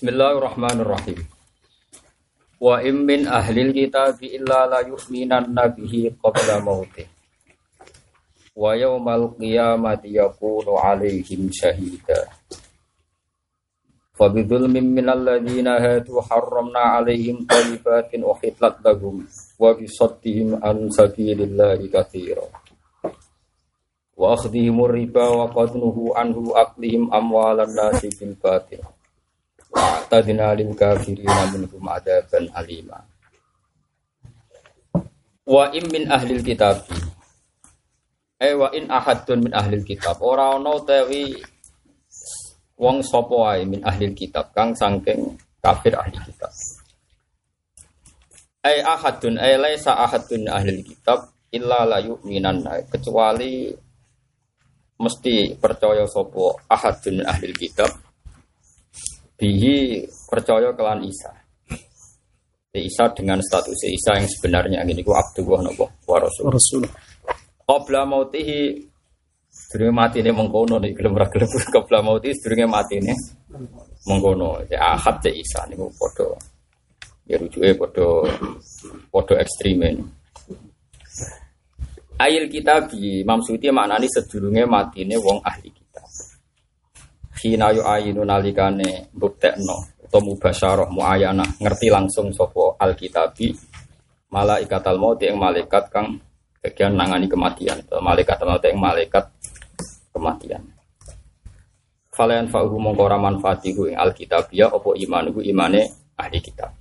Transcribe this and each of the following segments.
Bismillahirrahmanirrahim. Wa im min ahlil kitabi illa la yu'minanna bihi qabla mautih. Wa yawmal qiyamati yakunu alaihim syahida. Fa bidzulmin minal ladzina hadu harramna alaihim thayyibatin uhillat lahum wa bi saddihim an sabilillahi katsira. Wa akhdhihim riba wa qadnuhu anhu aklihim Wa'tadina lil kafirina minhum adaban alima. Wa im min ahlil kitab. Eh wa in ahadun min ahlil kitab. Ora ana utawi wong sapa min ahlil kitab kang sangking kafir ahli kitab. Eh ahadun eh laisa ahadun ahlil kitab illa la yu'minan kecuali mesti percaya sapa ahadun ahlil kitab bihi percaya kelan Isa. Isa dengan status Isa yang sebenarnya ini ku Abdullah nopo wa Rasul. Rasul. Qabla mautihi sedurunge matine mengkono nek gelem ra gelem qabla mauti sedurunge matine mengkono. Ya ahad te Isa niku padha ya rujuke padha padha ekstreme. Ail kitabi Imam Suyuti maknani sedurunge matine wong ahli kitab. Hina yu ayinu nalikane buktekno atau mubasyarah muayana ngerti langsung sopo alkitabi malaikat al maut yang malaikat kang bagian nangani kematian malaikat al maut yang malaikat kematian. Falayan fa'uhu mongkora manfaatihu ing alkitabiyah opo imanuhu imane ahli kitab.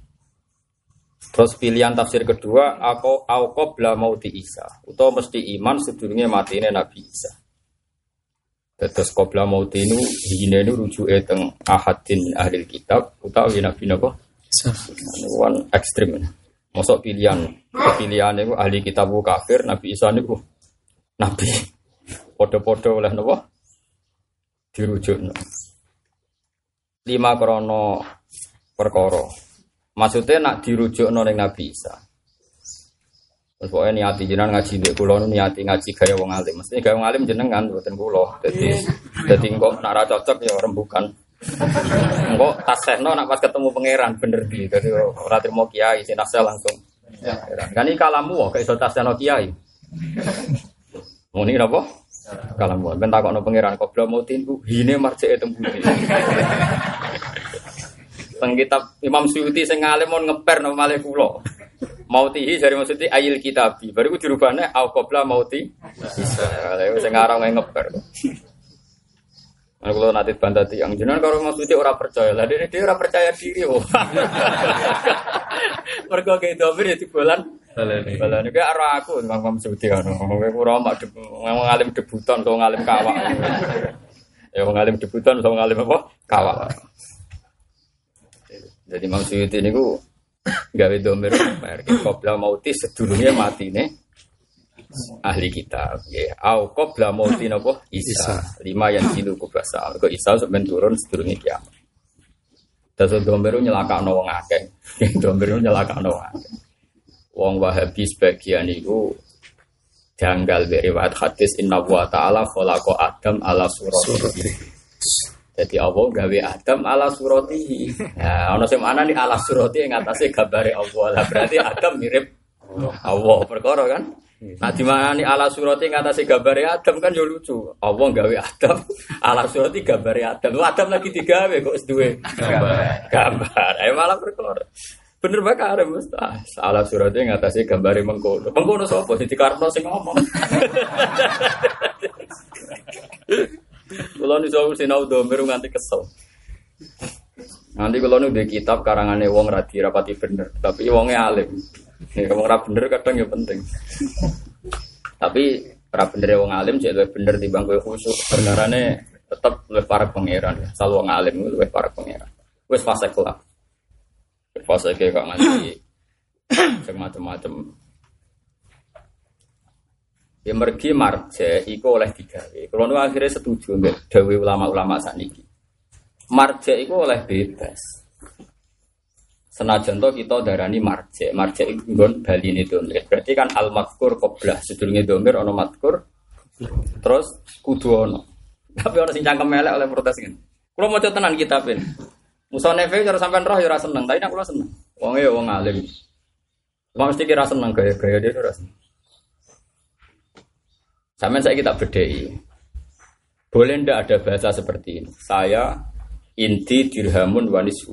Terus pilihan tafsir kedua aku aku bla mauti Isa atau mesti iman sedurunge matine Nabi Isa. Terus qabla mauti ini hine ini rujuke teng ahadin ahli kitab utawi nabi napa? One ekstrim. Masuk pilihan pilihan itu ahli kitab kafir, Nabi Isa niku nabi. Podo-podo oleh napa? Dirujukno. Lima krono perkara. Maksudnya nak dirujukno ning Nabi Isa. Terus pokoknya niati jenengan ngaji dek kulo niati ngaji gaya wong alim. Mesti gaya wong alim jenengan buatan kulo. Jadi jadi kok nak cocok ya rembukan. Engko tasehno nak pas ketemu pangeran bener di. Jadi ora trimo kiai sing taseh langsung. Kan ini kalamu kok iso tasehno kiai. Muni napa? Kalamu. Ben takokno pangeran kok belum mau tinku hine marjeke tembune. Teng kitab Imam Suyuti sing ngalim mon ngeper nang malih kula. Mautihi dari maksudnya ayil kitabi. Baru itu dirubahnya au qabla mauti. Sing ngarang ngeper. Nah, kalau nanti bantah tiang, jangan kalau maksudnya orang percaya lah, dia dia orang percaya diri, oh. Mereka kayak dobir ya di bulan, bulan itu arah aku, bang bang suci kan, aku kurang mak ngalim debutan, so ngalim kawak, ya ngalim debutan, so ngalim apa, kawak. Jadi maksudnya ini ku gawe domir mereka qabla mauti sedurunge matine ahli kitab. Ya au qabla mauti napa? Isa. Lima yang silu kubasa kok isa sampeyan turun sedurunge kiamat. Dasa domir nyelakakno wong akeh. Domir nyelakakno wong akeh. Wong wahabi sebagian itu janggal dari riwayat hadis inna wa ta'ala khalaqa adam ala surati jadi Allah gawe Adam ala suratihi. Nah, ono sing nih ala surati yang atasnya gambare Allah. Lah berarti Adam mirip Allah perkara kan? Nah di mana nih ala surati yang atasnya gambare Adam kan yo lucu. Allah gawe Adam ala surati gambare Adam. Lu Adam lagi digawe kok duwe gambar. Gambar. Ayo malah perkara. Bener bakar mustah. Ala surati yang atasnya gambare mengkono. Mengkono sapa? Siti Karno sing ngomong. Kalau nih jauh sinau domir nganti kesel. Nanti kalau nih kitab karangannya wong radi rapati bener, tapi wongnya alim. Ya, wong ra bener kadang ya penting. tapi ra bener wong alim jadi bener di bangku khusus. Benerannya tetap lebih para pangeran. Selalu wong alim lebih para pangeran. Wes fase kelak. Fase kayak kok nganti macam-macam. Ya mergi marje iku oleh digawe. Kalau nu akhirnya setuju mbek dawe ulama-ulama sakniki. Marje iku oleh bebas. Senajan to kita darani marje. Marje iku nggon baline domir. Berarti kan al mazkur qablah sedurunge domir ana mazkur terus kudu ana. Tapi orang sing cangkem elek oleh protes kan. Kalau mau tenan kitabin. Musa neve cara sampean roh ya ora seneng, tapi nek kula seneng. Wong ya wong alim. Wong mesti kira seneng gaya-gaya dia ora seneng. Sampeyan saya kita bedai. Boleh ndak ada bahasa seperti ini? Saya inti dirhamun wanisu.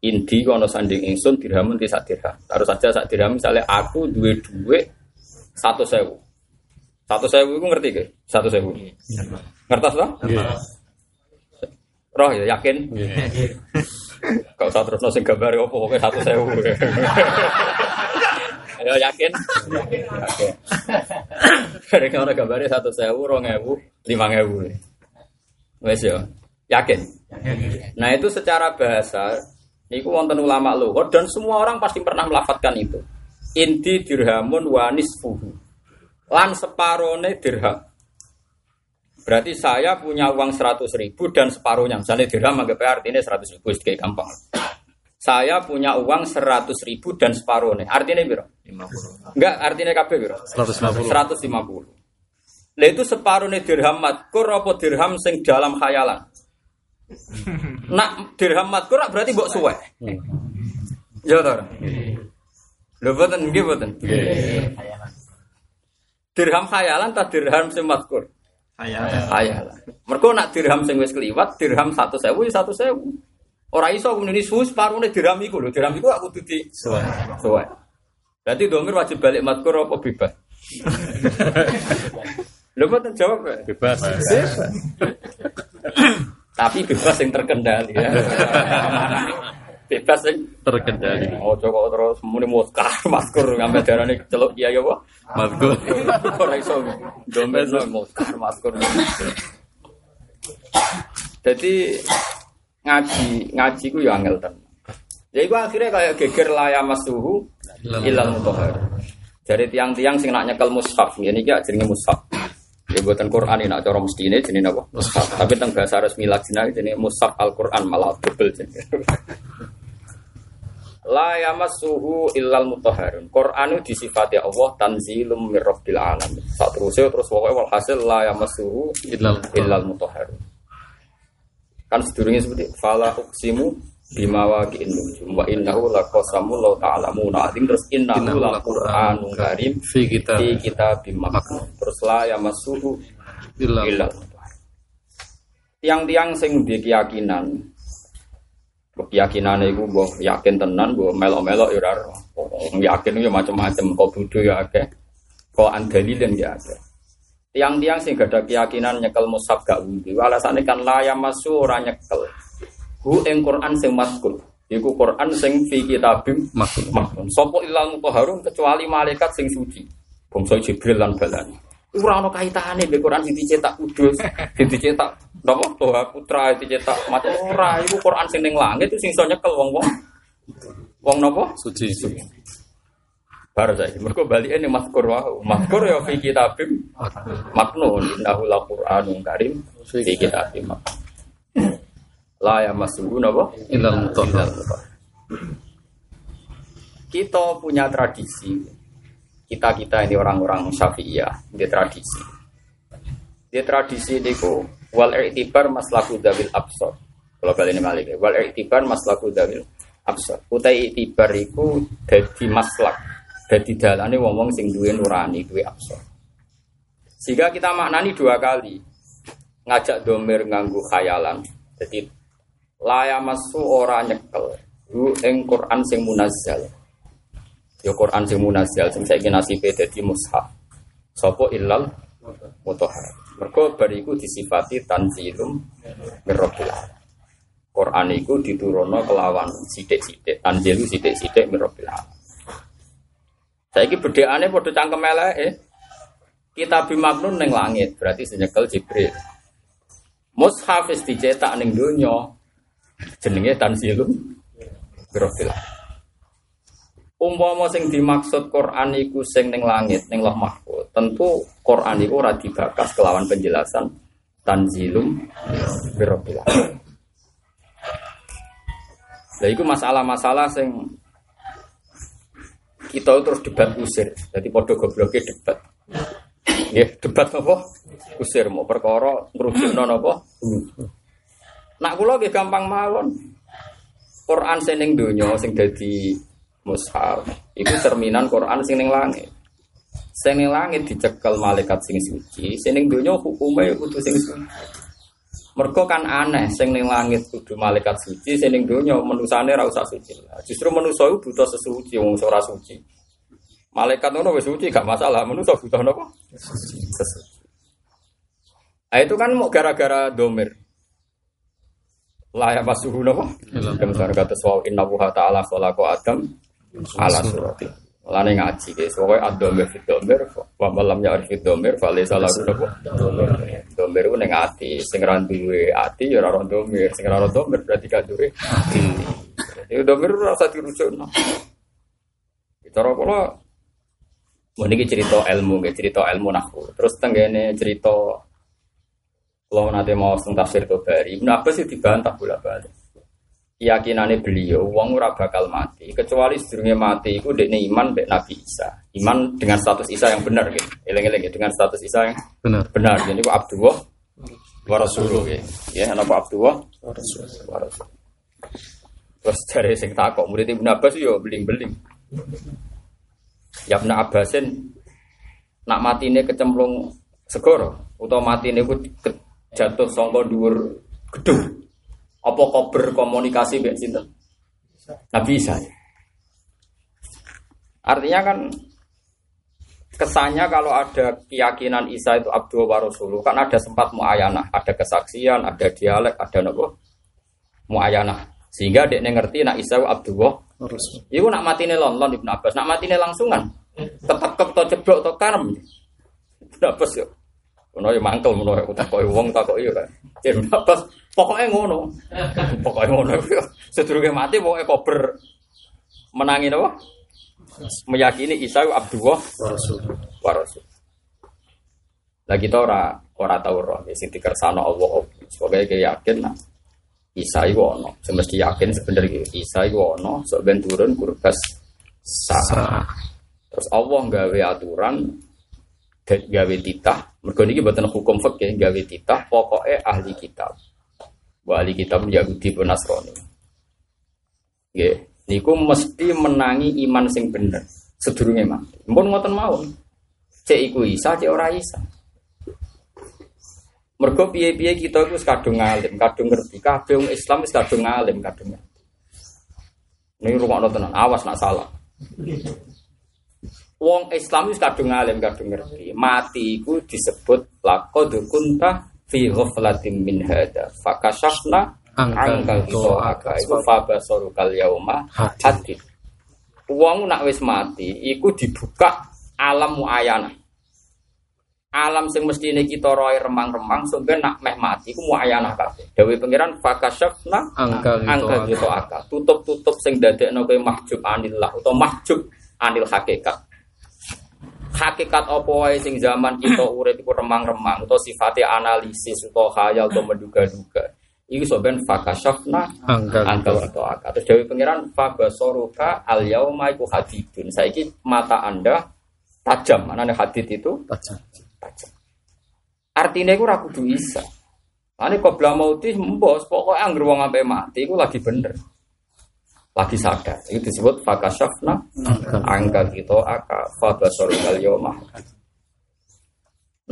Inti kono sanding ingsun dirhamun ti sak dirham. Taruh saja sak dirham misalnya aku duwe duwe satu sewu. Satu sewu itu ngerti ke? Satu sewu. Ngertas toh? Roh ya yakin? Kau usah terus nasi gambar apa pokoknya satu sewu. Ya yakin? Oke. Satu sewu, rong ewu, lima ewu. Wes ya, yakin. Nah itu secara bahasa, ini wonten ulama luhur dan semua orang pasti pernah melafatkan itu. Inti dirhamun wanis fuhu. Lan separone dirham. Berarti saya punya uang 100 ribu dan separuhnya. Misalnya dirham anggap artinya 100 ribu, kayak gampang saya punya uang 100 ribu dan separuh nih. Artinya biro? 50. Enggak, artinya kabeh biro? 150. 150. Lah itu separuh nih dirham matkur apa dirham sing dalam khayalan? Nak dirham matkur berarti mbok suwe. Ya toh. Lho boten nggih boten. Dirham khayalan ta dirham sing matkur? Khayalan. Khayalan. Mergo nak dirham sing wis kliwat dirham 1000 ya 1000. Orang iso kemudian ini sus parune diram iku lho, diram iku aku tuti. Suwe. Suwe. Berarti domir wajib balik matkur apa bebas? Lho mboten jawab bebas. Bebas. Tapi bebas yang terkendali ya. bebas yang terkendali. Oh coba terus muni muskar maskur ngambil darane celuk iya ya apa? Maskur. Ora iso domir muskar maskur. Jadi ngaji ngaji ku ya angel ten. Ya iku akhirnya kayak geger laya masuhu ilal mutahhar. Jadi tiang-tiang sing nak nyekel mushaf, ini ya jenenge mushaf. Ya buatan Quran ini nak cara mesti ini jenis apa? Mushaf. Tapi tentang bahasa resmi lajnah jenis mushaf Al Quran malah double jenis. La yamassuhu illal mutahharun. Quran itu disifati Allah tanzilum mir rabbil alamin. Saat terus terus pokoknya walhasil la yamassuhu illal illal mutahharun. Kan sedurungnya seperti fala uksimu bima waqi'in nujum wa innahu laqasamu law ta'lamuna azim terus innahu laqur'anun karim fi kitab fi kitabim maknun. Terus la yamassuhu illa Tiang-tiang sing duwe keyakinan. Keyakinan itu mbok yakin tenan mbok melok-melok ya yakin ya macam-macam kok bodho ya akeh. Kok andalilin ya akeh Tiang-tiang sing gak ada keyakinan nyekel mushaf gak wudu. Alasane kan layam masu ora nyekel. Hu ing Quran sing maskul. Iku Quran sing fi kitabim maknun. Sopo ilal mutahharun kecuali malaikat sing suci. Bangsa Jibril lan balani. Ora ana kaitane mbek Quran sing dicetak kudus, sing dicetak napa Toha Putra dicetak macam ora iku Quran sing ning langit sing iso nyekel wong-wong. Wong napa? Suci. suci. Baru saya, mereka balik ini maskur wahyu, maskur ya fi kitabim maknun, innahu la Qur'anun karim fi kitabim. La ya masuhu napa? Ilal mutahhar. Kita punya tradisi. Kita-kita ini orang-orang Syafi'iyah, dia tradisi. Dia tradisi niku wal i'tibar maslaku dawil absor. Kalau kali ini malik, wal i'tibar maslaku dawil absor. Utai i'tibar iku dadi maslak jadi dalane wong-wong sing duwe nurani, duwe absor. Sehingga kita maknani dua kali. Ngajak domir nganggu khayalan. Jadi layamasu ora nyekel. Hu ing Quran sing munazzal. Ya Quran sing munazzal sing saiki nasibe dadi mushaf. Sopo illal mutahhar. Mergo bariku disifati tanzilum mirabbil Quran iku diturunno kelawan sithik-sithik. Tanzilu sithik-sithik mirabbil. Saya ini bedanya pada cangkem eh. Kita bimaknun neng langit, berarti senyekel Jibril. Mushaf dicetak neng dunia, jenenge tanzilum birofil. Umpama sing dimaksud Quran iku sing neng langit, neng loh mahfud. Tentu Quran iku ora dibakas kelawan penjelasan tanzilum birofil. Lah iku masalah-masalah sing kita terus debat usir. Jadi podo gobloknya debat. Ya, debat apa? Usir mau perkara ngrujukno napa? Nak kula nggih gampang mawon. Quran sing donya sing dadi mushaf iku cerminan Quran sing langit. Sing langit dicekel malaikat sing suci, sing ning donya hukume sing suci. Mergo kan aneh sing ning langit kudu malaikat suci, sing ning donya menusane ora usah suci. Justru manusa iku butuh sesuci wong ora suci. Malaikat ngono wis suci gak masalah, manusa butuh napa? Sesuci. Itu kan mau gara-gara domir. Lah ya pasuhu napa? Kemudian kata sawa inna wuha ta'ala khalaqa Adam ala surati. Lane ngaji guys, pokoknya ad-domir fit domir, malam ya arif domir, fa laysa lahu napa? Domir ku ning ati, sing ra duwe ati ya ora domir, sing ora domir berarti gak duwe. Itu domir ora usah dirujukno. Cara Mau niki cerita ilmu, cerita ilmu nahwu. Terus tenggene cerita kalau nanti mau tentang tafsir Tobari, Ibn Abbas itu dibantah bolak balik. Keyakinannya beliau, uang ora bakal mati, kecuali sedurungnya mati, itu dekne iman dek Nabi Isa. Iman dengan status Isa yang benar, gitu. Eleng-eleng dengan status Isa yang Benar. benar. Jadi itu Abdullah wa Rasuluh, gitu. Ya, apa Abdullah wa Rasuluh. Terus dari sing takok murid Ibn Abbas yo beling-beling. Ya Ibn Abbasin nak matine kecemplung segoro utawa matine ku jatuh sangka dhuwur gedung. Apa kok berkomunikasi mbek sinten? Nabi Isa. Artinya kan kesannya kalau ada keyakinan Isa itu Abdul wa Rasuluh kan ada sempat muayanah, ada kesaksian, ada dialek, ada nopo muayanah. Sehingga dia ngerti nak Isa Abdul wa Iku nak matine lonlon Ibnu Abbas, nak matine langsungan. Ketekep to ceblok to karem. Ibnu Abbas yo. Ono yo mangkel ngono yo takoki wong takoki yo kan. Ibnu Abbas pokoknya ngono. Pokoknya ngono. Sedurunge mati pokoke kober menangi napa? Meyakini Isa Abdullah wa Rasul. Lah kita ora ora tau roh sing dikersano Allah. Sebagai yakin nah Isa iku ono, semesti yakin sebenarnya Isa iku ono, sok ben turun kurbas sa. Terus Allah gawe aturan ga- gawe titah, mergo niki mboten hukum fikih, gawe titah pokoke ahli kitab. Wa ahli kitab Yahudi pun Nasrani. Nggih, niku mesti menangi iman sing bener sedurunge mati. Mpun ngoten mawon. Cek iku Isa, cek ora Isa. Mergo piye-piye kita iku kadung ngalim, kadung ngerti. Kabeh wong Islam wis kadung ngalim, kadung. Ini rumah tenan, awas nak salah. Wong Islam wis kadung ngalim, kadung ngerti. Mati iku disebut laqad kunta fi ghaflatin min hada. Fakashafna Angkal aka iku fabasarukal yauma Hadid. Wong nak wis mati iku dibuka alam muayanah. Alam sing mestine kita roe remang-remang sampe nak meh mati iku muayanah kabeh. Dewe pangeran fakashafna Angkal angkal gitu aka. Tutup-tutup sing dadekno kowe mahjub anillah utawa mahjub anil hakikat. Hakikat apa wae sing zaman kita urip iku remang-remang utawa sifatnya analisis utawa khayal utawa menduga-duga. Iku soben angkal gitu itu akal. Terus Dewi Pangeran fabasoruka al yauma iku hadidun. Saiki mata anda tajam. Mana nih hadid itu Tajam. tajam. Artinya iku ora kudu isa. Ane qabla mauti mbos pokoknya anggere wong sampai mati iku lagi bener. Lagi sadar. Itu disebut fakashafna Angkal. angkal itu aka fabasoruka al yauma.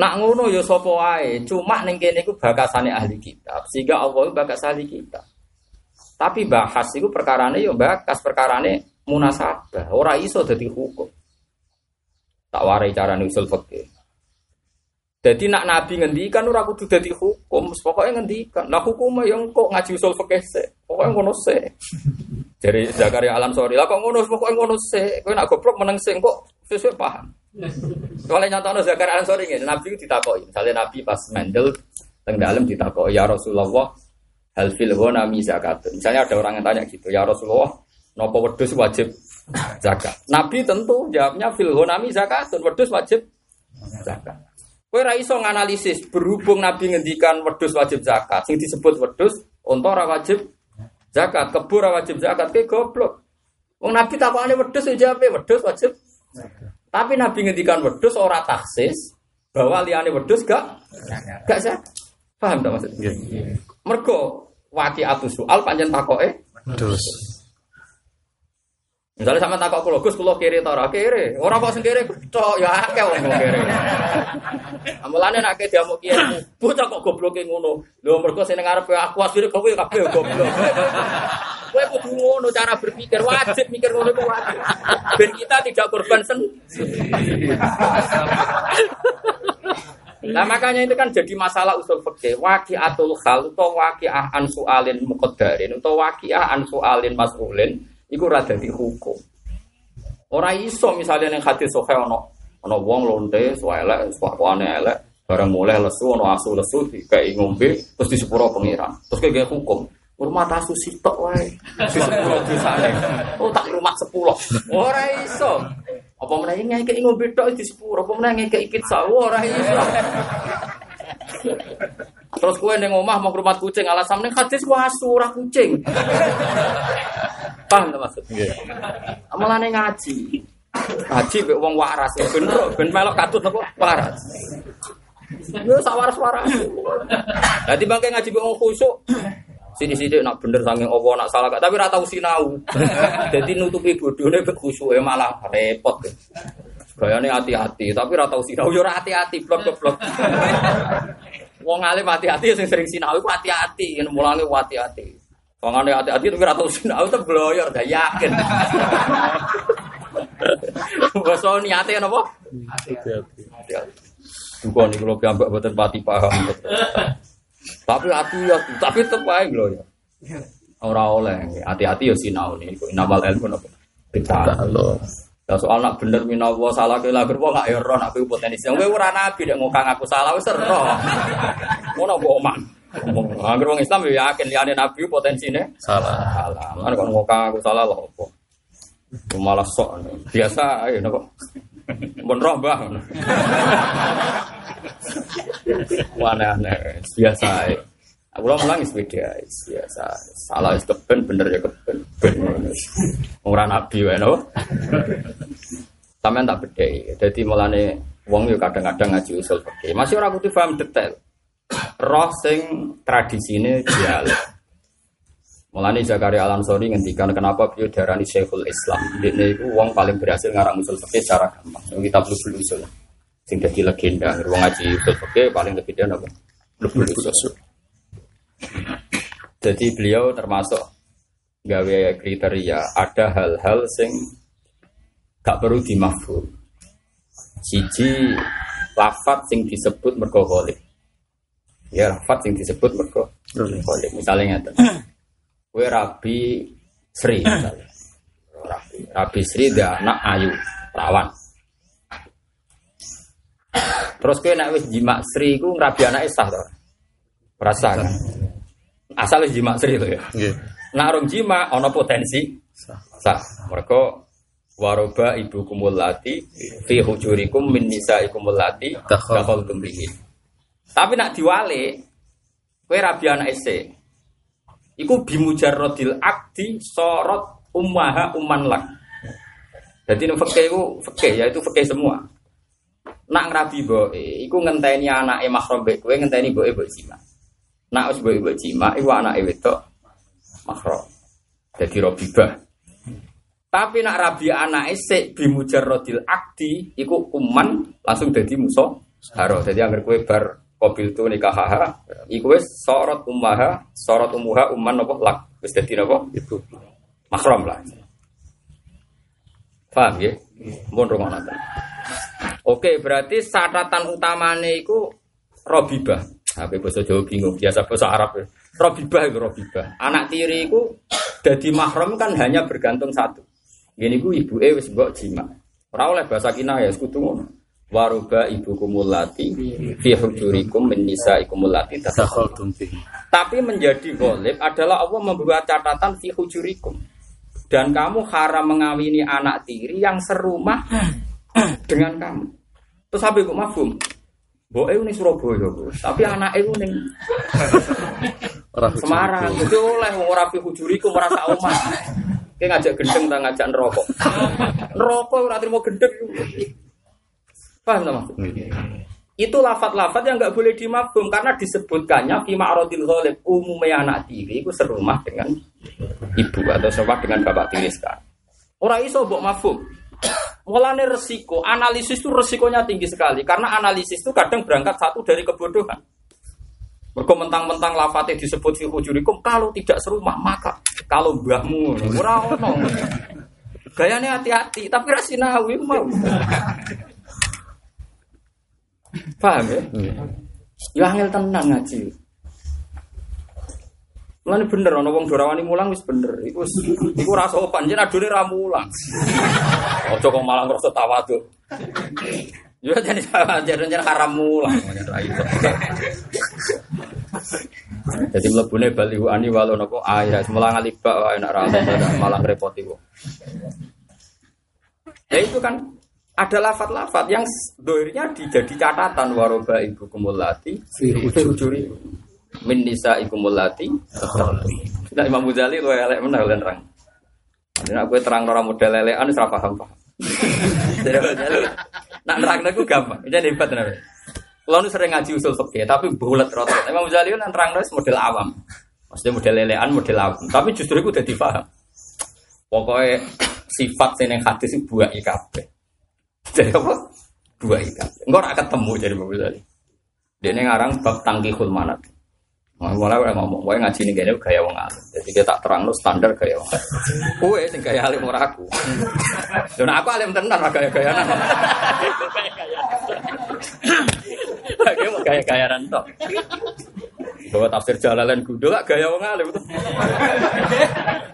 Nak ngono ya sapa wae, cuma ning kene iku bakasane ahli kitab. Sehingga Allah iku bakas ahli kitab. Tapi bahas itu perkarane yo bakas perkarane munasabah. Ora iso dadi hukum. Tak warai carane usul fikih. Jadi nak nabi ngendikan ora kudu dadi hukum, pokoknya ngendikan. Lah hukumnya yang kok ngaji usul fikih sik. Pokoknya ngono sik. Jadi Zakaria Alam Sori, lah kok ngono pokoknya ngono sik. Kowe nak goblok meneng sik kok sesuai paham. Soalnya nyata Zakaria Alam Sori ngene, nabi ditakoki. Misalnya nabi pas mendel teng dalem ditakoki, "Ya Rasulullah, hal fil ghanami zakat. Misalnya ada orang yang tanya gitu, ya Rasulullah, nopo wedus wajib zakat? Nabi tentu jawabnya fil ghanami zakat, wedus wajib zakat. Kowe ra iso nganalisis berhubung Nabi ngendikan wedus wajib zakat, sing disebut wedus unta ora wajib zakat, kebo ora wajib zakat, ke goblok. Wong Nabi takokane wedus ya jawabe wedus wajib. Tapi Nabi ngendikan wedus ora taksis bahwa liane wedus gak gak zakat. Paham tak maksudnya? Nggih. Mergo waki atu soal panjen takoke Terus. Misalnya sama takok kulo Gus kulo kiri ta ora kiri. Ora kok sing kiri cok ya akeh wong kiri. Amulane nek dia mau kiai bocah kok gobloke ngono. Lho mergo sing ngarepe aku asline kowe kabeh goblok. Kowe kudu ngono cara berpikir wajib mikir ngono iku wajib. Ben kita tidak korban sen. Nah makanya itu kan jadi masalah usul fikih. Waqi'atul khal atau waqi'ah an su'alin muqaddarin atau waqi'ah an su'alin mas'ulin iku ora dadi hukum. Ora iso misalnya ning hadis sahih ana ana wong lonte suwelek suwakane elek bareng mulai lesu ana asu lesu kayak ngombe terus di sepuro pengiran. Terus kayak hukum. Rumah tasu sitok wae. Di sepuro dosane. Oh tak rumah sepuluh. Ora iso. Apa meneh ngekek ngombe tok di sepuro, apa meneh ngekek ikit sawo ora iso. Terus kue neng omah mau ke rumah kucing alasan neng hadis wasu ora kucing. Paham tak maksud? Malah neng ngaji. Ngaji be wong waras ya bener ben melok katut apa waras. Yo sak waras-waras. Dadi bangke ngaji be wong khusuk. Sini-sini nak bener sange opo nak salah tapi ora tau sinau. Jadi nutupi bodhone be khusuke malah repot. Gayane hati-hati, tapi ora tau sinau yo ora hati-hati, blok-blok. Wong alim hati-hati sing sering sinau iku hati-hati, mulane hati-hati. Wong ane hati-hati tapi ora tau sinau tetep gloyor, gak yakin. Basa niate napa? Hati-hati. Duka niku lho piyambak boten pati paham. Tapi hati ya, tapi tetep ae ya. Ora oleh, hati-hati ya sinau niku. Inamal ilmu napa? Allah. Ya soal nak bener minawa salah ke lager wong gak ero nak kowe potensi. Kowe ora nabi nek ngokang aku salah wis ero. Ngono kok oman. Angger wong Islam ya yakin liyane nabi potensine Salah. salah. Kan kok ngokang aku salah lho apa. Malah sok biasa ae napa. Mun roh Mbah. Aneh-aneh, biasa ae. Aku lo mulang is beda, biasa. Salah is keben, bener ya keben. Ben. Ora nabi wae no. Sampeyan tak bedhei. Dadi mulane wong yo kadang-kadang ngaji usul fikih. Masih ora kudu paham detail. Roh sing tradisine dialek. Mulane Zakaria Al Ansori ngendikan kenapa beliau darani Syekhul Islam. Dene iku wong paling berhasil ngarang usul fikih secara gampang. Kita belum usul. Sing dadi legenda, wong ngaji usul fikih paling legenda apa? Belum usul. Jadi beliau termasuk gawe kriteria ada hal-hal sing gak perlu dimafhum. Siji lafat sing disebut mergo. Ya lafat sing disebut mergo ghalib. Misalnya ngeten. Kowe Rabi Sri misalnya. Rabi, Rabi Sri dia anak ayu, perawan. Terus kowe nek wis jima Sri iku ngrabi anake sah to? Perasa kan? Asal wis jima Sri itu ya. Nggih. Nak ana potensi sah. Mereka waroba ibu kumulati fi hujurikum min nisaikum allati Dakhal. Tapi nak diwale kowe rabi anak ese. Iku bimujarrodil akdi sorot ummaha umman lak. Jadi ini fakih itu fakih ya itu fakih semua. Nak ngrabi boe, iku ngenteni anake mahram mbek kowe ngenteni boe mbok jima. Nak wis boe mbok jima, iku anake wedok mahram. Jadi robibah. Tapi nak rabi anake sik bimujarrodil akdi iku uman langsung dadi musuh haro. Jadi anggar kowe bar Kobil tu nikahaha, iku wis sorot ummaha, sorot umuha umman nopo lak, wis dadi nopo Itu. mahram lah. Paham ya? Mun rungono ta. Oke, berarti catatan utamane iku robibah. Tapi bahasa Jawa bingung, biasa bahasa Arab ya. Robibah itu robibah. Anak tiri iku dadi mahram kan hanya bergantung satu. Gini ku ibu wis mbok jima. Ora oleh bahasa kina ya sekutu ngono. Waruba ibu kumulati fi hujurikum Dakhaltum bihi. tapi menjadi golib adalah Allah membuat catatan fi hujurikum. Dan kamu haram mengawini anak tiri yang serumah dengan kamu. Terus habis kok mafhum. Boe ini Surabaya, tapi anak itu hujur Semarang. Jadi oleh wong ora fi hujurikum merasa omah. Kayak ngajak gendeng ngajak neraka. Neraka ora trimo gendeng. Paham tak maksud? Nggih. itu lafat-lafat yang nggak boleh dimafhum karena disebutkannya fi ma'radil ghalib umumnya anak tiri itu serumah dengan ibu atau serumah dengan bapak tiri sekarang. Ora iso mbok mafhum. Mulane resiko, analisis itu resikonya tinggi sekali karena analisis itu kadang berangkat satu dari kebodohan. Mergo mentang-mentang lafate disebut fi hujurikum kalau tidak serumah maka kalau mbahmu ora ono. Gayane hati-hati tapi ra sinawi mau. Paham ya? Ya angel tenan ngaji. Mulane bener ana wong dorawani mulang wis bener. Iku iku ra sopan jen adone ra mulang. Ojo kok malah ngrasa tawadhu. Ya jadi jadi haram mulang. Jadi mlebune bali ani walau napa ayat mulang alibak wae nek ra malah repoti kok. Ya itu kan ada lafat-lafat yang doirnya dijadi catatan waroba ibu kumulati firujuri min nisa ibu kumulati nah Imam Ghazali lo elek mana kalian terang. Ini aku terang orang model lelean serapa paham paham nak terang aku gampang. Jadi hebat nih kalau sering ngaji usul fikih tapi bulat rotot Imam Ghazali kan terang model awam. Maksudnya model lelean model awam. Tapi justru aku udah dipaham. Pokoknya sifat sini hadis itu buah ikabe jadi apa? Dua ikan. Enggak akan ketemu jadi Bapak tadi. Dia ini ngarang bab tangki manat. Mulai udah ngomong, gue ngaji ini gaya gaya wong alim. Jadi dia tak terang lo standar gaya wong alim. Gue sing gaya alim ora aku. Dan aku alim tenan gaya gaya nana. Gaya gaya gaya rantok. Bawa tafsir Jalalain Gudo gak gaya wong alim itu.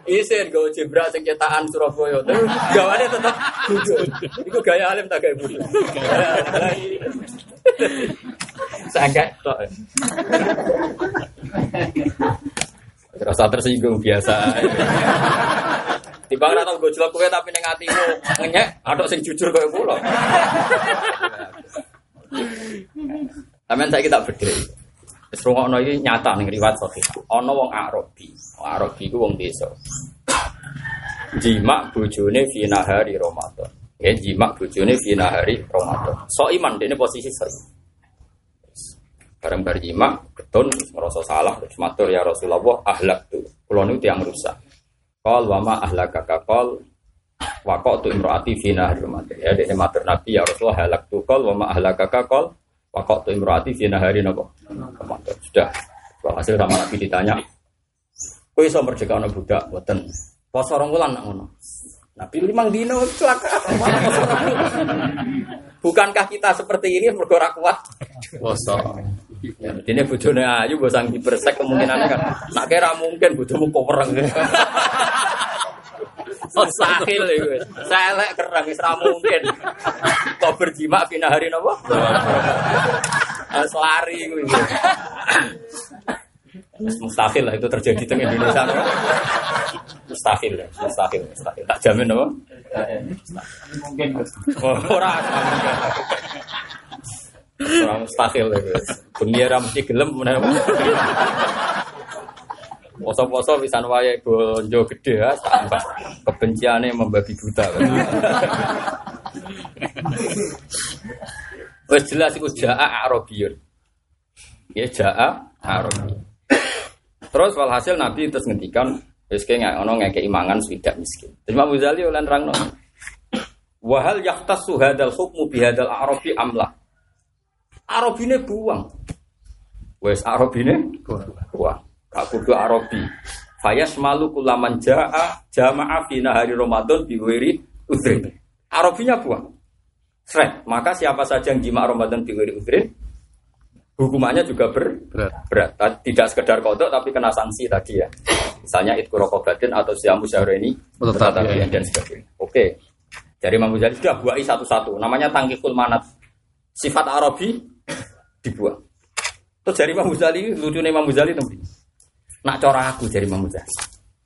Isin gue jebra sing cetakan Surabaya. Gawane tetep Gudo. Iku gaya alim tak gaya Gudo. Sangat tok. Rasa tersinggung biasa. Tiba ora tau gojlok kowe tapi ning atimu ngenyek, atok sing jujur koyo kula. Amen saya kita beda. Wis rungokno iki nyata ning riwayat sahih. Ana wong Arabi. Wong Arabi ku wong desa. Jima bojone fi nahari Ramadan. Ya jima bojone fi nahari Ramadan. So iman dene posisi so. Bareng bar jima ketun merasa salah matur ya Rasulullah ahlak tu. Kulo niku tiyang rusak. Qal wa ma ahlakaka qal wa qatu imraati fi nahari Ramadan. Ya dene matur Nabi ya Rasulullah halak tu qal wa ma ahlakaka qal Waktu tu imroati fi nahari nopo. Sudah. Hasil sama Nabi ditanya. Kau iso merdeka anak budak, buatan. Pos orang bulan nak ngono. Nabi limang dino celaka. Bukankah kita seperti ini bergerak kuat? Poso. Ya, ini bojone ayu bosang dipersek kemungkinan kan. Nak kira mungkin bojomu kopereng. Mustahil itu. Saya lek kerang wis mungkin. Kok berjima pindah hari nopo? Selari kuwi. Mustahil lah itu terjadi di Indonesia. Mustahil ya, mustahil, mustahil. Tak jamin apa? Mungkin. Oh, ora. Ora mustahil. Dunia mesti gelem. Poso-poso bisa wae bonjo gede ya, kebenciannya membabi buta. Wes jelas iku jaa Arabiyun. Ya jaa Arabi. Terus walhasil Nabi terus ngendikan wis kayak nggak ono ngeke imangan swidak miskin. Terus Imam Ghazali ulah nerangno. Wahal yaktasu hadal hukmu bihadal Arabi amlah. Arabine buang. Wes Arabine buang. Gak kudu Arabi. Fayas malu kulaman jaa jamaah fi hari Ramadan biwiri udrin. Arabinya buang. Sret. Maka siapa saja yang jima Ramadan biwiri udrin hukumannya juga ber berat. berat. Tidak sekedar kodok tapi kena sanksi tadi ya. Misalnya itku rokobatin atau siamu ini tetapi ya. dan sebagainya. Oke. Dari Imam Ghazali sudah buai satu-satu. Namanya tangkikul manat. Sifat Arabi dibuang. Terus dari Imam Ghazali lucu nih Imam Ghazali. Nak cara aku dari Imam Ghazali.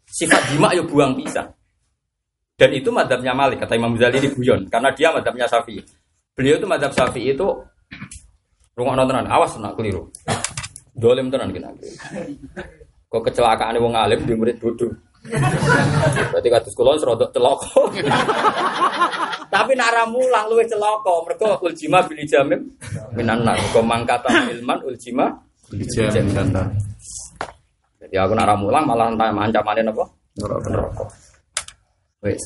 Sifat jima yo buang bisa. Dan itu madhabnya Malik kata Imam Ghazali ini guyon karena dia madhabnya Syafi'i. Beliau itu madhab Syafi'i itu rumah nontonan awas nak keliru. Dolem tenan kena. Kok kecelakaan wong alim di murid bodoh. Berarti kados kula serodok celaka. Tapi nak mulang luwih celaka, mergo uljima bil jamim minan nar. Kok mangkata ilman uljima bil jamim Jadi aku nak mulang malah entah ancamannya apa? Neraka. Wes.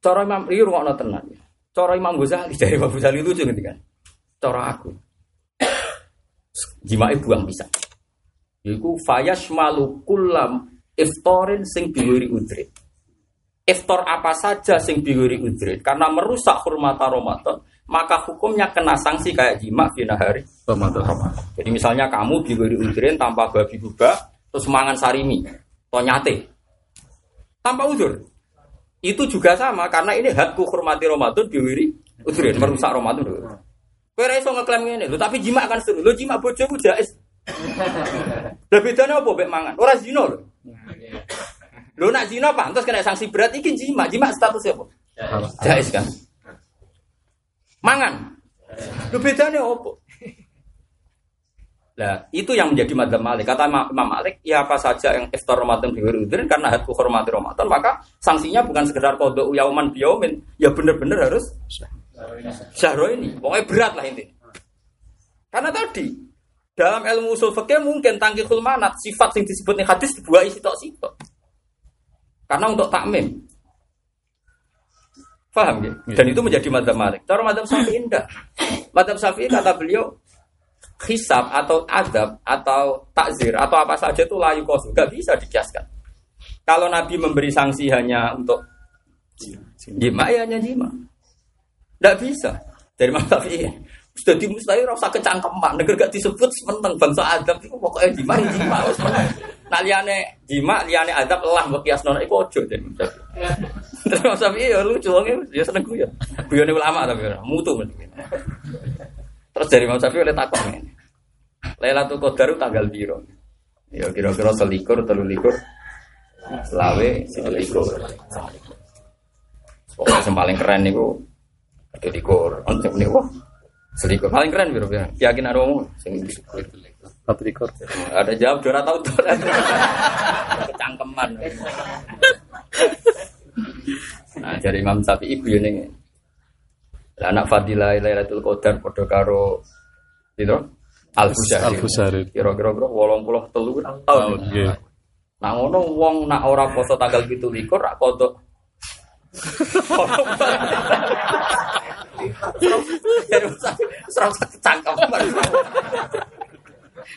Cara Imam iki rungokno tenan. Cara Imam Ghazali dari Imam Ghazali lucu gitu kan. Cara aku. Jimai buang bisa. Iku fayas malu kulam iftorin sing biwiri udrit. Iftor apa saja sing biwiri udrit karena merusak hormat Ramadan, maka hukumnya kena sanksi kayak jima di hari Ramadan. Jadi misalnya kamu biwiri udrit tanpa babi buba, terus mangan sarimi, atau nyate, tanpa udur. Itu juga sama karena ini hakku hormati Ramadan biwiri udrit merusak Ramadan. Kowe ora iso ngeklaim ngene lho, tapi jima kan seru. Lho jima bojoku jais. Lah bedane apa mek mangan? Ora zina lho. Lho nak zina pantes kena sanksi berat iki jima. Jima statusnya apa? Jais kan. Mangan. Lho bedane apa? Nah, itu yang menjadi madhab Malik. Kata Imam Malik, ya apa saja yang iftar Ramadan di udrin karena hadku hormati Ramadan, maka sanksinya bukan sekedar kodok yauman biyaumin, ya benar-benar harus syahro ini. Pokoknya berat lah ini. Karena tadi dalam ilmu usul fikih mungkin tangkihul manat sifat yang disebut hadis dibuai sitok sitok. Karena untuk takmim. Paham ya? Dan itu menjadi madhab Malik. Cara madhab Syafi'i indah. Madhab Syafi'i kata beliau hisab atau adab atau takzir atau apa saja itu layu kosu gak bisa dikiaskan. Kalau Nabi memberi sanksi hanya untuk jima ya hanya jima. Tidak bisa. Dari Imam Syafi'i. Sudah di mustahil rasa kecangkeman. Negara gak disebut sementeng bangsa adab itu pokoknya jima ya jima. Meneng. Nah liane jima, liane adab lah mbok kiasno iku ojo Syafi'i. Terus Imam Syafi'i ya lucu ya seneng guyon. Guyone ulama tapi mutu. Terus dari Imam Syafi'i oleh takut ini. Lailatul Qadar tanggal biro. Ya kira-kira selikur, telulikur, selawe, selikur. Pokoknya yang paling keren itu selikur. Untuk ini wah selikur paling keren biro biro. Yakin ada? Sing Patrikor. ada jawab dua tahu tuh. Kecangkeman. Nah, dari Imam Syafi'i ibu ini. Lah anak Fadilah Lailatul Qadar padha karo Fusari. Al-Fusari. Kira-kira kira 83 tahun. Nggih. Nah ngono wong nak ora poso tanggal 17 rak kodok. Serasa cangkem.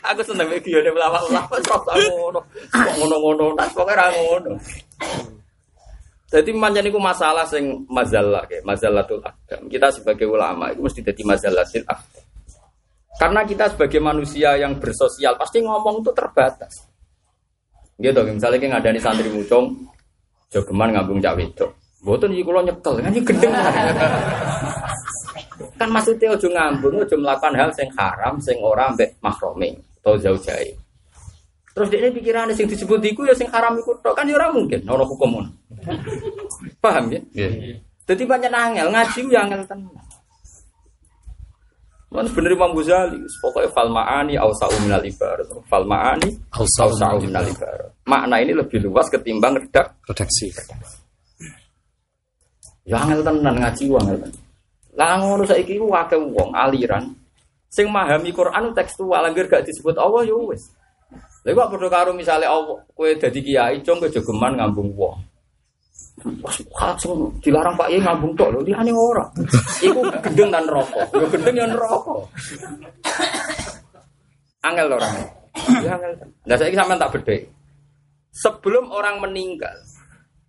Aku seneng video ini ulama-ulama serasa ngono. Kok ngono-ngono, nah pokoke ra ngono. Jadi manjan itu masalah sing mazalah kayak mazalatul akdam. Kita sebagai ulama itu mesti jadi mazalatil akdam. Karena kita sebagai manusia yang bersosial pasti ngomong itu terbatas. Gitu, misalnya kita ngadani santri mucung, jogeman ngambung cak wedok. Boten iki kula nyekel, kan iki gendeng. kan maksudnya ojo ngambung, ojo melakukan hal sing haram, sing ora mbek mahrome atau jauh jauh. Terus dia pikirannya sing disebut iku ya sing haram iku tok kan ya ora mungkin ono hukum ngono. Paham ya? Nggih. Jadi banyak angel ngaji ya angel tenan. Mana bener Imam Ghazali, pokoknya fal ma'ani awsa'u minal ibarat. Fal ma'ani awsa'u minal ibarat. Makna ini lebih luas ketimbang redak. Redaksi. Ya angel tenan ngaji wa angel tenan. Lah ngono saiki ku akeh wong aliran sing memahami Quran tekstual angger gak disebut Allah ya wis. Lha kok padha karo misale kowe dadi kiai cung kowe jogeman ngambung wong. Langsung dilarang Pak Yai ngambung tok lho, liyane ora. Iku gendeng dan rokok. Ya gendeng ya rokok. Angel lho orang. Ya angel. Lah saiki sampean tak bedhek. Sebelum orang meninggal,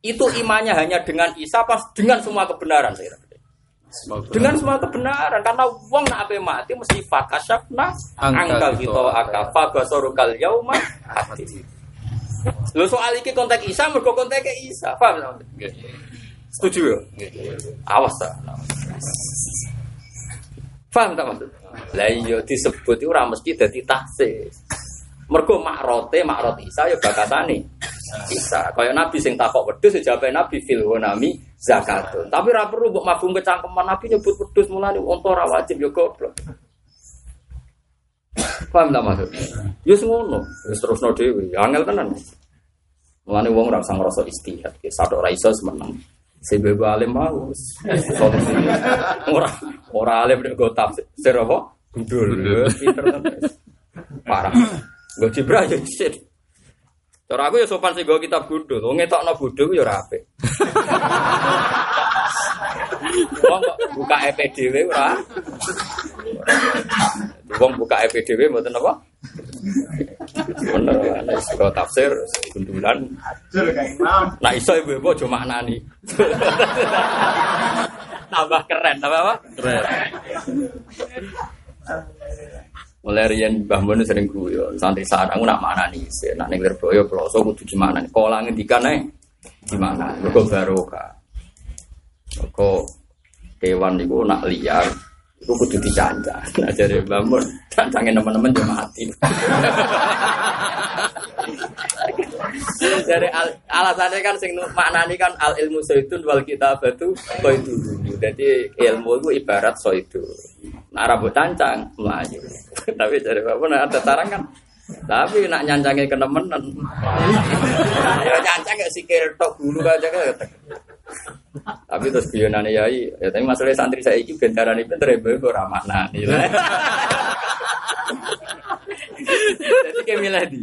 itu imannya hanya dengan Isa pas dengan semua kebenaran saya. Dengan semua kebenaran karena wong nak ape mati mesti fakasyafna angkal kita akafa basorukal yauma hati. Lho soal iki konteks Isa mergo konteks Isa, paham? Nggih. Setuju ya? Awas ta. Paham tak maksud? Lah iya disebut itu ora mesti dadi tahsis. Mergo makrote makrot Isa ya bakatane. Isa. Kaya Nabi sing takok wedhus ya jawabe Nabi fil nami zakatun. Tapi ora perlu mbok mabung kecangkeman Nabi nyebut wedhus mulane unta ora wajib ya goblok. Paham tak maksud? Ya ngono, wis terusno dhewe. Angel tenan. Mulane wong ora usah ngrasa istihad, ya sadok ora iso semeneng. Sebab alim mau solusi. Ora ora alim nek go tafsir apa? Pinter tenan. Parah. Go cibra ya shit. Cara aku ya sopan sih gue kitab gundul. Wong ngetokno bodho ku ya ora apik. Wong kok buka EPDW ora. Wong buka EPDW mboten apa? Bener, ana iso tafsir gundulan. Nah iso ibu-ibu aja maknani. Tambah keren, tambah apa? Keren. Mulai riyen Mbah Mun sering guyu, santri saat aku nak maknani, nak ning Lirboyo Ploso kudu gimana? Kala ngendikan ae gimana? Mergo barokah. Mergo kewan niku nak liar itu kudu dicancang. Nah jadi Mbah Mun, teman-teman yo mati. Jadi al, alasannya kan sing maknani kan al ilmu soitun wal kitabatu itu Jadi ilmu itu ibarat soitun. Nah, rambut cancang melayu. Tapi dari bapak nah, ada tarang kan. Tapi nak nyancangnya ke temenan. ya nyancang gak sikir tok dulu aja kan. Tapi terus biyonane yai, ya tapi masalah santri saya iki bentaran itu pinter ya ora maknani. Jadi kayak milih di.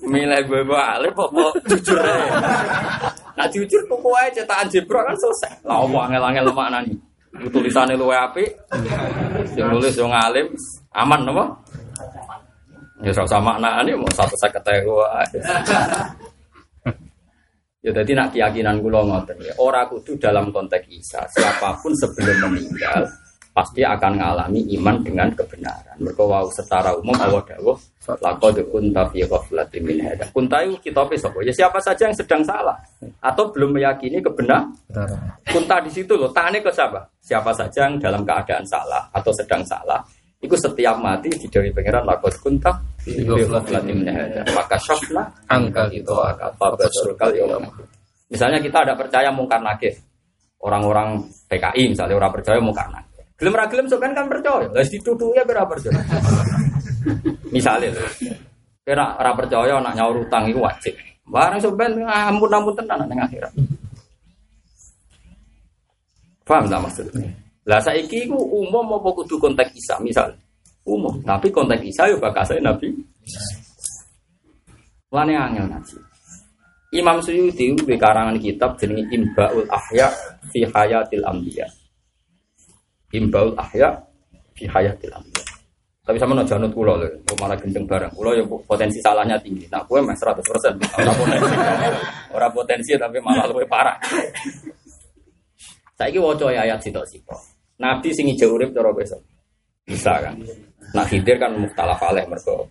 Milih gue alif apa jujur aja. Nah jujur kue cetakan jebro kan selesai. Lah apa angel-angel maknani. Tulisannya luwe apik. Yang nulis yang ngalim aman apa? Ya sama maknani mau satu saya gue. Ya jadi nak keyakinan gue ngoten ya. Orang kudu dalam konteks Isa, siapa pun sebelum meninggal pasti akan mengalami iman dengan kebenaran. Mereka wow secara umum Allah dawuh laqad kunta fi ghaflatin min hada. Kunta itu kitabe sapa? Ya siapa saja yang sedang salah atau belum meyakini kebenaran. Kunta di situ loh, tane ke siapa? Siapa saja yang dalam keadaan salah atau sedang salah. Itu setiap mati di dari pangeran laqad kunta. Maka syafna angka itu akan fabasurkal ya Misalnya kita ada percaya mungkar nakir. Orang-orang PKI misalnya orang percaya mungkar nakir Gelem ra gelem sampean kan percaya. Lah dituduhnya ora percaya. Misalnya. Kira ora percaya nak nyaur utang itu wajib. Barang sampean ampun-ampun tenan ning akhirat. Paham tak maksudnya? Lah saiki iku umum apa kudu konteks Isa misal. Umum, tapi konteks Isa yo bakasane Nabi. Lane angel ngaji. Imam Suyuti di karangan kitab jenenge Imbaul Ahya fi Hayatil Anbiya. Imbaul ahya fi hayatil ambiya. Tapi sama no janut kulo lho, malah gendeng bareng. Kulo ya potensi salahnya tinggi. Nah, gue mah 100%. Ora potensi. Ora potensi tapi malah lebih parah. Saiki waca ayat sitok-sitok. Nabi sing ijo urip cara besok. Bisa kan. Nah, Khidir kan mukhtalaf alaih mergo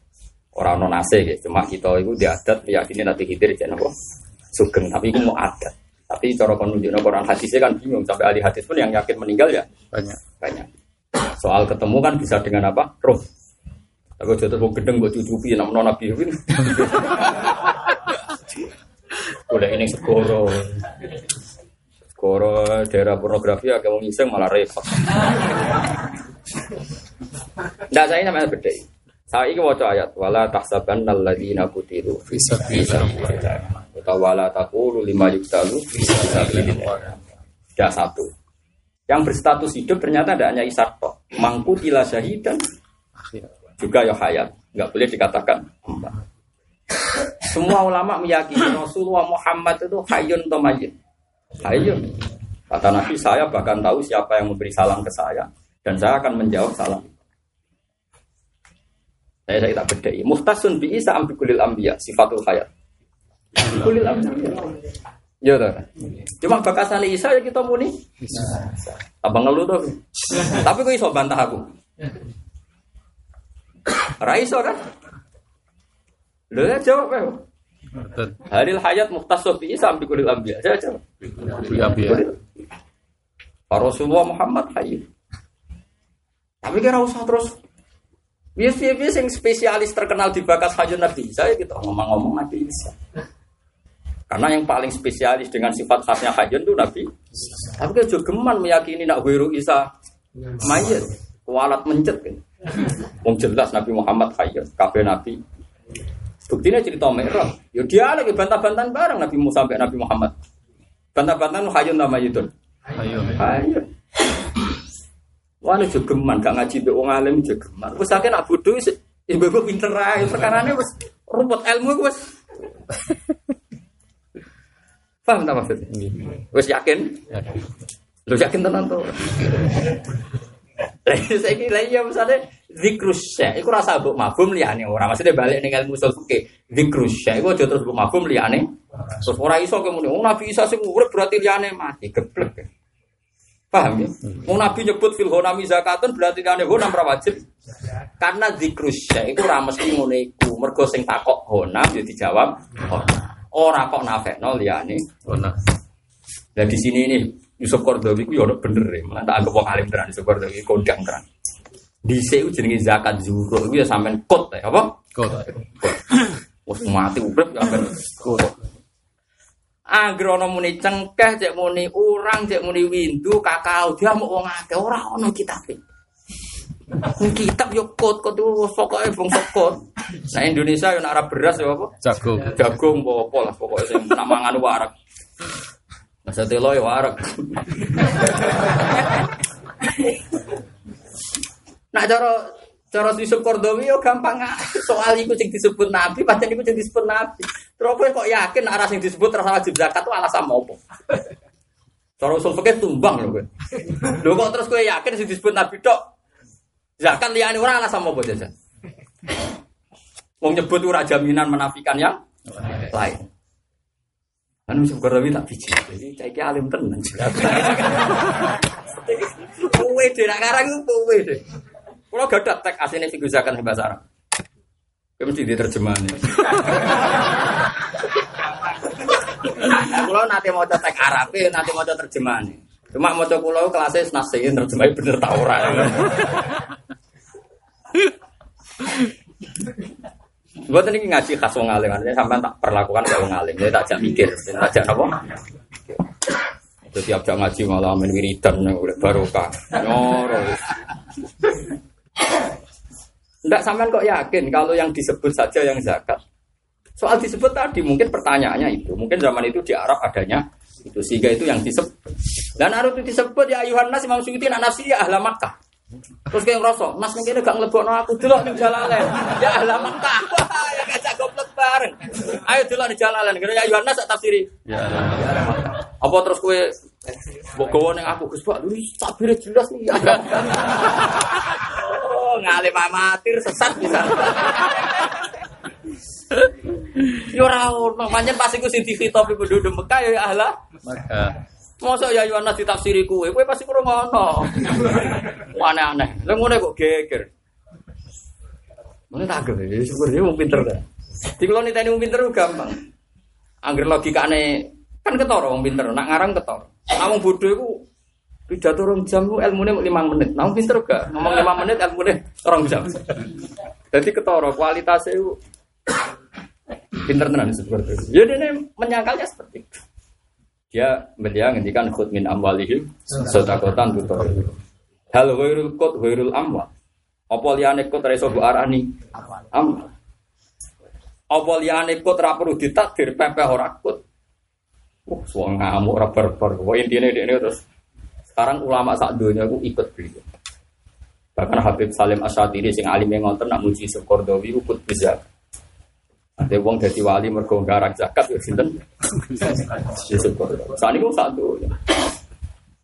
ora ono nase gitu. Cuma kita itu diadat meyakini nanti Khidir jeneng apa? Sugeng, tapi itu mau adat. Tapi cara kon nunjukno Quran hadisnya kan bingung sampai ahli hadis pun yang yakin meninggal ya banyak. Banyak. Soal ketemu kan bisa dengan apa? Roh. Aku jatuh mau gedeng buat cucupi nama nabi ini. Udah ini segoro. Segoro daerah pornografi agak mau ngiseng malah repot. Nggak saya namanya beda. Saya ini wajah ayat wala tahsaban alladzina Bisa bisa utawa wala taqulu lima yuktalu bisa Tidak satu. Yang berstatus hidup ternyata tidak hanya Ishak toh. Mangku tila syahidan juga ya hayat. Nggak boleh dikatakan. Semua ulama meyakini Rasulullah Muhammad itu hayun atau mayit. Hayun. Kata Nabi saya bahkan tahu siapa yang memberi salam ke saya dan saya akan menjawab salam. Saya saya tak bedai. Muhtasun bi Isa ambikulil ambiya sifatul hayat. Kulil ambiya. Ya toh. Cuma bakasan Isa ya kita muni. Abang ngeluh tuh. Tapi kok iso bantah aku. Raiso kan? Lho ya jawab ya. Halil hayat muhtasab bi Isa ambikulil ambiya. Saya jawab. Iya, iya. Rasulullah Muhammad hayy. Tapi kira usah terus Bias bias yang spesialis terkenal di bakas hajat Nabi Isa ya kita ngomong-ngomong Nabi Isa. Karena yang paling spesialis dengan sifat khasnya hajat itu Nabi. Tapi kan juga geman meyakini nak wiru Isa mayat, kualat mencet kan. Wong jelas Nabi Muhammad hajat, kabeh Nabi. Buktinya cerita merah. Ya dia lagi bantah-bantahan bareng Nabi Musa sampai Nabi Muhammad. Bantah-bantahan nama itu. Ayo. Hajat. Wah, ini jogeman, gak ngaji be wong alim jogeman. Wes akeh nak bodho wis ibu-ibu pinter ae. Perkarane wis rumput ilmu wis. Paham tak maksudnya? Wis yakin? Lu yakin tenan to? Saya kira ya misalnya zikrus syekh iku rasa mbok mafhum liyane ora. Maksudnya balik ning ilmu usul fikih. Zikrus syekh iku aja terus mbok mafhum liyane. Terus ora iso kemune oh nabi Isa sing urip berarti liyane mati. Geblek. Paham ya? Wong nabi nyebut fil ghanami zakatun berarti liyane ghanam ora wajib. Karena zikrus syekh iku ora mesti ngono iku. Mergo sing takok ghanam ya dijawab ora kok nafekno liyane Bona. Lah di sini ini Yusuf Kordowi ku ya ono bener ya, malah tak anggap wong alim tenan Yusuf Kordowi kondang tenan. Dhisik ku jenenge zakat zuhur iku ya sampean kot ya apa? Kot. Wes mati urip ya sampean kot. Anggere ana muni cengkeh, cek muni urang, cek muni windu, kakao dia mau wong akeh ora ono kitabe. Kitab yo kot kot itu pokoke bangsa kot. Nah Indonesia yo arah beras yo apa? Jagung. jagung apa lah pokoknya sing nak mangan warak masa telo ya warak nah cara cara Yusuf Kordowi yo gampang soal iku sing disebut nabi pancen iku sing disebut nabi. Terus kok yakin arah sing disebut rasa wajib zakat itu alasan apa? Cara usul fikih tumbang lho kowe. Lho kok terus kowe yakin sing disebut nabi tok zakat liyane ora alasan apa jajan Wong nyebut ora jaminan menafikan yang lain. Kan Yusuf Qardawi tak biji. Jadi ki alim tenan. Kowe dhewe nak karang iku kowe deh. Kulo gak ada tag asline figur zakat ing bahasa Arab. Kowe mesti diterjemahane. Nah, kulo nanti mau tag Arab, nanti mau terjemahane. Cuma mau kulo kelasnya nasihin terjemahin bener tau ora. Gue tadi ngaji khas wong alim, artinya tak perlakukan kayak wong alim, jadi tak jak mikir, tak jak apa? Itu tiap jak ngaji malah amin wiridan, udah barokah, nyoro. Enggak sampean kok yakin kalau yang disebut saja yang zakat. Soal disebut tadi mungkin pertanyaannya itu, mungkin zaman itu di Arab adanya itu sehingga itu yang disebut. Dan harus itu disebut ya Ayuhan Nas Imam Suyuti nak nafsi ya Makkah. Terus kayak ngerasa, Mas mungkin gak ngelebokno aku delok ning jalalen. Ya ahla Makkah. Wah, ya ngajak goblok bareng. Ayo delok ning jalalen. Kira ya Ayuhan Nas tak tafsiri. Ya. Apa terus kowe mbok gowo ning aku Gus Pak, ini sabire jelas nih ya. Oh, ngalim amatir sesat bisa. Yo ora ono, pancen pas iku sing dikhitopi penduduk Mekah ya ahla. Maka Masa ya Yohanes ditafsiri kue, kue pasti kurang ngono. Aneh-aneh. Lah ngono kok geger. Mana tak gede, syukur dia mau pinter dah. Di kalau niteni mau pinter gampang. Angger logikane kan ketara wong pinter, nak ngarang. Nak wong bodoh iku pidato rong jam ku ilmune mung 5 menit. Nah, pinter gak ngomong 5 menit ilmune rong jam. Jadi ketara kualitasnya itu pinter tenan seperti itu. Ya dia menyangkalnya seperti itu. Dia dia ngendikan khud min amwalihim sedekatan tutor. Hal ghairul qut ghairul amwal. Apa liyane qut ra iso mbok arani amwal. Apa liyane qut ra perlu ditakdir pepeh ora qut. Wah, suang ngamuk ora berber. Wah, intine ini terus sekarang ulama sak dunia aku ikut beliau. Bahkan Habib Salim Asyatiri sing alim yang ngonten nak muji Sukordowi ikut bisa. Ada wong dadi wali mergo garang zakat ya sinten? Yusuf Qaradawi. Saat ini satu.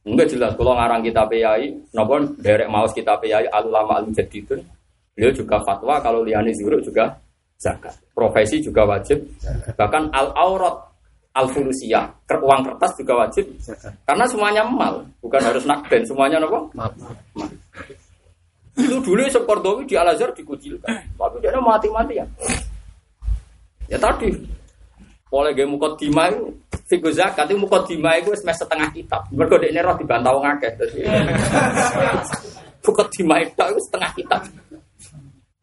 Enggak jelas kalau ngarang kitab Yai, napa derek maus kitab Yai alulama al jadidun. Beliau juga fatwa kalau liani zuhur juga zakat. Profesi juga wajib. Bahkan al aurat al fulusiyah, uang kertas juga wajib. Karena semuanya mal, bukan harus nakden, semuanya napa? Itu dulu Qaradawi di Al Azhar dikucilkan, tapi dia mati-mati ya. Ya tadi, oleh gaya mukodima itu, figur zakat itu mukodima itu semester setengah kitab. Mereka ini roh dibantah wong akeh. Jadi, mukodima itu setengah kitab.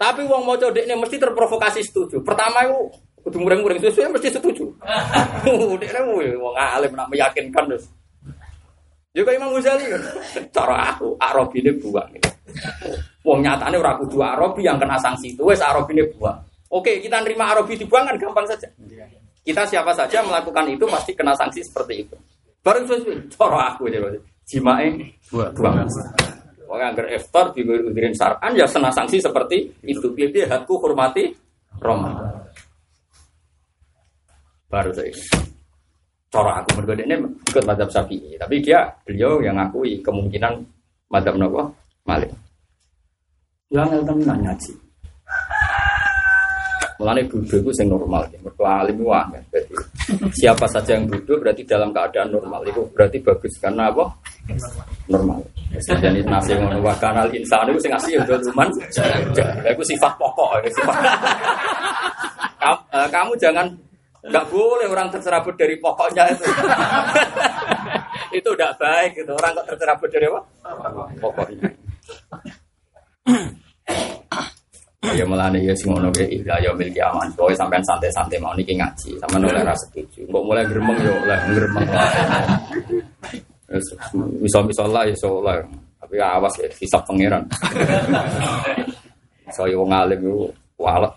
Tapi wong mau coba ini mesti terprovokasi setuju. Pertama itu kudu muring-muring sesuai mesti setuju. Dek ini wong alim nak meyakinkan terus. Ya kayak Imam Ghazali kan. Cara aku Arabi ini buang. Wong nyatane ora kudu Arabi yang kena sanksi itu wes Arabi ini buang. Oke, kita nerima Arabi dibuang kan gampang saja. Kita siapa saja melakukan itu pasti kena sanksi seperti itu. Baru sesuai, cara aku ini jimae buang. Pokoknya agar iftar di udirin sarkan ya kena sanksi seperti itu. Jadi hakku hormati Ramadan. Baru saya. Cara aku mergo ini ikut madhab Syafi'i, tapi dia beliau yang ngakui kemungkinan madhab nopo Malik. Yang tenan ngaji. Mulane bodoh itu yang normal, ya. mereka alim wah. Jadi siapa saja yang bodoh berarti dalam keadaan normal itu berarti bagus karena apa? Normal. Jadi nasi ngono wa kanal insan itu sing asli udah luman. Itu sifat pokok, sifat. Kamu, uh, kamu jangan nggak boleh orang tercerabut dari pokoknya itu. itu udah baik gitu. Orang kok tercerabut dari apa? Pokoknya. Ya mulane ya sing ngono ge ila ya mil kiaman. Pokoke sampean santai-santai mau niki ngaji, sampean oleh ra setuju. Kok mulai gremeng yo oleh gremeng. Bisa-bisa lah ya lah. Tapi awas ya hisab pangeran. Saya wong alim yo walet.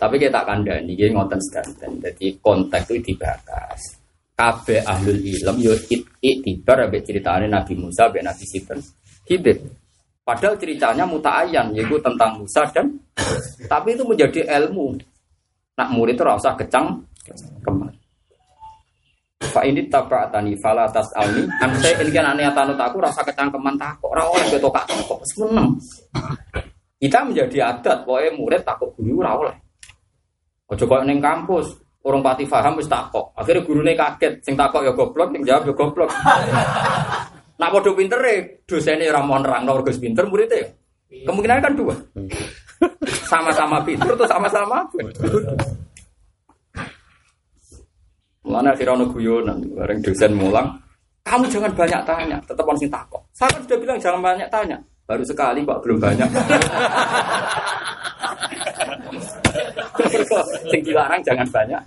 Tapi kita kandani niki ngoten sedanten. Jadi konteks itu dibakas. Kabeh ahlul ilm yo it itibar ambek ceritane Nabi Musa ambek Nabi Sinten. Hidup. Padahal ceritanya muta'ayan, yaitu tentang Musa dan tapi itu menjadi ilmu. Nak murid itu rasa kecang kemar. Pak ini tabratani fala tas alni. An saya ini kan aneh tanut aku rasa kecang keman takut. Orang oleh betul kak takut. Seneng. Kita menjadi adat, pokoknya murid takut guru ora oleh. Ojo kok neng kampus, orang pati paham wis takut. Akhirnya gurunya kaget, sing takut ya goblok, sing jawab ya goblok. Nak podo pinter ya, dosennya orang mau nerang, Gus pinter muridnya ya. Kemungkinan kan dua. Sama-sama pinter atau sama-sama Mana Firono guyonan, bareng dosen mulang. Kamu jangan banyak tanya, tetap harus takut. Saya kan sudah bilang jangan banyak tanya. Baru sekali kok belum banyak. Sing dilarang jangan banyak.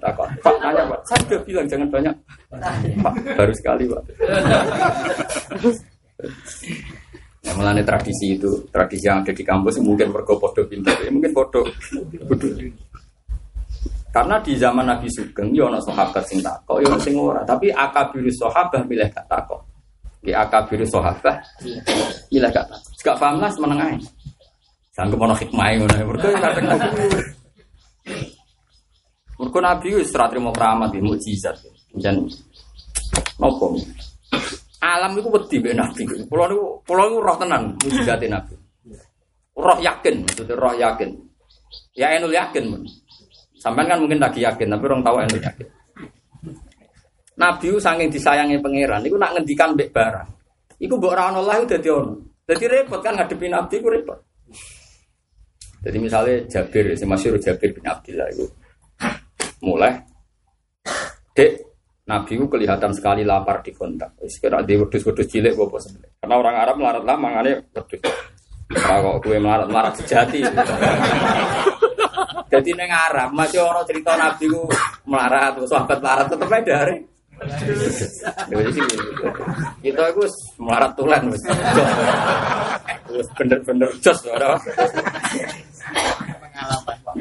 Takut. Pak tanya Pak, saya sudah bilang jangan banyak. Pak, baru sekali Pak. Ya, melani tradisi itu, tradisi yang ada di kampus mungkin mergo pintar, ya, mungkin podo Karena di zaman Nabi Sugeng, ya ono sahabat sing takok, ya sing ora. Tapi akabiru sahabat milih gak takok. Ya akabiru sahabat milih gak takok. Gak paham lah menengah. Sanggup ono hikmah ngono. Mergo kadang Mergo Nabi wis ora trimo keramat iki mukjizat. Jan nopo. Alam iku wedi mbek Nabi. Kulo niku kulo niku roh tenan mukjizate Nabi. Roh yakin, maksudnya roh yakin. Ya enul yakin mun. Sampean kan mungkin lagi yakin, tapi orang tahu enul yakin. Nabi saking disayangi pangeran, iku nak ngendikan mbek barang. Iku mbok ora ono Allah dadi ono. Dadi repot kan ngadepi Nabi iku repot. Jadi misalnya Jabir, si Masyur Jabir bin Abdillah itu mulai dek Nabi itu kelihatan sekali lapar di kontak. Kira di wedus-wedus cilik apa sebenarnya. Karena orang Arab melarat lah mangane wedus. Kalau gue melarat melarat sejati. Jadi neng Arab masih orang cerita Nabi ku melarat, sahabat melarat tetep aja dari. Kita aku melarat tulen bener-bener jos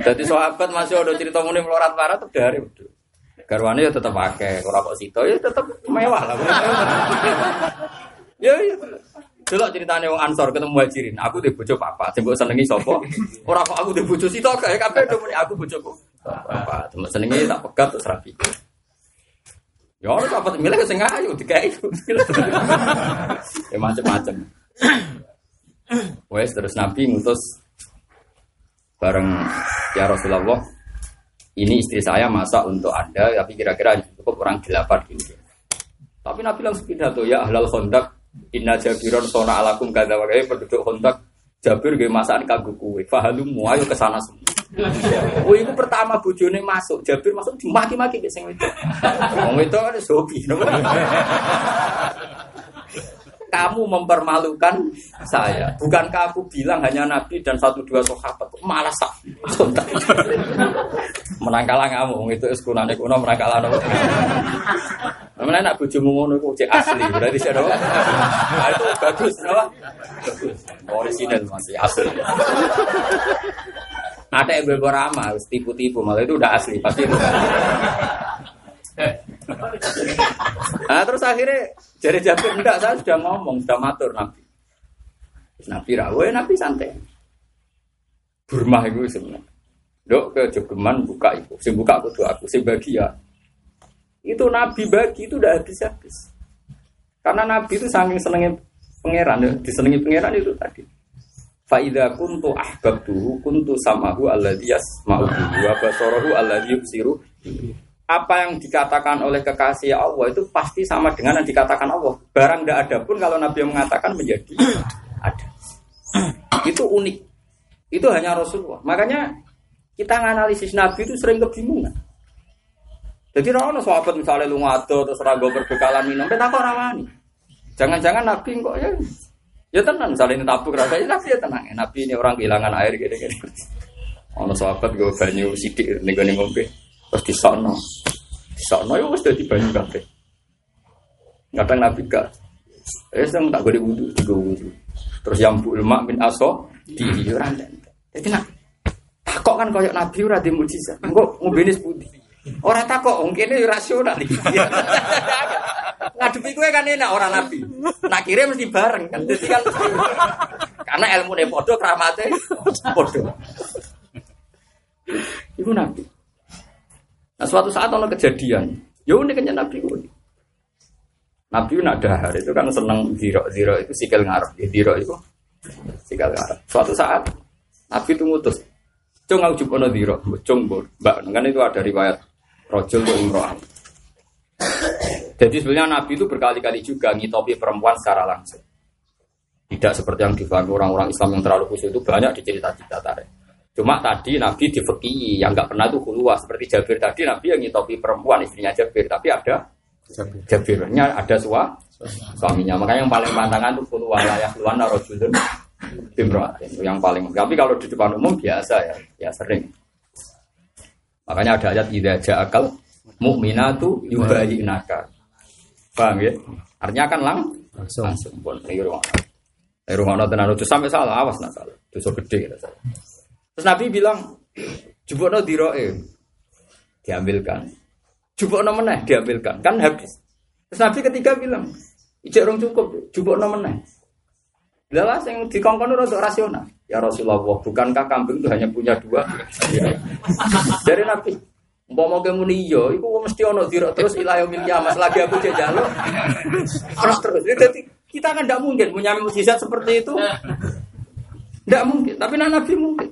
Jadi sahabat masih ada cerita muni melorat-larat tuh dari itu. Garwane ya tetap pakai, ora kok sito ya tetap mewah lah. ya ya. Delok ceritane wong Ansor ketemu Muhajirin, aku di bojo papa, sing senengi sapa? Ora kok aku di bojo sito kae kabeh do muni aku bojoku. Papa, cuma senengi tak pegat terus rapi. Ya ora apa milih sing ayu dikai. Ya macam-macam. Wes terus Nabi ngutus bareng ya Rasulullah ini istri saya masak untuk anda tapi kira-kira cukup orang delapan gitu tapi Nabi langsung pidato ya ahlal kontak inna jabiron sona alakum kata wakai penduduk kontak jabir gue masakan kagum kue fahalum ayo ke sana semua. Oh, itu pertama bujone masuk, Jabir masuk dimaki-maki ke sing itu. Wong itu ada sobi kamu mempermalukan saya. Bukankah aku bilang hanya Nabi dan satu dua sahabat? Malah sak. Menangkalah kamu itu sekunane kuno menangkalah nopo. Mana nak bojomu ngono iku cek asli, berarti sih dong. Nah, itu bagus, napa? Bagus. Original masih asli. Ada yang beberapa tipu-tipu, malah itu udah asli pasti. Nah terus akhirnya jadi Jabir enggak saya sudah ngomong sudah matur Nabi. Nabi rawe Nabi santai. Burma itu sebenarnya. Dok ke jogeman buka itu, sing buka aku tuh aku, sing bahagia. Itu Nabi bagi itu udah habis-habis. Karena Nabi itu saking senengnya pangeran, ya. disenangi pangeran itu tadi. Faida kuntu ahbabtuhu kuntu samahu alladhi yasma'u wa basarahu alladhi yubsiru apa yang dikatakan oleh kekasih Allah itu pasti sama dengan yang dikatakan Allah. Barang tidak ada pun kalau Nabi yang mengatakan menjadi ada. Itu unik. Itu hanya Rasulullah. Makanya kita nganalisis Nabi itu sering kebingungan. Jadi orang sahabat misalnya lu ngato terus ragu berbekalan minum, kita kok ramani. Jangan-jangan Nabi kok ya Ya tenang, misalnya ini tabuk rasa ini Nabi ya tenang. Nabi ini orang kehilangan air gini-gini. Ono sahabat gue banyu sidik nih gue ngombe. Terus di sana, di sana ya sudah di banyu kafe. Kadang Nabi gak. Eh, saya tak gue wudhu, tiga wudhu. Terus yang bu lemak bin aso di orang Jadi nak takok kan koyok Nabi ora di mujizat. Engko ngombene putih. Ora takok, mungkin ini rasional. ngadepi gue kan enak orang nabi. Nak kirim mesti bareng kan. Jadi kan karena ilmu nih podo keramatnya podo. Ibu nabi. Nah suatu saat ono kejadian, ya unik kan nabi gue. Nabi nak dahar itu kan seneng ziro ziro itu sikil ngarep, ya ziro itu sikil ngarep. Suatu saat nabi itu ngutus, cung aku jupono ziro, cung mbak, kan itu ada riwayat rojul tuh imro'an. Jadi sebenarnya Nabi itu berkali-kali juga ngitopi perempuan secara langsung. Tidak seperti yang difahami orang-orang Islam yang terlalu khusus itu banyak di cerita-cerita tarik. Cuma tadi Nabi difeki yang nggak pernah itu keluar seperti Jabir tadi Nabi yang ngitopi perempuan istrinya Jabir tapi ada Jabirnya ada sua suaminya makanya yang paling pantangan itu keluar layak keluar narojulun bimroatin yang paling tapi kalau di depan umum biasa ya ya sering makanya ada ayat tidak akal mukminatu naka Paham ya? Artinya kan lang langsung. Langsung pun ini rumah. Ini rumah tenan itu sampai salah, awas nak salah. Dosa gede kita salah. Terus Nabi bilang, no diroe. Diambilkan. no meneh diambilkan. Kan habis. Terus Nabi ketiga bilang, ijek rong cukup, no meneh. Lalas yang dikongkon itu rasional. Ya Rasulullah, bukankah kambing itu hanya punya dua? Dari Nabi, Mbak mau muni iya, iku mesti ono zero terus ilayo milia mas lagi aku jajalo. Terus terus. Jadi kita kan tidak mungkin punya mujizat seperti itu. Tidak mungkin. Tapi Nabi mungkin.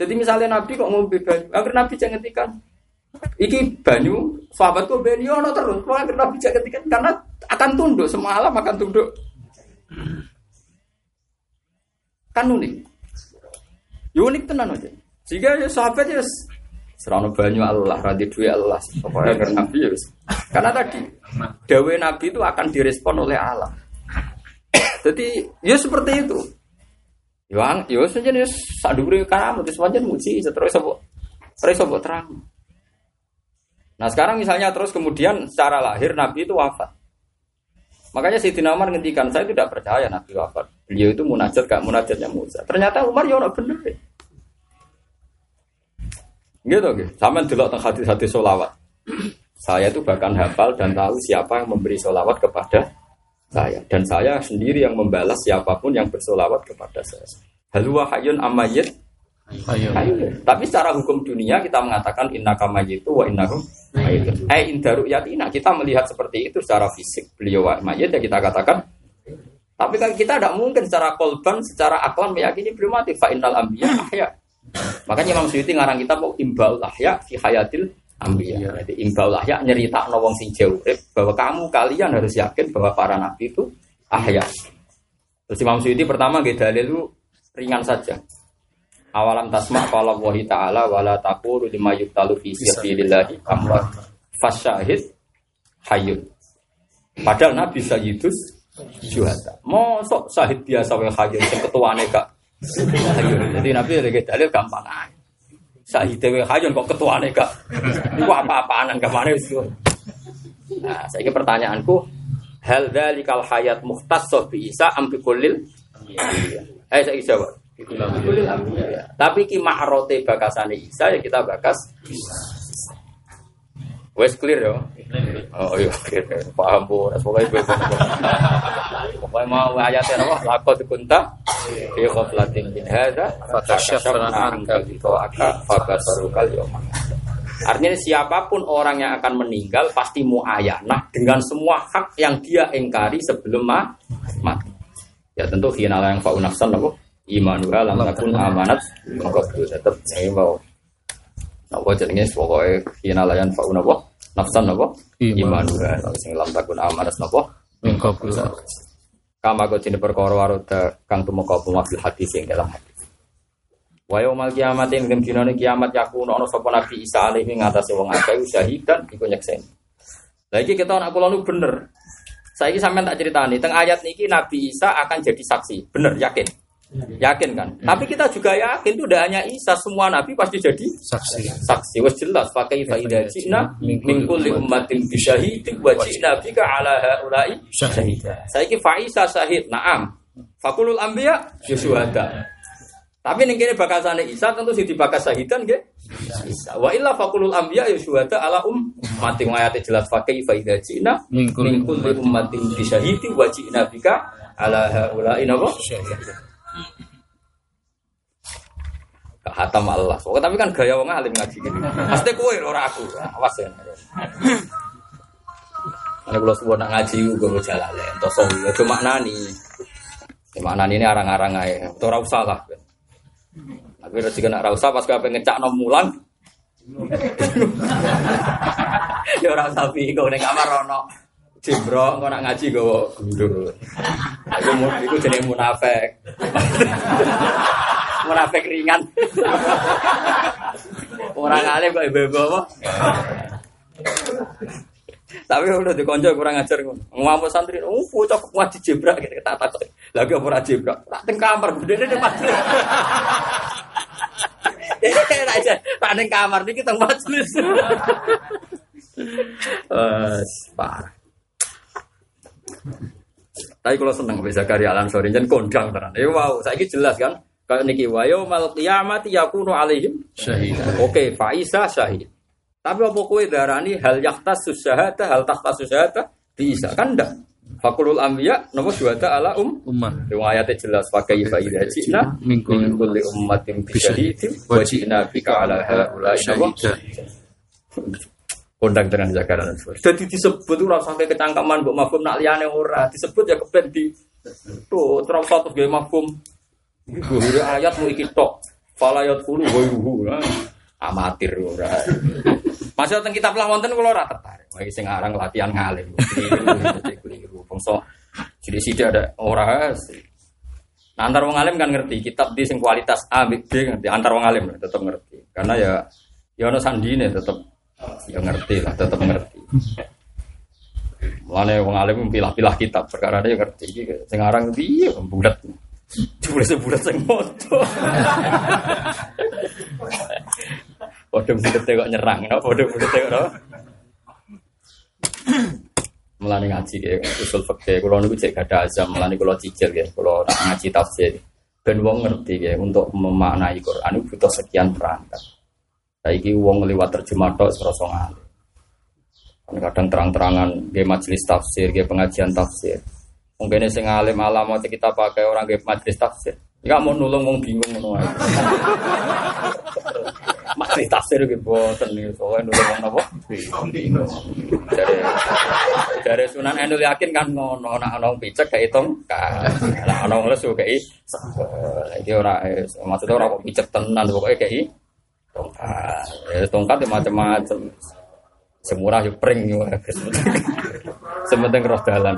Jadi misalnya Nabi kok mau banyu, agar Nabi jangan ngetikan. Iki banyu, sahabatku banyu ono terus. Kalau agar Nabi jangan ngetikan karena akan tunduk semua alam akan tunduk. Kan unik. Ya unik tenan aja. Jika ya sahabat ya Serana banyu Allah, radhi duwe Allah. Pokoknya karena Nabi ya. Karena tadi dawe Nabi itu akan direspon oleh Allah. Jadi ya seperti itu. Ya, ya saja nih saduri kamu terus wajan muji terus terus terang. Nah sekarang misalnya terus kemudian secara lahir Nabi itu wafat. Makanya Siti Umar ngendikan saya tidak percaya Nabi wafat. Beliau itu munajat gak munajatnya Musa. Ternyata Umar ya bener deh. Gitu, gitu. Sama delok tentang hati-hati solawat. Saya itu bahkan hafal dan tahu siapa yang memberi solawat kepada saya. Dan saya sendiri yang membalas siapa pun yang bersolawat kepada saya. Halwa hayun amayit Tapi secara hukum dunia kita mengatakan inna kamayitu wa innahu mayitun. Eh indaru yatina kita melihat seperti itu secara fisik beliau mayit ya kita katakan. Tapi kan kita tidak mungkin secara kolban, secara akal meyakini beliau mati. Fa innal ambiya ahya. Makanya Imam Suyuti ngarang kita mau imbaul ahya fi hayatil ambiya. Iya. Jadi imbaul ahya nyerita nawang sing jauh bahwa kamu kalian harus yakin bahwa para nabi itu ahya. Terus Imam Suyuti pertama gak dalil itu ringan saja. Awalam tasma kalau wahi ta'ala wala taqulu lima yuktalu fi sabilillahi amwat fasyahid hayyun. Padahal Nabi Sayyidus syuhada. Mosok sahid biasa wae hayyun sing ketuane gak jadi Nabi lagi dalil gampang aja. Sahih dewe hayun kok ketuane gak. Iku apa-apaan gak mana itu. Nah, saya ke pertanyaanku, hal dalikal hayat muhtasso bi Isa am bi kullil Eh saya jawab. Tapi ki ma'rote bakasane Isa ya kita bakas Wes clear ya. Oh iya. Paham bu. Pokoknya gue Pokoknya mau ayatnya apa? Lakot kunta Fi ghaflatin min hadza fakashafna anka bita'aka fabasarukal yawma. Artinya siapa pun orang yang akan meninggal pasti muayyanah dengan semua hak yang dia ingkari sebelum mati. Ya tentu khina yang fa'u nafsan apa? Imanuha lam takun amanat maka tetap saya mau Napa jenenge pokoke khina layan fa'u Nafsan napa? Imanuha sing lam takun amanat napa? Engkau Kama kau jenis perkara waroda kang tumeka apa fil hadis yang dalam hadis. Wa yaumal kiamat ing dem dinane kiamat yakuno ana sapa Nabi Isa alaihi ngatasé wong akeh syahidan iku nyekseni. Lah iki kita anak kula nu bener. Saiki sampean tak ceritani, teng ayat niki Nabi Isa akan jadi saksi. Bener yakin? Yakin kan? Tapi kita juga yakin itu tidak hanya Isa, semua nabi pasti jadi saksi. saksi. Wes jelas pakai faida cina min kulli ummatin bi syahidin wa ji'na bika ala haula'i syahida. Saiki Faisa syahid, na'am. Fakulul anbiya syuhada. Tapi ning kene bakal sane Isa tentu sing dibakas syahidan nggih. Isa. Wa illa fakulul anbiya ya syuhada ala um mati ayat jelas pakai faida cina Min min kulli ummatin bi syahidin wa ji'na bika ala haula'i napa? Gak hatam Allah. Tapi kan gaya wong alim ngaji gitu. Pasti kowe lho, ora aku. Awas ya. Ana kula suwun nak ngaji gue jalale. Entos yo cuma nani. Cuma nani ini arang-arang ae. Ora usah lah. Tapi rezeki nak ora usah pas kowe ngecakno mulang. ya ora usah piye ning kamar ono Jimbro, engko nak ngaji gowo gundul. Iku mu- iku jenenge munafik. munafik ringan. Orang alim kok ibu-ibu apa? Tapi udah dikonco kurang ajar. Ngomong santri, oh bocah kok ngaji jebrak gitu tak. Lagi apa ora jebrak? Tak teng kamar gede di majelis. Eh, aja, tak teng kamar niki teng majelis. Wes, parah. Tapi kalau seneng bisa karya alam sore jen kondang tenan. Eh wow, saya jelas kan. Kayak niki wayo mal kiamat yakunu alaihim Syahid. Oke, Faisa syahid. Tapi apa kowe darani hal yaktas syahada, hal tahtas syahada bisa kan ndak? Fakulul anbiya nomor syuhada ala um Ummah. Yang ayatnya jelas pakai faida cina Min kulli- min kulli ummatin bi syahidin wa ji'na bika ala Syahidah. Kondang dengan jagaran Jadi disebut ora sampai kecangkeman mbok mafhum nak liyane ora. Disebut ya kepen di tuh terus satu gawe mafhum. Guru ayat mu iki tok. Falayat pulu wa amatir ora. Masih teng kitab lah wonten kula ora tertarik. Wah sing aran latihan keliru. Bangsa. Jadi sithik ada ora. Sih. Nah, antar wong alim kan ngerti kitab di sing kualitas A B B ngerti. Antar wong alim tetap ngerti. Karena ya ya ono sandine tetep ya ngerti lah, tetep ngerti. Mulane wong alim pilah-pilah kitab perkara dia ngerti iki sing aran piye bulat. Jebule sebulat sing moto. Bulet kok nyerang, no? padha bulet kok no? Mulane ngaji ya, usul fikih kula niku cek gada azam, mulane kula cicil ya, nak ngaji tafsir. Ben wong ngerti ya, untuk memaknai Quran itu butuh sekian perangkat. Saiki wong liwat terjemah tok serasa. Kan Kadang terang-terangan nggih majelis tafsir, nggih pengajian tafsir. Mungkin sing alim mau kita pakai orang nggih majelis tafsir. Ya mau nulung wong bingung ngono ae. Majelis tafsir nggih boten niku soalnya nulung napa? Bingung. Dari dari Sunan Endul yakin kan ngono, nak ana picek gak hitung kan. Wong lesu gak iki ora eh, maksudnya ora kok picek tenan pokoke gak tongkat. Ya tongkat ya macam-macam. Semurah yo pring yo. Sementing roh dalan.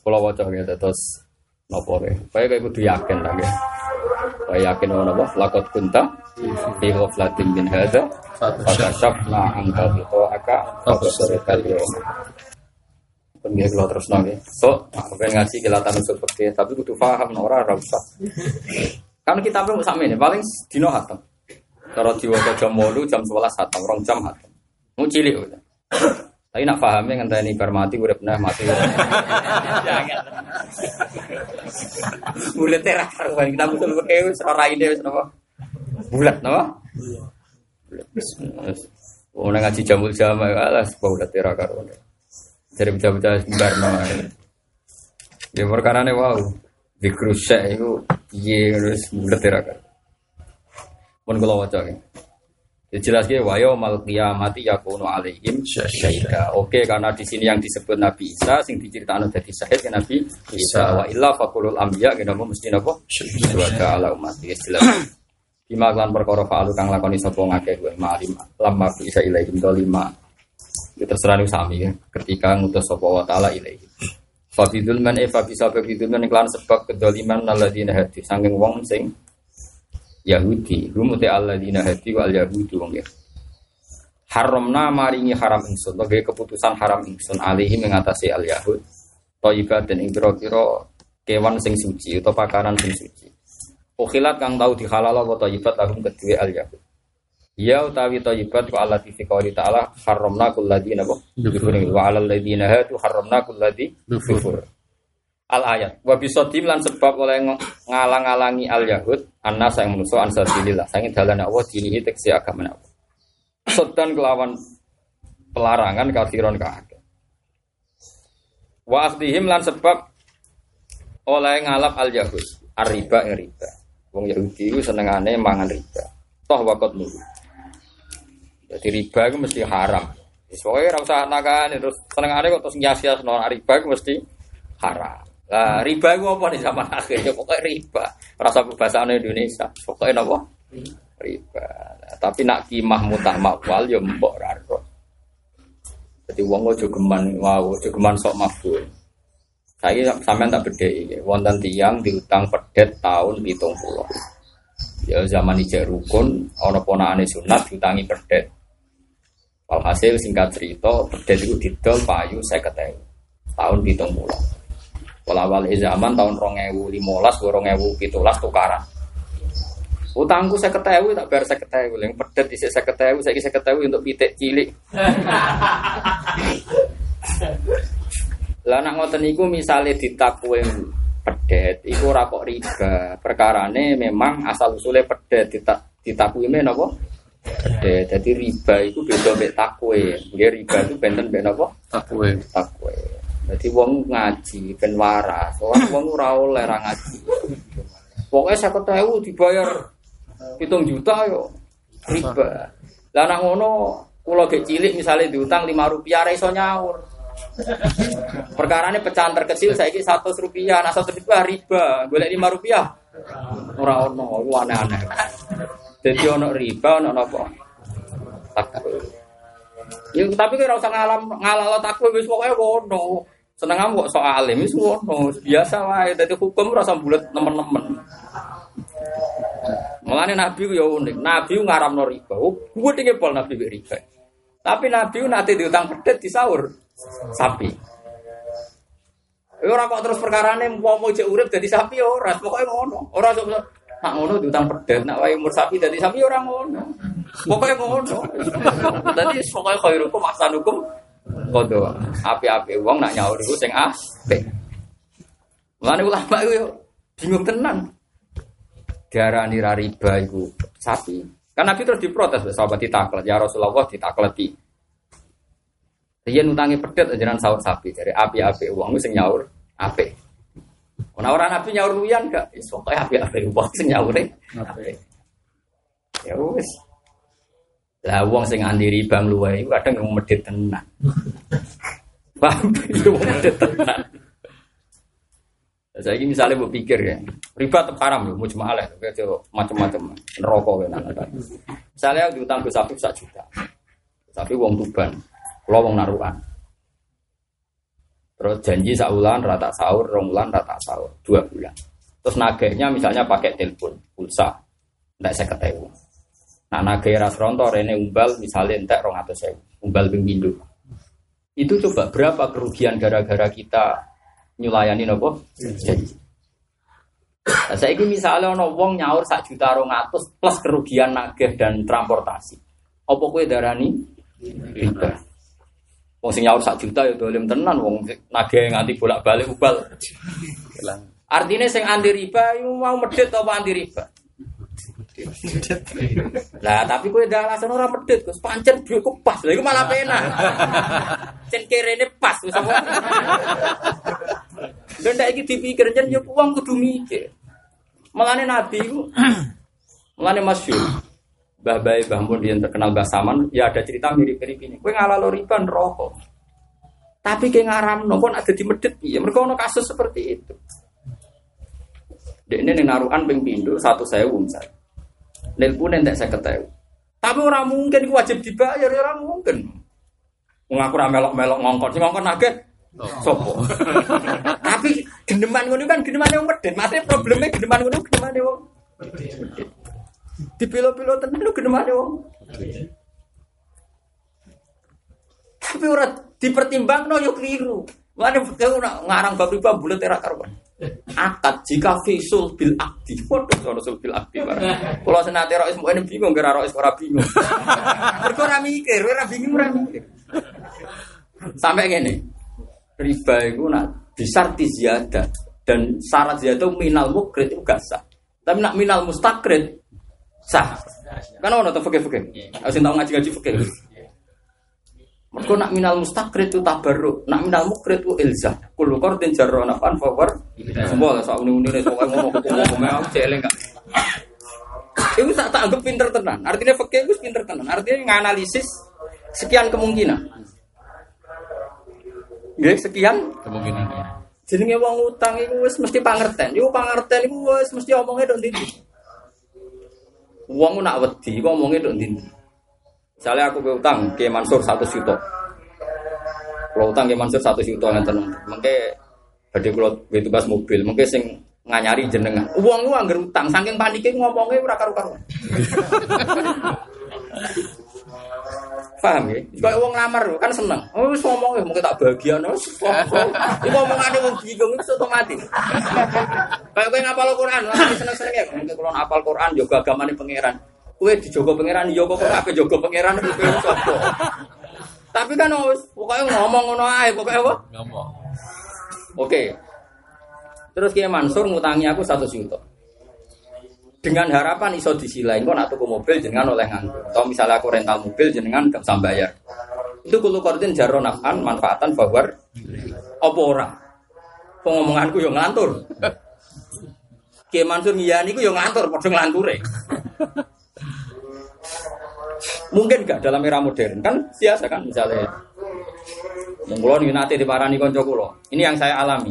Kalau waca gitu terus nopo. Kaya kayak kudu yakin ta nggih. Kaya yakin ono apa? Lakot kunta fi ghaflatin min hadza fakashafna anka aka yawm. Pengen kalau terus nang So, aku pengen ngaji kilatan usul fikih, tapi kudu paham ora ora usah. Kan kita pun sama ini paling dino hatam. Kalau diwaca jam 8 jam 11 hatam, rong jam hatam. Mau cilik udah. Tapi nak pahamnya ngenteni bar mati urip nah mati. Jangan. Bulat terak karuan kita betul ora ide wis napa. Bulat napa? Bulat. Oh ngaji jamul jama alas bulat terak karuan. Jadi baca-baca bar napa. Ya perkara ne wow. Di krusek itu piye terus ngerti ra kan. Mun kula waca ya. Ya jelas ya wayo mal kiamati yakunu alaihim syahida. Oke karena di sini yang disebut Nabi Isa sing diceritakan dari syahid ya Nabi Isa wa illa faqulul anbiya kena mesti napa syuhada ala umat ya jelas. Lima klan perkara fa'alu kang lakoni sapa ngakeh wa ma'alim lamma Isa ilaihim lima. Ya terserah nih sami ya ketika ngutus sapa wa taala ilaihim. Fabidul man e fabisa fabidul man iklan sebab kedoliman naladina hadi. Sanging wong sing Yahudi. Rumute alladzina hadi wal yahudi wong ya. Haramna maringi haram ingsun. Sebagai keputusan haram ingsun. Alihi mengatasi al yahud thayyibat dan ing pira kewan sing suci atau pakanan sing suci. Ukhilat kang tau dihalal wa thayyibat lahum kedue al yahud Ya utawi thayyibat wa allati fi qouli ta'ala haramna kulladina wa alal ladina hadu haramna kulladhi kufur al ayat wa bisodim lan sebab oleh ngalang-alangi al yahud anna sang manusa an sabilillah sange dalan Allah dinihi tekse agama Allah. Sedan kelawan pelarangan kafiron kaake wa akhdihim lan sebab oleh ngalap al yahud riba yang riba. Wong Yahudi itu senengane mangan riba. Toh wakot nuru jadi riba itu mesti haram Soalnya rasa nakan terus senengane kok terus ngias-ngias riba itu mesti haram lah riba itu apa nih zaman akhirnya pokoknya riba. Rasa bahasa Indonesia. Pokoknya apa? Riba. Nah, tapi nak kimah mutah makwal ya mbok raro. Jadi wong ojo geman wow, ojo geman sok mabul. Saya sampean tak beda iki. Wonten tiyang diutang pedet tahun pulau. Ya zaman ijek rukun ana ponakane sunat diutangi pedet. Walhasil singkat cerita, pedet itu didol payu saya ketemu tahun pulau. Kalau awal zaman tahun 2015 2017 tukaran. Utangku saya ketahui tak bayar saya ketahui, yang pedet di saya ketahui, saya saya ketahui untuk pitik cilik. Lah nak ngoten niku misale ditakwe pedet iku ora kok riba. Perkarane memang asal usule pedet ditak ditakwime napa? Pedet. Jadi riba itu beda mek takwe. Nggih riba itu benten mek napa? Takwe. Takwe. Jadi wong ngaji ben waras. Soalnya wong ora oleh ra ngaji. Saya ketahui dibayar hitung juta yo riba. Lah nak ngono kula gek cilik misalnya diutang lima rupiah ra iso nyaur. Perkara ini pecahan terkecil saya ini satu rupiah, nah satu rupiah riba, boleh lima rupiah, orang ono, aneh-aneh. Jadi ono riba, ono apa? Tak. Ya, tapi kira usah ngalam ngalalo takwa wis pokoke ngono. Seneng kamu kok soal alim itu ngono, biasa wae dadi hukum rasa bulat nemen-nemen. Mulane Nabi ya unik. Nabi ngaramno riba. Gue tinggi pol Nabi riba. Tapi Nabi nanti diutang pedet di sahur sapi. Ora kok terus perkarane mau mau cek urip dadi sapi ora, pokoke ngono. Ora sok nak ngono diutang pedet, nak wae umur sapi dadi sapi ora ngono. Pokoke ngono. Dadi pokoke khairukum ahsanukum kodo api-api uang nak nyaur itu sing apik. Mulane ulama itu bingung tenan. Diarani ra riba iku sapi. Kan Nabi terus diprotes sahabat ditaklet, ya Rasulullah ditakleti. Dia nutangi pedet ajaran sahur sapi dari api-api uang sing nyaur apik. Orang orang Nabi nyaur luyan gak? Pokoknya api-api uang sing nyaur apik. Ya wis. Lah wong sing anti riba luwe iku kadang ngomong medhit tenan. Paham itu medhit tenan. Saya ini misalnya mau pikir ya, riba tetap haram loh, mau cuma aleh, macam-macam, neraka kan. Misalnya diutang ke sapi sak juta, tapi wong tuban, kalau wong naruhan. Terus janji saulan rata sahur, ronglan rata sahur, dua bulan. Terus nagehnya misalnya pakai telepon, pulsa, tidak saya ketahui. Nah naga rasronto rene umbal misalnya entek rong atau saya umbal pinggindu. Itu coba berapa kerugian gara-gara kita nyulayani nopo jadi. Nah, saya ini misalnya ono wong nyaur sak juta rong atus plus kerugian nageh dan transportasi. Apa kue darani riba? Wong sing nyaur sak juta ya dolim tenan wong nageh nganti bolak-balik ubal. Artinya sing anti riba mau medit apa anti riba? Lah tapi kowe ndak alasan ora medhit, Gus. Pancen dhuwitku pas. Lah iku malah penak. Cen kerene pas wis apa. Dan ndak iki dipikir jen yo uang kudu mikir. Nabi ku mulane masyhur. Mbah Bae Mbah Mun yang terkenal Mbah Saman, ya ada cerita mirip-mirip ini. Kowe ngalalo rokok. Tapi kayak ngaram nopo ada di medit ya mereka ono kasus seperti itu. Dek ini naruhan ping pindho satu sewu misalnya. Nil pun entek saya ketahui. Tapi orang mungkin wajib dibayar, ya orang mungkin. Mengaku melok-melok ngongkon, si ngongkon naget. Sopo. Tapi geneman ngono kan geneman yang medit. Mate problemnya geneman ngono geneman wong. Di pilo-pilo tenan lu geneman wong. Tapi ora dipertimbangno yo keliru. Mane ngarang bab riba bulet era karuan. Akad jika fisul bil akdi. Waduh, sono sul bil akdi. Kalau senate rois mau bingung, gara rois ora bingung. Mergo ora mikir, ora bingung ora mikir. Sampai ngene. Riba itu nak disarti ziyadah dan syarat ziyadah minal mukrid itu gak sah. Tapi nak minal mustakrid sah. Kan ono tuh fikih-fikih. Harus tahu ngaji-ngaji fikih. Mereka nak minal mustaqrid itu tabarruk, nak minal mukrid itu ilzah. Kulo qardin jarra nafan fawar. Semua lah sak uni-uni sok ngomong hukum-hukum aku celeng gak. Itu tak tak anggap pinter tenan. Artinya fakir itu pinter tenan. Artinya nganalisis sekian kemungkinan. Nggih, sekian kemungkinan ya. Jenenge wong utang iku wis mesti pangerten. Iku pangerten iku wis mesti omongnya ndi. Wong nak wedi, ngomongnya ndok ndi. Misalnya aku ke utang ke Mansur satu juta. Kalau utang ke Mansur satu juta ngeten. Mengke badhe kula tugas mobil, mengke sing nganyari jenengan. Uang lu anggar utang, saking paniknya ngomongnya ora karu-karuan. Paham ya? Kayak wong lamar kan seneng. Oh wis ngomong mungkin tak bahagia no. Iku ngomongane wong bingung itu otomatis. Kayak kowe ngapal Quran, seneng-seneng ya. Mungkin kalau ngapal Quran juga agamane pangeran. Kue dijogo pangeran yo kok apa jogo pangeran itu sapa. Tapi kan wis pokoke ngomong ngono ae, pokoke apa? Ngomong. Oke. Terus Kiai Mansur ngutangi aku satu juta. Dengan harapan iso disilain kok nak tuku mobil jenengan oleh nganggur. Atau misalnya aku rental mobil jenengan gak usah bayar. Itu kulo kordin jaro nafan manfaatan bahwa apa ora? Pengomonganku yo ngantur. Kiai Mansur ngiyani ku yo ngantur padha nglanture. Mungkin enggak dalam era modern kan biasa kan misalnya Mengkulon ini nanti diparani konco kulo. Ini yang saya alami.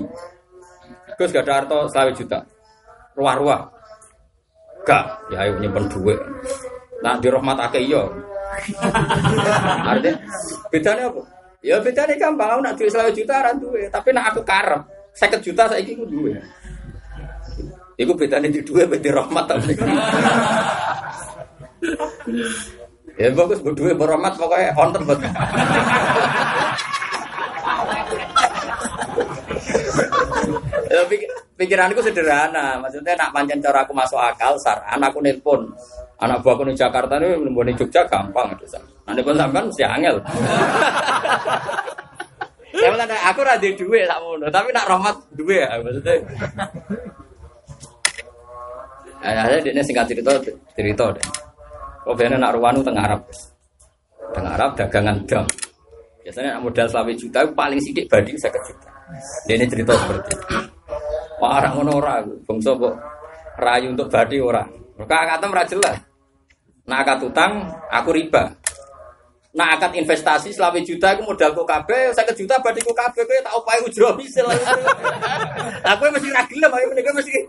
Gus gak ada harta selawe juta. Ruah-ruah. Gak. Ya ayo nyimpen duit. Nah di rahmat ake iyo. Artinya bedanya apa? Ya bedanya gampang. Aku nak duit selawe juta aran duit. Tapi nak aku karep. Seket juta saya ikut duit. Iku bedanya di duit beda rahmat tapi. Ya bagus berdua berahmat pokoknya konten buat. ya, pikiranku sederhana, maksudnya nak pancen cara aku masuk akal, sar anakku nelpon, anak buahku di Jakarta ini nemboni Jogja gampang itu sar. Nanti pun sampean mesti angel. Ya maksudnya aku radhi duit tak mau, tapi nak rahmat duit ya maksudnya. Ada dia singkat cerita cerita deh. Oh bener nak ruwanu tengah Arab. Tengah Arab dagangan dam. Biasanya modal selawe juta paling sedikit banding saya juta. Dia ini cerita seperti itu. Orang ngono ora, bangsa kok rayu untuk badi orang. Maka kata ora jelas. Nah akad utang aku riba. Nah akad investasi selawe juta aku modal kok kabeh, saya juta badi kok kabeh kowe tak opahe ujro misil. Aku mesti ra gelem ayo mesti.